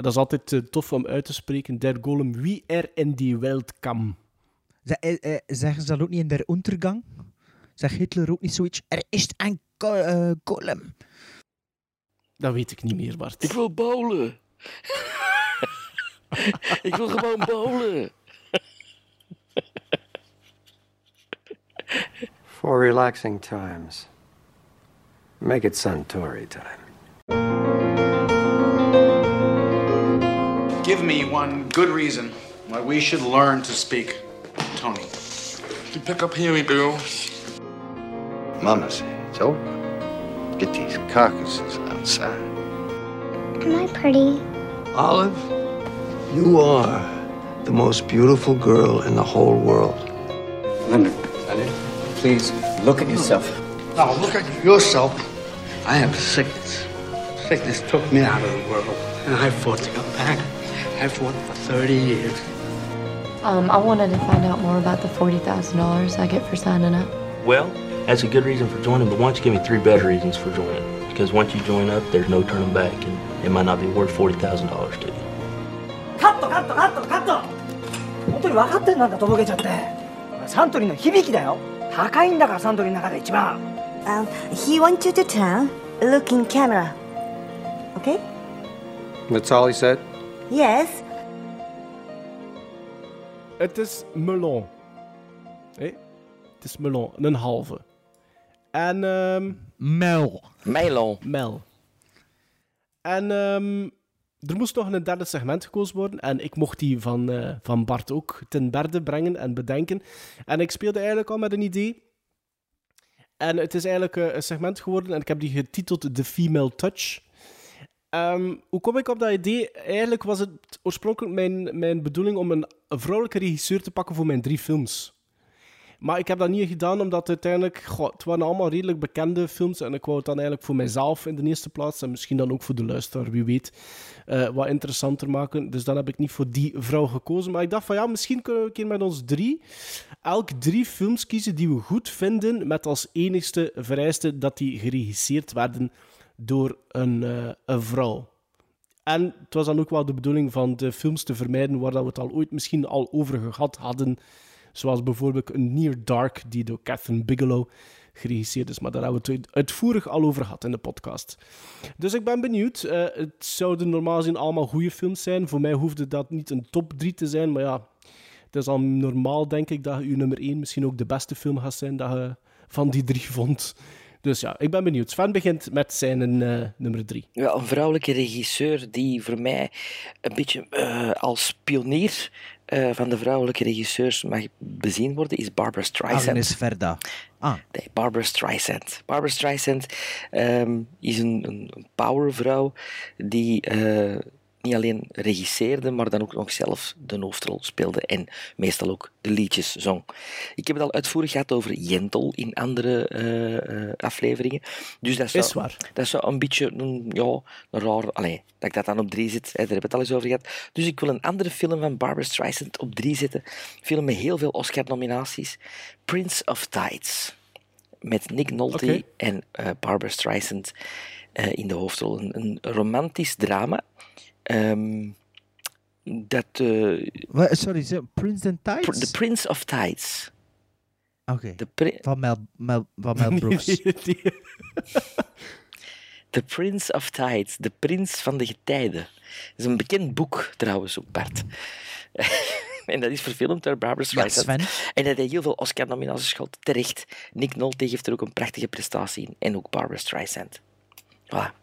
En dat is altijd eh, tof om uit te spreken. Der Golem, wie er in die Welt kam. Eh, eh, zeggen ze dat ook niet in der Untergang? Zegt Hitler ook niet zoiets? Er is een golem. Dat weet ik niet meer, Bart. Ik wil bowlen. ik wil gewoon bowlen. For relaxing times, make it Suntory time. Give me one good reason why we should learn to speak Tony. You pick up here we. Mama say it's over. Get these carcasses outside. Am I pretty? Olive, you are the most beautiful girl in the whole world. Linda, please look at yourself. Now look at yourself. I have sickness. Sickness took me out of the world, and I fought to come back. I fought for 30 years. Um, I wanted to find out more about the $40,000 I get for signing up. Well, that's a good reason for joining, but why don't you give me three better reasons for joining? Because once you join up, there's no turning back, and it might not be worth $40,000 to you. カットカットカットカット本当に分かってんなんだとぼけちゃってサントリーの響きだよ高いんだからサントリーの中で一番 Um, he wants you to turn, look in camera. Okay? That's all he said? Yes. Het is melon. Hé? Het is melon. Een halve. En... ehm Mel. Melon. Mel. En ehm, er moest nog een derde segment gekozen worden. En ik mocht die van, eh, van Bart ook ten berde brengen en bedenken. En ik speelde eigenlijk al met een idee. En het is eigenlijk eh, een segment geworden. En ik heb die getiteld The Female Touch. Ehm, hoe kom ik op dat idee? Eigenlijk was het oorspronkelijk mijn, mijn bedoeling om een, vrouwelijke regisseur te pakken voor mijn drie films. Maar ik heb dat niet gedaan, omdat uiteindelijk... goh, het waren allemaal redelijk bekende films. En ik wou het dan eigenlijk voor mijzelf in de eerste plaats. En misschien dan ook voor de luisteraar, wie weet. eh, wat interessanter maken. Dus dan heb ik niet voor die vrouw gekozen. Maar ik dacht van ja, misschien kunnen we een keer met ons drie... Elk drie films kiezen die we goed vinden. Met als enigste vereiste dat die geregisseerd werden door een, eh, een vrouw. En het was dan ook wel de bedoeling van de films te vermijden waar dat we het al ooit misschien al over gehad hadden. Zoals bijvoorbeeld Near Dark, die door Catherine Bigelow geregisseerd is. Maar daar hebben we het uitvoerig al over gehad in de podcast. Dus ik ben benieuwd. Eh, het zouden normaal gezien allemaal goede films zijn. Voor mij hoefde dat niet een top 3 te zijn. Maar ja, het is al normaal, denk ik, dat uw nummer 1 misschien ook de beste film gaat zijn dat je van die drie vond. Dus ja, ik ben benieuwd. Sven begint met zijn eh, nummer 3. Ja, een vrouwelijke regisseur die voor mij een beetje eh, als pionier eh, van de vrouwelijke regisseurs mag bezien worden, is Barbara Streisand. Agnes Verda. Ah, Nee, Barbara Streisand. Barbara Streisand ehm, is een, een, een powervrouw die eh, niet alleen regisseerde, maar dan ook nog zelf de hoofdrol speelde en meestal ook de liedjes zong. Ik heb het al uitvoerig gehad over Jentel in andere eh, eh, afleveringen. Dus dat is, Is waar. dat is zo een beetje een, ja, een raar... Allee, dat ik dat dan op drie zet, hè, daar hebben we het al eens over gehad. Dus ik wil een andere film van Barbara Streisand op drie zetten. Een film met heel veel Oscar-nominaties. Prince of Tides met Nick Nolte en eh, Barbara Streisand in de hoofdrol. Een, een romantisch drama. Ehm, dat, Wa- sorry, Prince and Tides? Pr- The Prince of Tides. Oké. Van Mel, Mel, van Mel Brooks. The Prince of Tides, de prins van de getijden. Dat is een bekend boek trouwens ook, Bart. en dat is verfilmd door Barbara Streisand. En dat hij heel veel Oscar-nominaties gehad. Terecht. Nick Nolte geeft er ook een prachtige prestatie in. En ook Barbara Streisand. Voilà.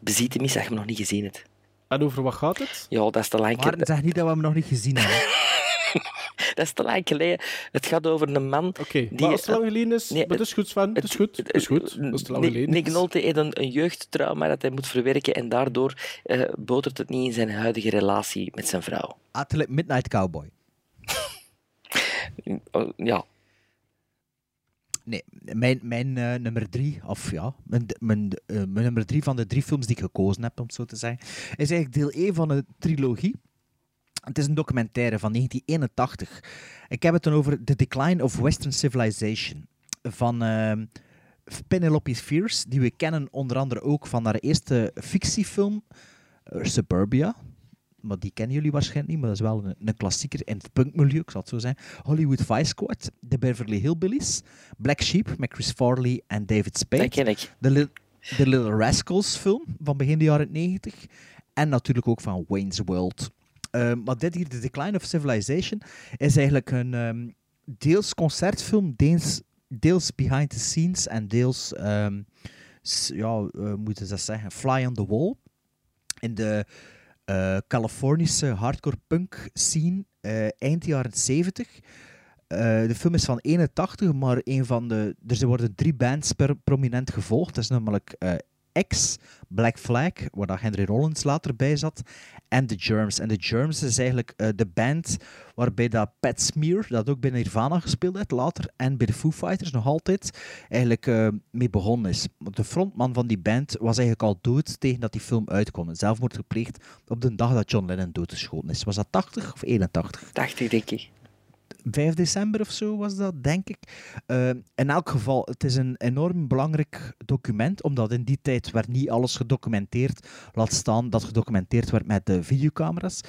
Beziet hem eens dat je hem nog niet gezien hebt. En over wat gaat het? Ja, dat is te lang, Maar zeg niet dat we hem nog niet gezien hebben. dat is te lang geleden. Het gaat over een man... Oké, die... maar als het te lang geleden is, Nee, dat is goed, Sven. Dat is goed. Dat is goed. Dat is te lang Nick, geleden. Nick Nolte heeft een, een jeugdtrauma dat hij moet verwerken en daardoor eh, botert het niet in zijn huidige relatie met zijn vrouw. Atelier Midnight Cowboy. Oh, Ja, Nee, mijn, mijn eh, nummer drie, of ja, mijn, mijn, eh, mijn nummer drie van de drie films die ik gekozen heb, om het zo te zeggen, is eigenlijk deel 1 van een trilogie. Het is een documentaire van 1981. Ik heb het dan over The Decline of Western Civilization van ehm, Penelope Fierce, die we kennen onder andere ook van haar eerste fictiefilm Suburbia. Maar die kennen jullie waarschijnlijk niet, maar dat is wel een, een klassieker in het punkmilieu, ik zal het zo zijn. Hollywood Vice Squad, The Beverly Hillbillies, Black Sheep met Chris Farley en David Spade. dat ken ik. De, Li- de Little Rascals film van begin de jaren 90. En natuurlijk ook van Wayne's World. Eh, maar dit hier, The Decline of Civilization, is eigenlijk een ehm, deels concertfilm, deels, deels behind the scenes en deels, ehm, ja, eh, moeten ze dat zeggen, fly on the wall. In de eh, Californische hardcore punk scene eh, eind jaren 70. Eh, de film is van 81, maar een van de, er worden drie bands per prominent gevolgd. Dat is namelijk X, Black Flag, waar Henry Rollins later bij zat, en The Germs. En The Germs is eigenlijk eh, de band waarbij dat Pat Smear, dat ook bij Nirvana gespeeld heeft later, en bij de Foo Fighters nog altijd, eigenlijk eh, mee begonnen is. De frontman van die band was eigenlijk al dood tegen dat die film uitkwam. Zelfmoord gepleegd op de dag dat John Lennon doodgeschoten is. Was dat 80 of 81? 80, denk ik. 5 december of zo was dat, denk ik. Eh, in elk geval, het is een enorm belangrijk document, omdat in die tijd werd niet alles gedocumenteerd. Laat staan dat gedocumenteerd werd met de videocamera's.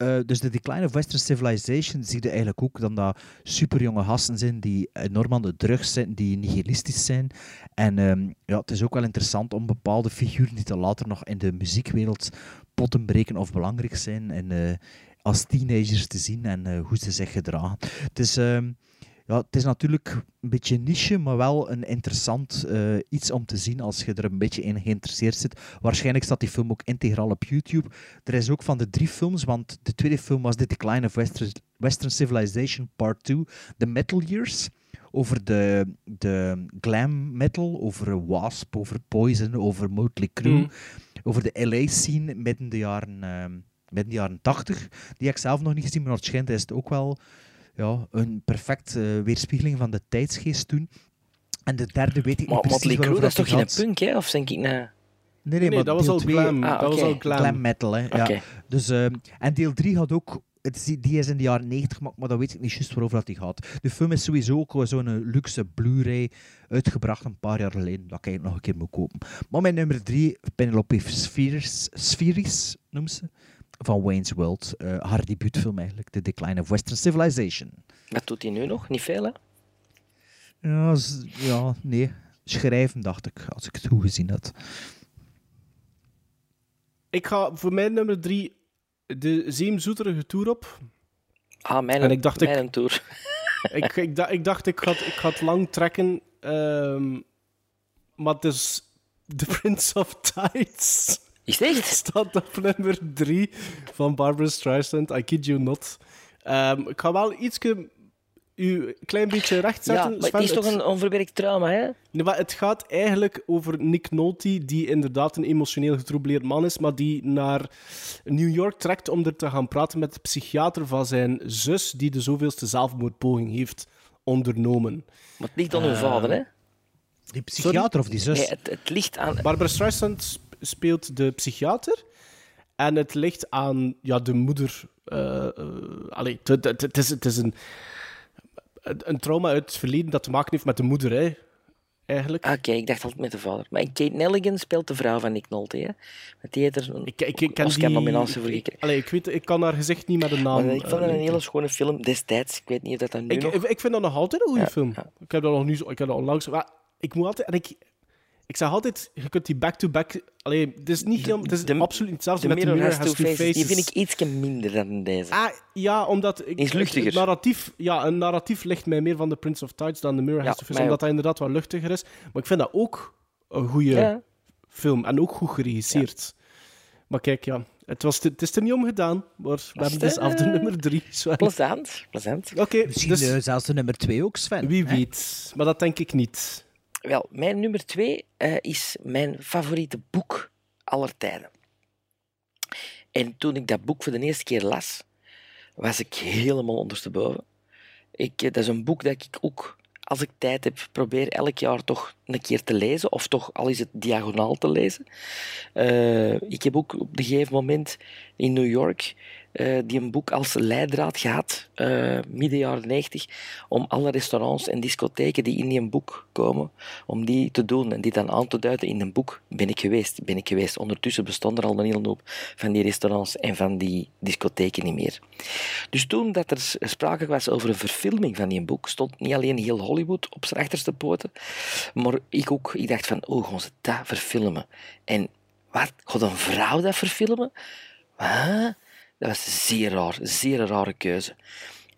Eh, dus de Decline of Western Civilization zie je eigenlijk ook dan dat superjonge gasten zijn die enorm aan de drugs zijn, die nihilistisch zijn. En ehm, ja, het is ook wel interessant om bepaalde figuren die later nog in de muziekwereld potten breken of belangrijk zijn. Eh, als teenagers te zien en eh, hoe ze zich gedragen. Het is, ehm, ja, het is natuurlijk een beetje niche, maar wel een interessant eh, iets om te zien als je er een beetje in geïnteresseerd zit. Waarschijnlijk staat die film ook integraal op YouTube. Er is ook van de drie films, want de tweede film was The Decline of Western, Western Civilization Part 2, The Metal Years. Over de, de glam metal, over Wasp, over Poison, over Motley Crue. Mm. over de LA-scene midden de jaren, ehm, midden de jaren 80. Die heb ik zelf nog niet gezien, maar waarschijnlijk is het ook wel ja, een perfect eh, weerspiegeling van de tijdsgeest toen. En de derde weet ik Maar niet precies waarover dat is toch geen punk, hè? Of denk ik nou... Nee, nee, Nee, maar dat was deel al twee- glam. Ah, dat was al glam. glam metal. Hè, ja. Dus, ehm, en deel 3 had ook, het is, die is in de jaren 90 gemaakt, maar dat weet ik niet juist waarover dat die gaat. De film is sowieso ook zo'n luxe Blu-ray uitgebracht een paar jaar geleden, dat ik eigenlijk nog een keer moet kopen. Maar mijn nummer 3, Penelope Spheris, Spheris noemt ze, van Wayne's World. eh, haar debuutfilm eigenlijk, The Decline of Western Civilization. Wat doet hij nu nog? Niet veel, hè? Ja, z- ja nee. Schrijven, dacht ik, als ik het goed gezien had. Ik ga voor mijn nummer drie de zeemzoeterige tour op. Ah, mijn, En ik dacht, ik- mijn tour. ik, ik, da- ik dacht, ik ga het- ik ga het lang trekken. ehm, maar het is The Prince of Tides. Is het echt? Staat op nummer drie van Barbara Streisand. I kid you not. Ehm, ik ga wel iets u een klein beetje rechtzetten. Ja, maar Sven. het is toch een onverwerkt trauma, hè? Nee, maar het gaat eigenlijk over Nick Nolte, die inderdaad een emotioneel getroubleerd man is, maar die naar New York trekt om er te gaan praten met de psychiater van zijn zus, die de zoveelste zelfmoordpoging heeft ondernomen. Maar het ligt aan uw Eh, vader, hè? Die psychiater of die zus? Nee, het, het ligt aan... Barbara Streisand speelt de psychiater. En het ligt aan ja, de moeder. eh, eh, allee, het, is, het is een, een trauma uit het verleden dat te maken heeft met de moeder, hè, eigenlijk. Oké, ik dacht altijd met de vader. Maar Kate Nelligan speelt de vrouw van Nick Nolte, hè? Met die heeft er een Ik, ik, ik ken die- voor gekregen. allee, ik, weet, ik kan haar gezicht niet met een naam. Maar ik vond eh, het een hele schone film destijds. Ik weet niet of dat, dat nu Ik, nog... ik, vind dat nog altijd een goede Ja, film. Ik heb dat nog nu zo, ik heb dat onlangs. Maar ik moet altijd. En ik, ik zeg altijd, je kunt die back-to-back. Allee, het is niet heel, het is absoluut niet hetzelfde De met Mirror The Has Two Faces, die vind ik iets minder dan deze. Ah, ja, omdat... Ik, Die is luchtiger. Het narratief, ja, een narratief ligt mij meer van The Prince of Tides dan The Mirror Ja, Has Two Faces, omdat ook. dat inderdaad wat luchtiger is. Maar ik vind dat ook een goede Ja. film en ook goed geregisseerd. Maar kijk, ja, het, was, het is er niet om gedaan, maar we hebben dus af de nummer drie. Sven. Plezant, plezant. Oké, Misschien dus eh, zelfs de nummer 2 ook, Sven. wie hè? weet. Maar dat denk ik niet. Wel, mijn nummer twee eh, is mijn favoriete boek aller tijden. En toen ik dat boek voor de eerste keer las, was ik helemaal ondersteboven. Ik, eh, dat is een boek dat ik ook, als ik tijd heb, probeer elk jaar toch een keer te lezen, of toch al is het diagonaal te lezen. Eh, ik heb ook op een gegeven moment in New York eh, die een boek als leidraad gehad, eh, midden jaren 90, om alle restaurants en discotheken die in die boek komen, om die te doen en die dan aan te duiden in een boek. Ben ik geweest, ben ik geweest. Ondertussen bestond er al een hele hoop van die restaurants en van die discotheken niet meer. Dus toen dat er sprake was over een verfilming van die boek, stond niet alleen heel Hollywood op zijn achterste poten, maar ik ook. Ik dacht van, oh, gaan ze dat verfilmen? En wat? Gaat een vrouw dat verfilmen? Huh? Dat was zeer raar, zeer rare keuze.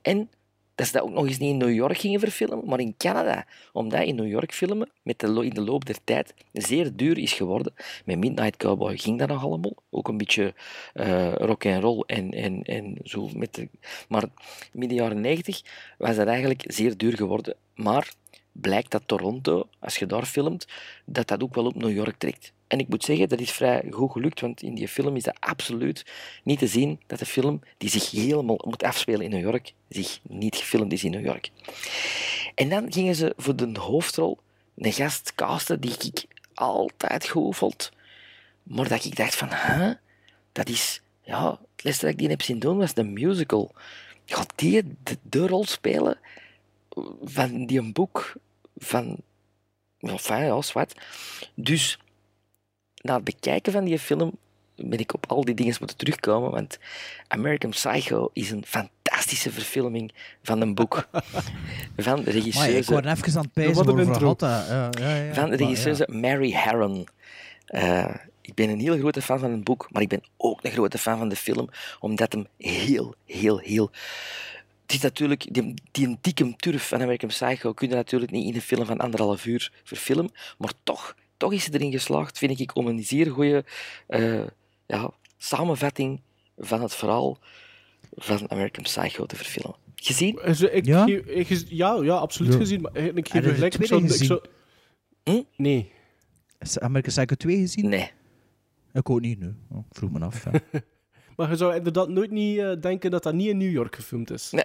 En dat ze dat ook nog eens niet in New York gingen verfilmen, maar in Canada. Omdat in New York filmen met de, in de loop der tijd zeer duur is geworden. Met Midnight Cowboy ging dat nog allemaal. Ook een beetje eh rock and roll en, en, en zo. Met maar midden jaren 90 was dat eigenlijk zeer duur geworden. Maar blijkt dat Toronto, als je daar filmt, dat dat ook wel op New York trekt. En ik moet zeggen, dat is vrij goed gelukt, want in die film is dat absoluut niet te zien dat de film die zich helemaal moet afspelen in New York, zich niet gefilmd is in New York. En dan gingen ze voor de hoofdrol een gast casten die ik altijd goed maar dat ik dacht van, huh? dat is, ja, het laatste dat ik die heb zien doen was de musical. Gaat die de, rol spelen van die een boek van, enfin, ja, zwart. Dus na het bekijken van die film ben ik op al die dingen moeten terugkomen, want American Psycho is een fantastische verfilming van een boek van de Maar regisseuse... ik word even aan het had. Ja, ja, ja. Van de regisseuse Mary Harron. Eh, ik ben een heel grote fan van het boek, maar ik ben ook een grote fan van de film, omdat hem heel, heel, heel... Het is natuurlijk, die, die dikke turf van American Psycho kun je natuurlijk niet in een film van anderhalf uur verfilmen, maar toch, toch is ze erin geslaagd, vind ik, om een zeer goede eh, ja, samenvatting van het verhaal van American Psycho te verfilmen. Gezien? Ik, Ja? ik ja, ja, absoluut Ja. gezien. Maar ik Heb geef gelijk. Ik zou, ik gezien? zou- Nee. Is American Psycho 2 gezien? Nee. Ik ook niet, nu. Oh, ik vroeg me af. Maar je zou inderdaad nooit niet eh, denken dat dat niet in New York gefilmd is. Nee.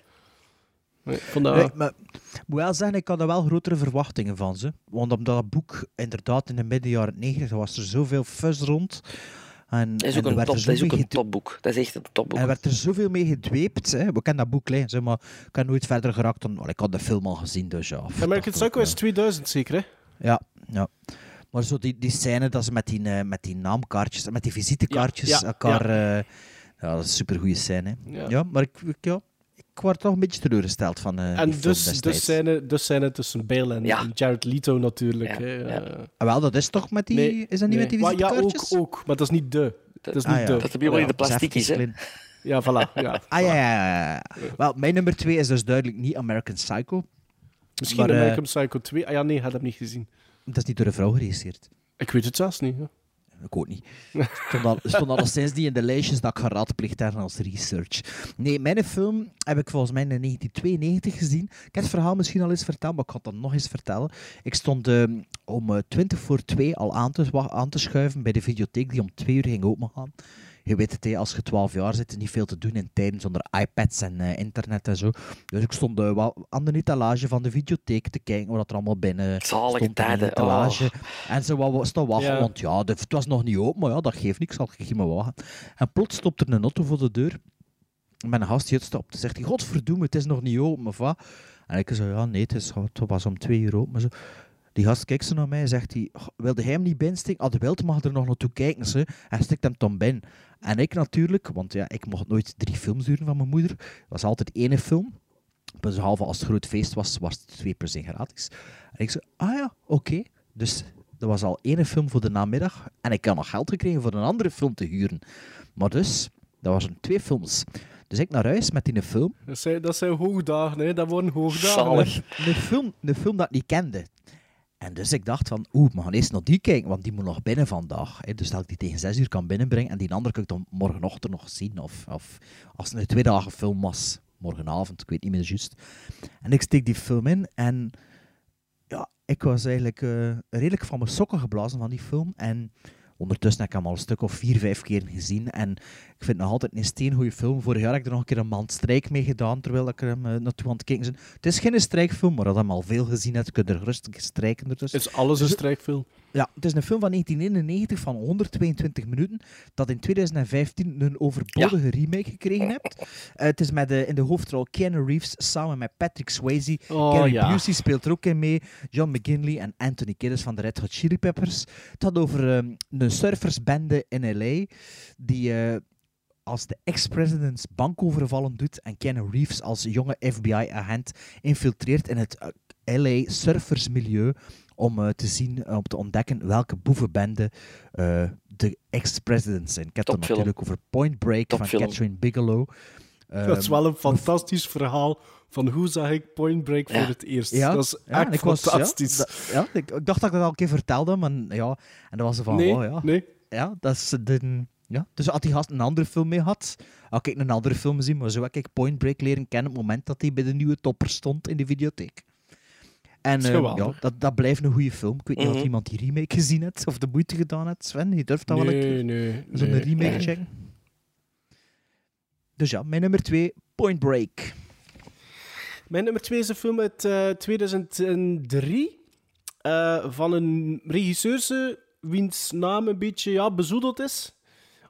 Nee, maar ik moet wel zeggen, ik had er wel grotere verwachtingen van ze. Want omdat dat boek inderdaad in de midden jaren 90 was er zoveel fuzz rond. En, Dat is en ook er een, werd top, er dat is ook zoveel een topboek. Dat is echt een topboek. En er werd er zoveel mee gedweept. Hè. We kennen dat boek, hè, zeg maar ik heb nooit verder geraakt dan... wel, ik had de film al gezien, dus ja. American Psycho is 2000 zeker, hè? Ja, ja. Maar zo die, die scène dat ze met die, eh, met die naamkaartjes, met die visitekaartjes Ja, ja, elkaar... ja. eh, ja, dat is een supergoeie scène. Ja. Ja. maar ik, ik, ja, ik word toch een beetje teleurgesteld van eh En film dus de destijds. scène, de scène tussen Bale en, Ja. en Jared Leto natuurlijk. Ja, ja. Eh, Ah, wel, dat is toch met die... nee, is dat niet met die. Maar Ja, visitekaartjes? ook, ook, maar dat is niet de. Dat is Ah, niet ja. de. Dat is bij jullie de dat is hè? Ja, voilà. Ja. Ah ja, ja, ja, ja. Wel, mijn nummer twee is dus duidelijk niet American Psycho. Misschien Maar, eh, American Psycho 2. Ah ja, nee, ik had hem niet gezien. Dat is niet door een vrouw geregisseerd. Ik weet het zelfs niet. hè. Ik ook niet. Stond, al, stond alleszins niet in de lijstjes dat ik geraadplicht heb als research. Nee, mijn film heb ik volgens mij in 1992 gezien. Ik heb het verhaal misschien al eens verteld, maar ik ga het nog eens vertellen. Ik stond ehm, om eh, 20 voor 2 al aan te, aan te schuiven bij de videotheek die om 2 uur ging opengaan. Je weet het, hè, als je 12 jaar zit, niet veel te doen in tijden zonder iPads en eh, internet en zo. Dus ik stond eh, wel aan de etalage van de videotheek te kijken wat er allemaal binnen Zalige stond in de tijden, etalage. oh. En ze wou staan wachten, Ja. want ja, het was nog niet open, maar ja, dat geeft niks, zal ik maar wachten. En plots stopt er een auto voor de deur. Mijn gast die uitstapt, zegt hij, godverdomme, het is nog niet open, of wat? En ik zei, ja, nee, het, is, het was om twee uur open. Maar zo, die gast kijkt zo naar mij en zegt hij, "Goh, wilde hij hem niet binnensteken? Als de wilt mag er nog naartoe kijken, ze. En stikt hem dan binnen. En ik natuurlijk, want ja, ik mocht nooit drie films huren van mijn moeder. Het was altijd één film. Behalve als het groot feest was, was het 2 per 1 gratis. En ik zei, ah ja, oké. Dus dat was al één film voor de namiddag. En ik had nog geld gekregen voor een andere film te huren. Maar dus, dat waren twee films. Dus ik naar huis met die film. Dat zijn, dat zijn hoogdagen, hè. Dat worden hoogdagen. Zalig. Een film, een film dat ik niet kende. En dus ik dacht van, oeh, we gaan eerst naar die kijken, want die moet nog binnen vandaag. Hè. Dus dat ik die tegen zes uur kan binnenbrengen en die andere kan ik dan morgenochtend nog zien. Of, of als het een twee dagen film was, morgenavond, ik weet niet meer juist. En ik steek die film in en ja, ik was eigenlijk eh, redelijk van mijn sokken geblazen van die film. En ondertussen heb ik hem al een stuk of vier, vijf keer gezien. En ik vind het nog altijd een steengoeie film. Vorig jaar heb ik er nog een keer een maand strijk mee gedaan, terwijl ik er hem, eh, naartoe aan het kijken ben. Het is geen strijkfilm, maar dat hem al veel gezien hebt, kun je er rustig strijken ertussen. Is alles een strijkfilm? Ja, het is een film van 1991 van 122 minuten, dat in 2015 een overbodige remake gekregen hebt. Eh, het is met de, in de hoofdrol Keanu Reeves samen met Patrick Swayze. Oh, Gary ja. Busey speelt er ook in mee. John McGinley en Anthony Kiedis van de Red Hot Chili Peppers. Het gaat over ehm, een surfersbende in L.A. die... eh, als de ex-presidents bankovervallen doet en Keanu Reeves als jonge FBI-agent infiltreert in het eh, LA surfersmilieu om eh, te zien, om te ontdekken welke boevenbende de ex-presidents zijn. Ik heb het natuurlijk over Point Break van. Catherine Bigelow. Dat is Ehm, wel een fantastisch verhaal van hoe zag ik Point Break voor Ja. het eerst. ja, dat is echt ik fantastisch. Ja, ik, ik dacht dat ik dat al een keer vertelde, maar ja. En dat was ze van, nee, oh ja. nee. Ja, dat is de, ja. Dus als die gast een andere film mee had, had ik een andere film gezien, maar zo heb ik Point Break leren kennen op het moment dat hij bij de nieuwe topper stond in de videotheek. En Dat eh, ja, dat, dat blijft een goede film. Ik weet niet of Mhm. iemand die remake gezien heeft of de moeite gedaan heeft. Sven, je durft dat wel een keer nee. zo'n nee. remake checken. Dus ja, mijn nummer 2, Point Break. Mijn nummer 2 is een film uit eh, 2003 eh, van een regisseur wiens naam een beetje ja, bezoedeld is.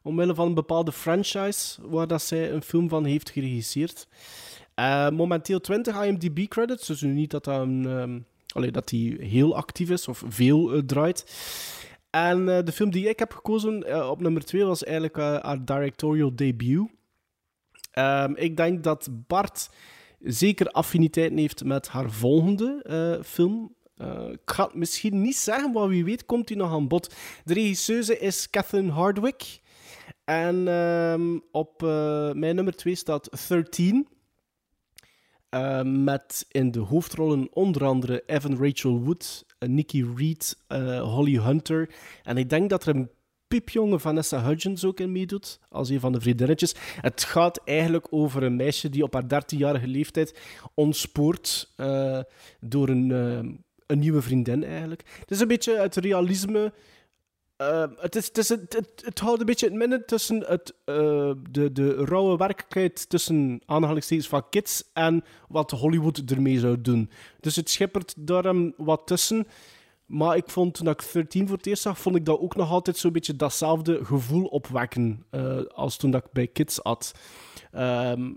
Omwille van een bepaalde franchise waar dat zij een film van heeft geregisseerd. Eh, momenteel 20 IMDb-credits, dus nu niet dat hij ehm, heel actief is of veel eh, draait. En eh, de film die ik heb gekozen eh, op nummer 2 was eigenlijk eh, haar directorial debut. Ehm, ik denk dat Bart zeker affiniteiten heeft met haar volgende eh, film. Eh, ik ga het misschien niet zeggen, maar wie weet komt hij nog aan bod. De regisseuse is Catherine Hardwick. En ehm, op eh, mijn nummer 2 staat 13. Eh, met in de hoofdrollen onder andere Evan Rachel Wood, eh, Nikki Reed, Holly Hunter. En ik denk dat er een piepjonge Vanessa Hudgens ook in meedoet, als een van de vriendinnetjes. Het gaat eigenlijk over een meisje die op haar 13-jarige leeftijd ontspoort eh, door een, eh, een nieuwe vriendin eigenlijk. Het is een beetje het realisme Eh, het, is, het, houdt een beetje het midden tussen het, de, de rauwe werkelijkheid tussen aanhalingstekens van kids en wat Hollywood ermee zou doen. Dus het schippert daar hem wat tussen. Maar ik vond, toen ik 13 voor het eerst zag, vond ik dat ook nog altijd zo'n beetje datzelfde gevoel opwekken eh, als toen dat ik bij Kids had. Ehm,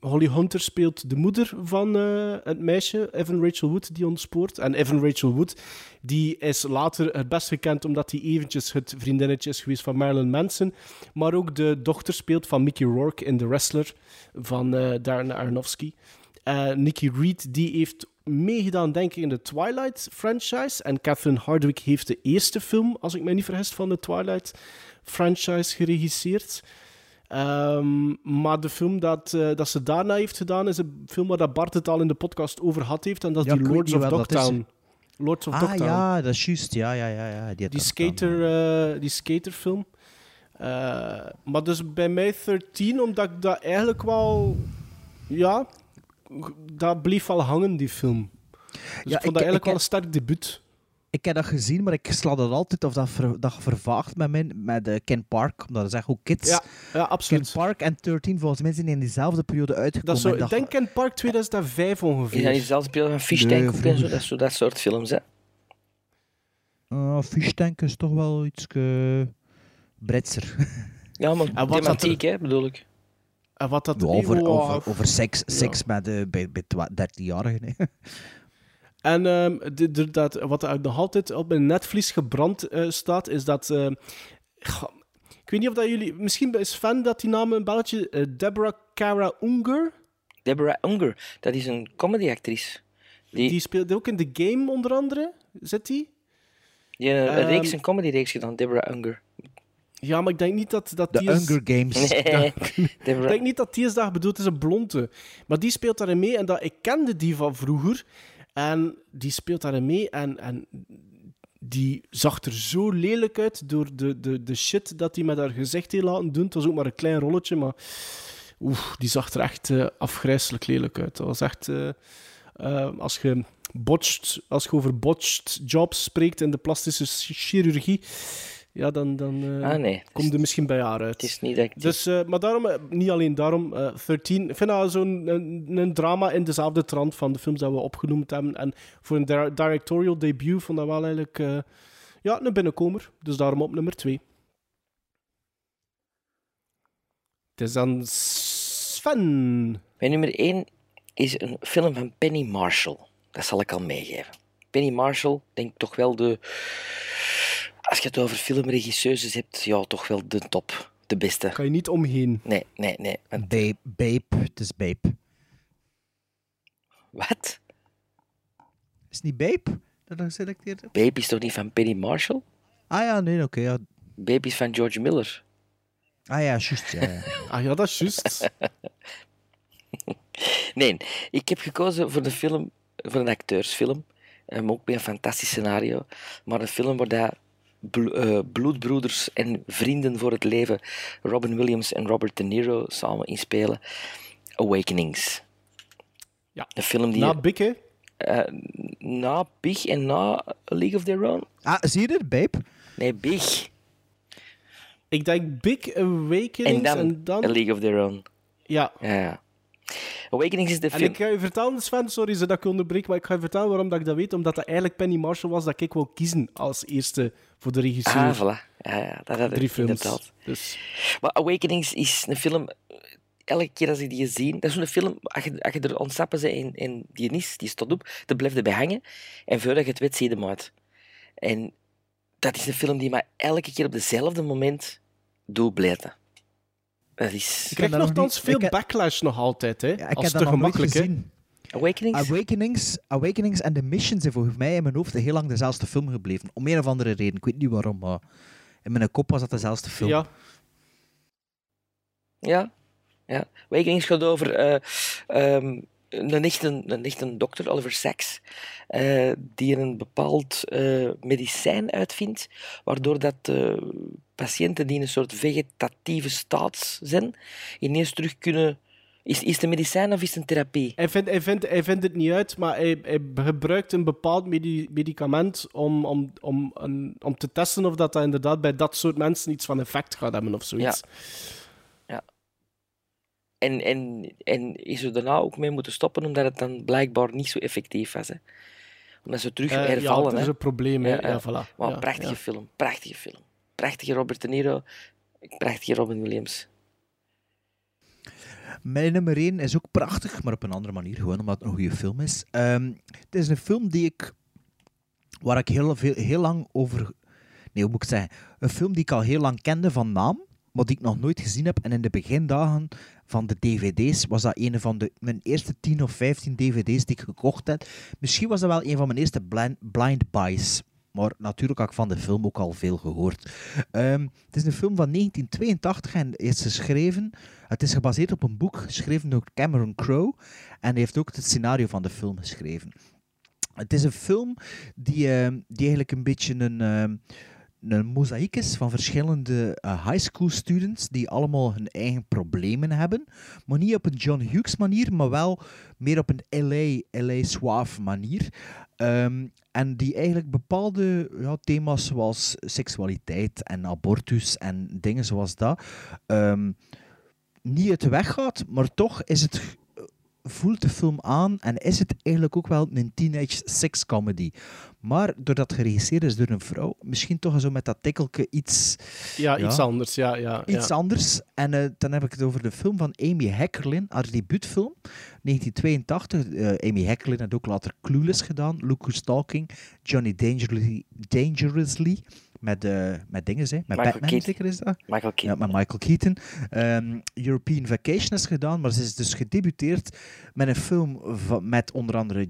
Holly Hunter speelt de moeder van eh, het meisje, Evan Rachel Wood, die ontspoort. En Evan Rachel Wood die is later het best gekend omdat hij eventjes het vriendinnetje is geweest van Marilyn Manson. Maar ook de dochter speelt van Mickey Rourke in The Wrestler van eh, Darren Aronofsky. Uh, Nikki Reed die heeft meegedaan, denk ik, in de Twilight franchise. En Catherine Hardwicke heeft de eerste film, als ik mij niet vergis, van de Twilight franchise geregisseerd. Ehm, maar de film dat, eh, dat ze daarna heeft gedaan, is een film waar dat Bart het al in de podcast over had heeft. En dat is Ja, die Lords of. Dogtown. Lords of Ah Dogtown. ja, dat is juist. Ja, ja, ja. ja. Die, Die, skater, eh, die skaterfilm. Eh, maar dus bij mij 13, omdat ik dat eigenlijk wel... Ja, dat bleef wel hangen, die film. Dus Ja, ik vond ik- dat eigenlijk ik- wel een sterk debuut. Ik heb dat gezien, maar ik sla dat altijd of dat, ver, dat vervaagt met, mijn, met eh, Ken Park. Omdat dat is echt ook kids. Ja, ja, absoluut. Ken Park en 13 volgens mij zijn in diezelfde periode uitgekomen. Dat zo, ik dat- denk Ken Park 2005 ongeveer. Is dat niet dezelfde periode van Fish Nee, Tank en zo? Dat, zo, dat soort films, hè? Uh, Fish Tank is toch wel iets uh, Britser. Ja, maar En wat dat thematiek, hè, bedoel ik. En wat dat... Ja, over, over, over seks, seks met, uh, bij, bij twa- 13-jarigen. hè. En ehm, de- de- dat, wat er nog altijd op mijn netvlies gebrand eh, staat, is dat... eh, goh, ik weet niet of dat jullie... Misschien is fan dat die naam een belletje... eh, Deborah Kara Unger. Deborah Unger, dat is een comedyactrice. Die, Die speelde ook in The Game, onder andere. Zit die? die heeft een, een Ehm, reeks, een comedyreeks gedaan, Deborah Unger. Ja, maar ik denk niet dat, dat De die is... Hunger Games. Nee, Ik denk niet dat daar bedoeld is, een blonde. Maar die speelt daarin mee en dat, ik kende die van vroeger. En die speelt daarin mee en, en die zag er zo lelijk uit door de, de, de shit dat hij met haar gezicht heeft laten doen. Het was ook maar een klein rolletje, maar oeh, die zag er echt eh, afgrijselijk lelijk uit. Dat was echt... eh, eh, als je botched, als je over botched jobs spreekt in de plastische chirurgie, ja, dan, dan eh, Ah, nee. komt er misschien bij haar uit. het is niet dat ik... Dus, eh, maar daarom, eh, niet alleen daarom, eh 13. Ik vind dat zo'n een, een drama in dezelfde trant van de films dat we opgenoemd hebben. En voor een dir- directorial debut vond dat wel eigenlijk ja, een binnenkomer. Dus daarom op nummer 2. Het is dan Sven. Mijn nummer 1 is een film van Penny Marshall. Dat zal ik al meegeven. Penny Marshall, denk ik toch wel de... Als je het over filmregisseuses hebt, ja, toch wel de top. De beste. Kan je niet omheen. Nee, nee, nee. Want- Babe, babe, het is Babe. Wat? Is het niet Babe dat er geselecteerd hebt? Baby is toch niet van Penny Marshall? Ah ja, nee, oké. ja. Baby is van George Miller. Ah ja, juist. Ja, ja. Ah ja, dat is juist. Nee, ik heb gekozen voor de film, voor een acteursfilm. Um, ook bij een fantastisch scenario. Maar een film waar dat eh, bloedbroeders en vrienden voor het leven, Robin Williams en Robert De Niro, samen inspelen. Awakenings. Ja. Een film die... Na Big, hè? eh, na Big en na League of Their Own? Ah, zie je dit, Babe? Nee, Big. Ik denk Big En Awakenings dan, en dan... A League of Their Own. Ja. Ja, ja. Awakenings is de En film... ik ga je vertellen, Sven, sorry dat ik je onderbreek, maar ik ga je vertellen waarom dat ik dat weet. Omdat dat eigenlijk Penny Marshall was dat ik wou kiezen als eerste voor de regisseur. Ah, voilà. Ja, ja, dat had Drie films. inderdaad. Dus, Maar Awakenings is een film... Elke keer als ik die zie, dat is zo'n film, als je, als je er ontsnappen bent en, en die is, die staat op, dan blijft erbij hangen. En voordat je het weet, zie je hem uit. En dat is een film die mij elke keer op dezelfde moment doet blijven. Dat is... ik krijg dat nog nogthans veel heb- backlash nog altijd, hè. Ja, ik als heb te dat nog nooit gemakkelijk, hè. gezien. Awakenings? Awakenings, Awakenings en The Mission zijn volgens mij in mijn hoofd heel lang dezelfde film gebleven. Om een of andere reden. Ik weet niet waarom, maar in mijn kop was dat dezelfde film. Ja. Ja, ja. Awakenings gaat over eh, ehm, een, echte, een echte dokter, Oliver Sacks, eh, die een bepaald eh, medicijn uitvindt, waardoor dat eh, patiënten die in een soort vegetatieve staat zijn, ineens terug kunnen Is, is het een medicijn of is het een therapie? Hij vindt, hij, vindt, hij vindt het niet uit, maar hij, hij gebruikt een bepaald medi- medicament om, om, om, een, om te testen of dat, dat inderdaad bij dat soort mensen iets van effect gaat hebben of zoiets. Ja. En, en, en is er daarna ook mee moeten stoppen, omdat het dan blijkbaar niet zo effectief was. Hè? Omdat ze terug Eh, ja, hervallen. dat is hè. een probleem, hè. Ja, voilà. Maar Ja, prachtige ja. film, prachtige film. Prachtige Robert De Niro, prachtige Robin Williams. Mijn nummer 1 is ook prachtig, maar op een andere manier, gewoon omdat het een goede film is. Ehm, het is een film die ik, waar ik heel, veel, heel lang over. Nee, hoe moet ik zeggen? Een film die ik al heel lang kende van naam, die ik nog nooit gezien heb. En in de begindagen van de DVD's was dat een van de, mijn eerste 10 of 15 DVD's die ik gekocht heb. Misschien was dat wel een van mijn eerste blind, blind buys. Maar natuurlijk had ik van de film ook al veel gehoord. Ehm, het is een film van 1982 en is geschreven. Het is gebaseerd op een boek geschreven door Cameron Crowe. En hij heeft ook het scenario van de film geschreven. Het is een film die, ehm, die eigenlijk een beetje een, ehm, een mozaïek is van verschillende eh, high school students die allemaal hun eigen problemen hebben. Maar niet op een John Hughes manier, maar wel meer op een LA, LA suave manier. Ehm, en die eigenlijk bepaalde ja, thema's zoals seksualiteit en abortus en dingen zoals dat ehm, niet uit de weg gaat, maar toch is het, voelt de film aan en is het eigenlijk ook wel een teenage sex comedy. Maar doordat het geregisseerd is door een vrouw, misschien toch zo met dat tikkelke iets... Ja, iets anders. Ja, ja, Iets ja. anders. En eh, dan heb ik het over de film van Amy Heckerlin, haar debuutfilm, 1982. Eh, Amy Heckerlin had ook later Clueless gedaan, Look Who's Talking, Johnny Dangerously, Dangerously met, eh met dingen, hè. met Michael Batman Keaton. zeker is dat? Michael Keaton. Ja, met Michael Keaton. Ehm, European Vacation is gedaan, maar ze is dus gedebuteerd met een film van, met onder andere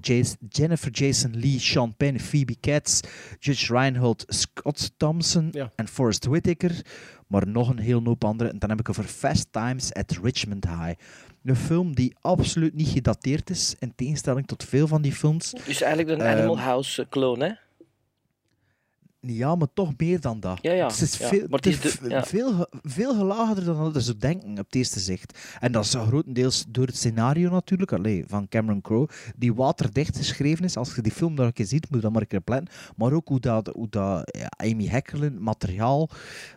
Jennifer Jason Lee, Sean Penn, Phoebe Katz, Judge Reinhold, Scott Thompson en Forrest Whitaker. Maar nog een heel hoop andere. En dan heb ik over Fast Times at Richmond High. Een film die absoluut niet gedateerd is, in tegenstelling tot veel van die films. Dus eigenlijk een Ehm, Animal House clone, hè? Ja, maar toch meer dan dat. Ja, ja. Het is Ja, veel, maar het is de- ja. veel, veel gelagerder dan dat zo denken op het eerste zicht. En dat is grotendeels door het scenario natuurlijk, allee, van Cameron Crowe, die waterdicht geschreven is. Als je die film een keer ziet, moet je dat maar een keer plannen. Maar ook hoe dat, hoe dat ja, Amy Heckerlin materiaal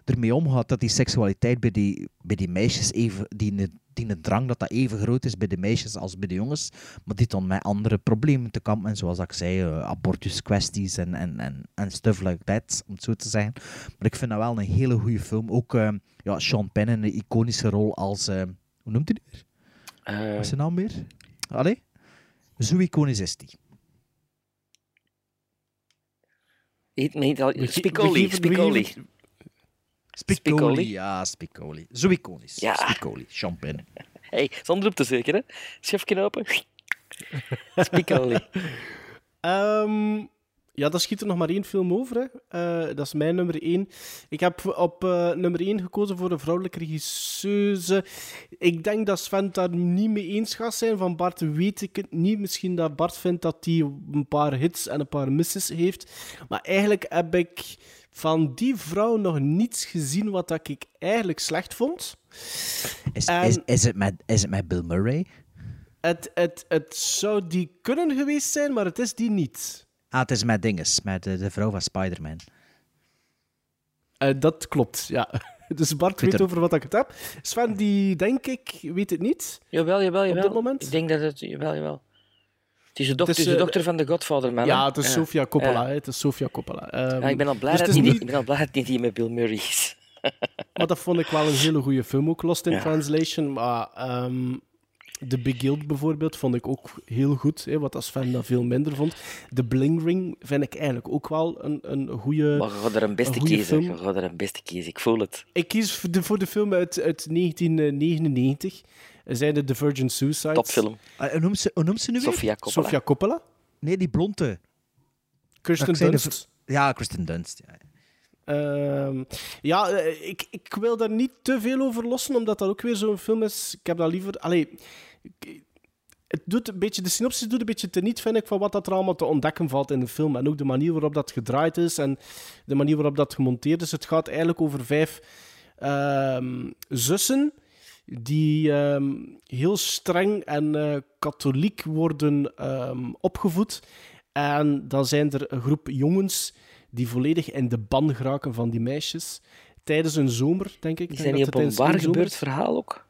ermee omgaat, dat die seksualiteit bij die, bij die meisjes even, die die drang dat dat even groot is bij de meisjes als bij de jongens, maar die dan met andere problemen te kampen, en zoals ik zei, eh, abortuskwesties en, en, en, en stuff like that, om het zo te zeggen. Maar ik vind dat wel een hele goede film. Ook eh, ja, Sean Penn in een iconische rol als, eh, hoe noemt hij die weer? Eh, Wat is zijn naam weer? Allee? Zo iconisch is die. Heet al, We ge- Spicoli, Spicoli. ja, Spicoli. Zo iconisch. Ja. Spicoli, Penn. hey, zonder op te zeker, hè? Schefje open. Spicoli. Ehm, ja, daar schiet er nog maar één film over. Hè. Eh, dat is mijn nummer één. Ik heb op eh, nummer één gekozen voor een vrouwelijke regisseuse. Ik denk dat Sven het daar niet mee eens gaat zijn. Van Bart weet ik het niet. Misschien dat Bart vindt dat hij een paar hits en een paar misses heeft. Maar eigenlijk heb ik van die vrouw nog niets gezien wat dat ik eigenlijk slecht vond. Is, En- is, is, het met, is het met Bill Murray? Het, het, het zou die kunnen geweest zijn, maar het is die niet. Ah, het is met dinges, met de, de vrouw van Spider-Man. Eh, dat klopt, ja. Dus Bart weet er- over wat ik het heb. Sven, die denk ik, weet het niet. Jawel, jawel, jawel. dit moment? Ik denk dat het... Jawel, jawel. Het is de, dochter, Het is, het is de eh, dochter van de Godfather, man. Ja, het is. Sofia Coppola. Hè. Het is Sofia Coppola. Ehm, Ja, ik ben al blij dus dat het niet, ik ben al blij dat het niet die met Bill Murray is. Maar dat vond ik wel een hele goede film, ook Lost in Ja. Translation. Maar ehm The Big Guild bijvoorbeeld vond ik ook heel goed, hè, wat als Sven dat veel minder vond. The Bling Ring vind ik eigenlijk ook wel een, een goede Maar je gaat er een beste kiezen. film. Je gaat er een beste kiezen. Ik voel het. Ik kies voor de, voor de film uit, uit 1999. Zijn de The Virgin Suicides. Topfilm. Ah, hoe, noemt ze, hoe noemt ze nu weer? Sofia Coppola. Sofia Coppola. Nee, die blonde. Kirsten de Dunst. Ja, Kristen Dunst. Ja. Ehm, ja, eh, ik, ik wil daar niet te veel over lossen, omdat dat ook weer zo'n film is. Ik heb dat liever. Allee, ik- het doet een beetje, de synopsis doet een beetje teniet, vind ik, van wat dat er allemaal te ontdekken valt in de film. En ook de manier waarop dat gedraaid is en de manier waarop dat gemonteerd is. Het gaat eigenlijk over vijf ehm, zussen die ehm, heel streng en eh, katholiek worden ehm, opgevoed. En dan zijn er een groep jongens die volledig in de ban geraken van die meisjes. Tijdens een zomer, denk ik. Dat denk niet op het een waar gebeurd verhaal ook?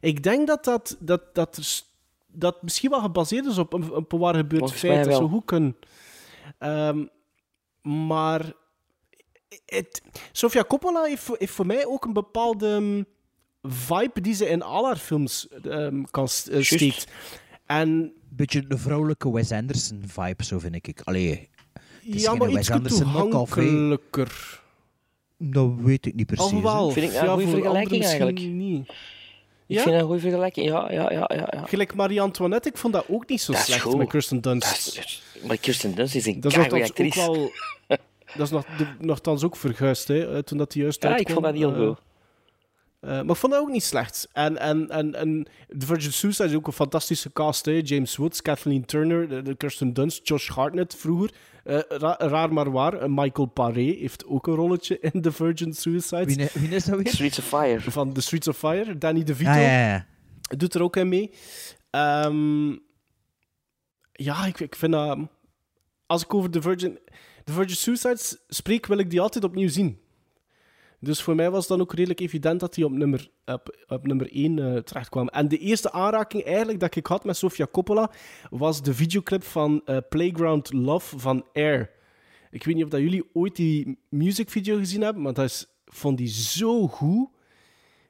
Ik denk dat dat, dat, dat, dat misschien wel gebaseerd is op een, op een waar gebeurd feit. Dat zou goed kunnen. Ehm, maar het, Sofia Coppola heeft, voor- heeft voor mij ook een bepaalde mm, vibe die ze in al haar films ehm, kan Juist. steekt. En Beetje de vrouwelijke Wes Anderson vibe, zo vind ik. Allee, het is ja, maar Wes iets toegankelijker. Dat weet ik niet precies. Alhoewel, Vind ik een ja, goede vergelijking eigenlijk. Niet. Ik Ja? vind dat een goede vergelijking. Ja, ja, ja, ja. ja. Gelijk Marie-Antoinette, ik vond dat ook niet zo Dat is slecht goed. met Kirsten Dunst. Maar Kirsten Dunst is een is ook actrice. wel... Dat is nog, de- nogthans ook verguisd, hè, eh, toen dat die juist Ja, ik uitkwam. vond dat heel Eh, goed. Eh, maar ik vond dat ook niet slecht. En, en, en, en The Virgin Suicide is ook een fantastische cast. Hè. James Woods, Kathleen Turner, de, de Kirsten Dunst, Josh Hartnett vroeger. Eh, ra- raar maar waar, eh, Michael Paré heeft ook een rolletje in The Virgin Suicide. Wie, wie is dat weer? Streets of Fire. Van The Streets of Fire. Danny DeVito Ah, ja, ja. doet er ook in mee. Ehm, ja, ik, ik vind dat... Als ik over The Virgin, The Virgin Suicides spreek, wil ik die altijd opnieuw zien. Dus voor mij was het dan ook redelijk evident dat die op nummer, op, op nummer 1 eh terecht kwam. En de eerste aanraking eigenlijk dat ik had met Sofia Coppola was de videoclip van eh, Playground Love van Air. Ik weet niet of dat jullie ooit die musicvideo gezien hebben, maar dat is, vond die zo goed.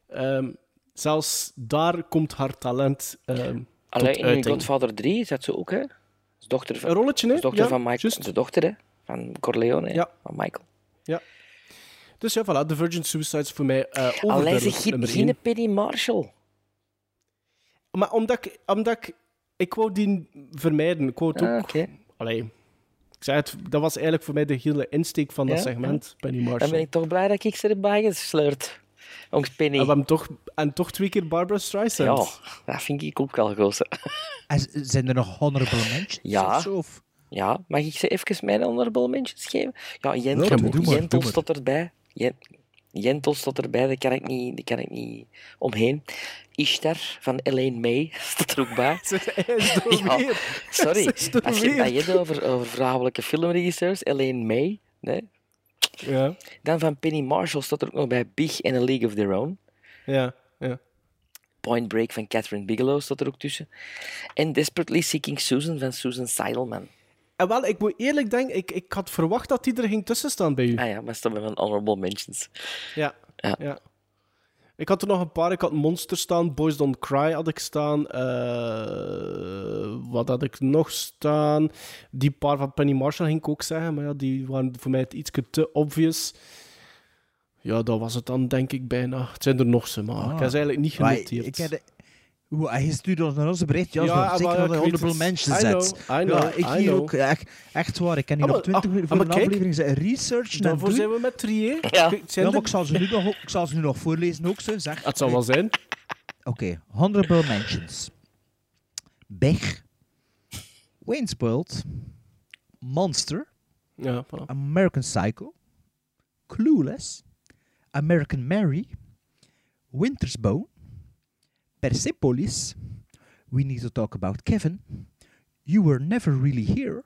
Ehm, zelfs daar komt haar talent ehm Alleen in uiting. Godfather 3 is dat zo ook, hè? Is dochter van, Een rolletje, hè? dochter Ja, van Michael. De dochter, hè? Van Corleone, hè? Ja. Van Michael. Ja. Dus ja, voilà, The Virgin Suicide is voor mij eh Alleen overduidelijk ze geen, nummer geen één. Penny Marshall. Maar omdat ik, omdat ik... Ik wou die vermijden. Ik wou het Ah, ook... Allee, ik zei het, dat was eigenlijk voor mij de hele insteek van dat Ja, segment, Penny Dan Marshall. ben ik toch blij dat ik ze erbij gesleurd. Ongs Penny. En, we toch, en toch twee keer Barbara Streisand. Ja, dat vind ik ook wel z- zijn er nog honorable mentions? Ja. of zo, of? Ja, mag ik ze even mijn honorable mentions geven? Ja, Ja, Jentel, Jentel stond erbij. Jen, Jentel stond erbij, daar kan ik niet, daar kan ik niet omheen. Ishtar van Elaine May staat er ook bij. Ja. Sorry, is er als je het over, over vrouwelijke filmregisseurs, Elaine May. Nee. Ja, Dan van Penny Marshall staat er ook nog bij Big and a League of Their Own. ja, ja. Point Break van Catherine Bigelow staat er ook tussen. En Desperately Seeking Susan van Susan Seidelman. En wel, ik moet eerlijk denken, ik, ik had verwacht dat die er ging tussen staan bij u. Ah ja, maar staat bij mijn honorable mentions. Ja. Ja. ja. Ik had er nog een paar. Ik had Monster staan, Boys Don't Cry had ik staan. Eh, wat had ik nog staan? Die paar van Penny Marshall ging ik ook zeggen, maar ja, die waren voor mij iets te obvious. Ja, dat was het dan, denk ik bijna. Het zijn er nog ze, maar ik heb ze eigenlijk niet genoteerd. Ik heb de... Hoe, hij stuurde ons naar onze bericht. Ja, Ja, zeker dat de weet honorable mentions I zet. know, I know, ja, ik I hier know. ook. Echt, echt waar. Ik kan hier Ah, nog 20 maar- minuten ah, voor een kijk. aflevering zijn research Daarvoor zijn we met drieën. Ja. Zijn Ja, maar ik zal, ze nu nog, ik zal ze nu nog voorlezen ook, zeg. Het zal wel zijn. Oké, honorable mentions. Bech. Wayne's World. Monster. Ja, voilà. American Psycho. Clueless. American Mary. Winter's Bone. Persepolis. We Need to Talk About Kevin. You Were Never Really Here.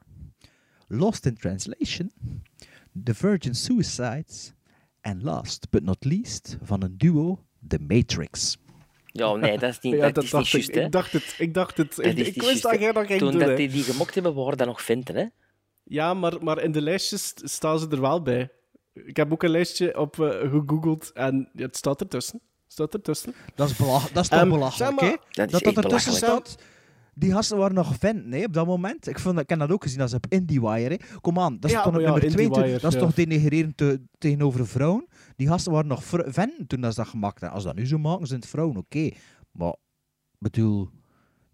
Lost in Translation. The Virgin Suicides. En last but not least van een duo, The Matrix. Ja, nee, dat is niet, Ja, dat dat is niet dacht ik. juist. Ik dacht het. Ik dacht het. Dat Ik, wist dat jij dat ging Toen doen. dat hè. die die gemokt hebben, we dat nog vinden, hè. Ja, maar, maar in de lijstjes staan ze er wel bij. Ik heb ook een lijstje op eh, gegoogeld en ja, het staat ertussen. Staat ertussen. Dat is, belach dat is toch Ehm, belachelijk, hè? maar- Dat Dat dat ertussen staat. Die gasten waren nog vent, nee, op dat moment. Ik, vond, ik heb dat ook gezien als op IndieWire. Hè. Kom aan, dat is Ja, toch maar op ja, nummer 2. IndieWire, Dat is ja. toch denigrerend te- tegenover vrouwen? Die gasten waren nog venten toen dat ze dat gemaakt hebben. Als dat nu zo maken, zijn het vrouwen, oké. Maar, bedoel,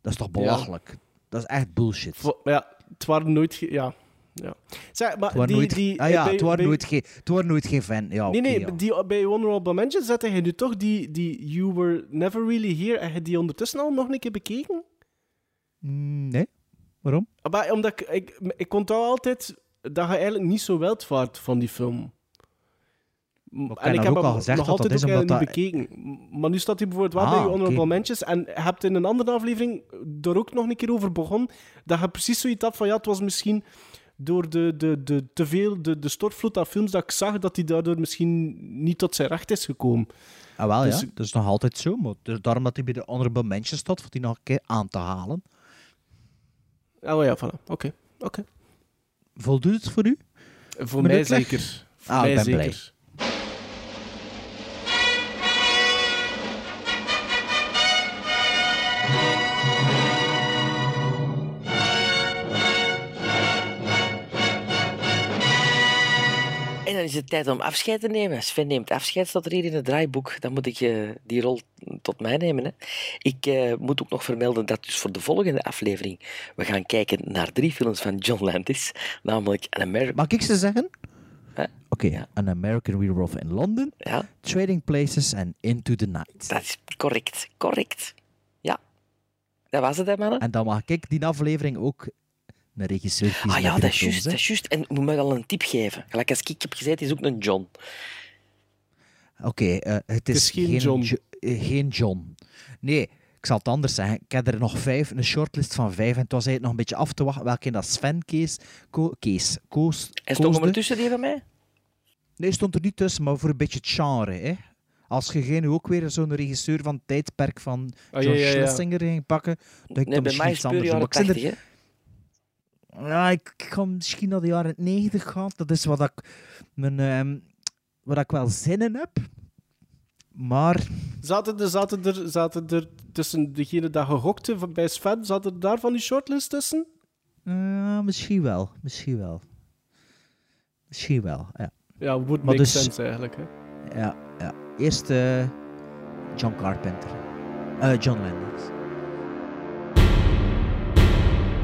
dat is toch belachelijk? Dat is echt bullshit. Vo- Ja, het waren nooit... Ja. Ja. Zeg, maar Het nooit, die ah ja, bij- het waren bij- nooit, het nooit geen fan. Ja, Nee, oké, nee, ja. die, bij Honorable Mention zette je nu toch die, die You Were Never Really Here. Heb je die ondertussen al nog een keer bekeken? Mm, Nee, waarom? Maar omdat ik, ik, ik onthoud altijd dat je eigenlijk niet zo wild vaart van die film. en ik dat heb ook hem al gezegd nog dat dat altijd is ook omdat niet dat- bekeken. Maar nu staat hij bijvoorbeeld wel Ah, bij je honorable mentions. En je hebt in een andere aflevering er ook nog een keer over begonnen. Dat je precies zoiets had van ja, het was misschien door de, de, de, te veel de, de stortvloed aan films dat ik zag, dat hij daardoor misschien niet tot zijn recht is gekomen. Ah, wel Dus- ja, dat is nog altijd zo. Maar dus daarom dat hij bij de honorable mentions staat, voor die nog een keer aan te halen. Oh ja, voilà. Oké. oké. Voldoet het voor u? Voor Meneer mij zeker. Voor Ah, mij ik ben zeker. blij. Dan is het tijd om afscheid te nemen. Sven neemt afscheid, staat er hier in het draaiboek. Dan moet ik eh, die rol tot mij nemen. Hè. Ik eh, moet ook nog vermelden dat dus voor de volgende aflevering we gaan kijken naar drie films van John Landis. Namelijk An American... Mag ik ze zeggen? Oké, An American Werewolf in London, Ja, Trading Places en Into the Night. dat is correct. Correct. Ja. Dat was het, hè, mannen? En dan mag ik die aflevering ook een regisseur. Ah ja, dat is juist. Dat is juist. En ik moet me al een tip geven. Gelijk als ik heb gezegd, is ook een John. Oké, eh, het is, is geen John. Jo- eh, geen John. Nee, ik zal het anders zeggen. Ik heb er nog vijf, een shortlist van vijf. En het was eigenlijk nog een beetje af te wachten welke dat Sven kees, ko, kees, koos, En stond koosde. ondertussen die van mij? Nee, stond er niet tussen, maar voor een beetje het genre. Hè. Als je geen ook weer zo'n regisseur van het tijdperk van Ah, John ja, ja, ja. Schlesinger ging pakken, dan ik Nee, dan bij mij misschien is iets het anders doen. jaren Maar ik zit er- 80, hè. Ja, ik, ik ga misschien naar de jaren 90 gaan. Dat is wat ik, mijn, ehm, wat ik wel zin in heb. Maar Zaten er, zaten, er, zaten er tussen degene dat gehokte van- bij Sven, zaten er daar van die shortlist tussen? eh, misschien wel. Misschien wel. Misschien wel, ja. Ja, would Maar make dus- sense eigenlijk. Hè. Ja, ja. Eerst eh, John Carpenter. Eh, John Landis.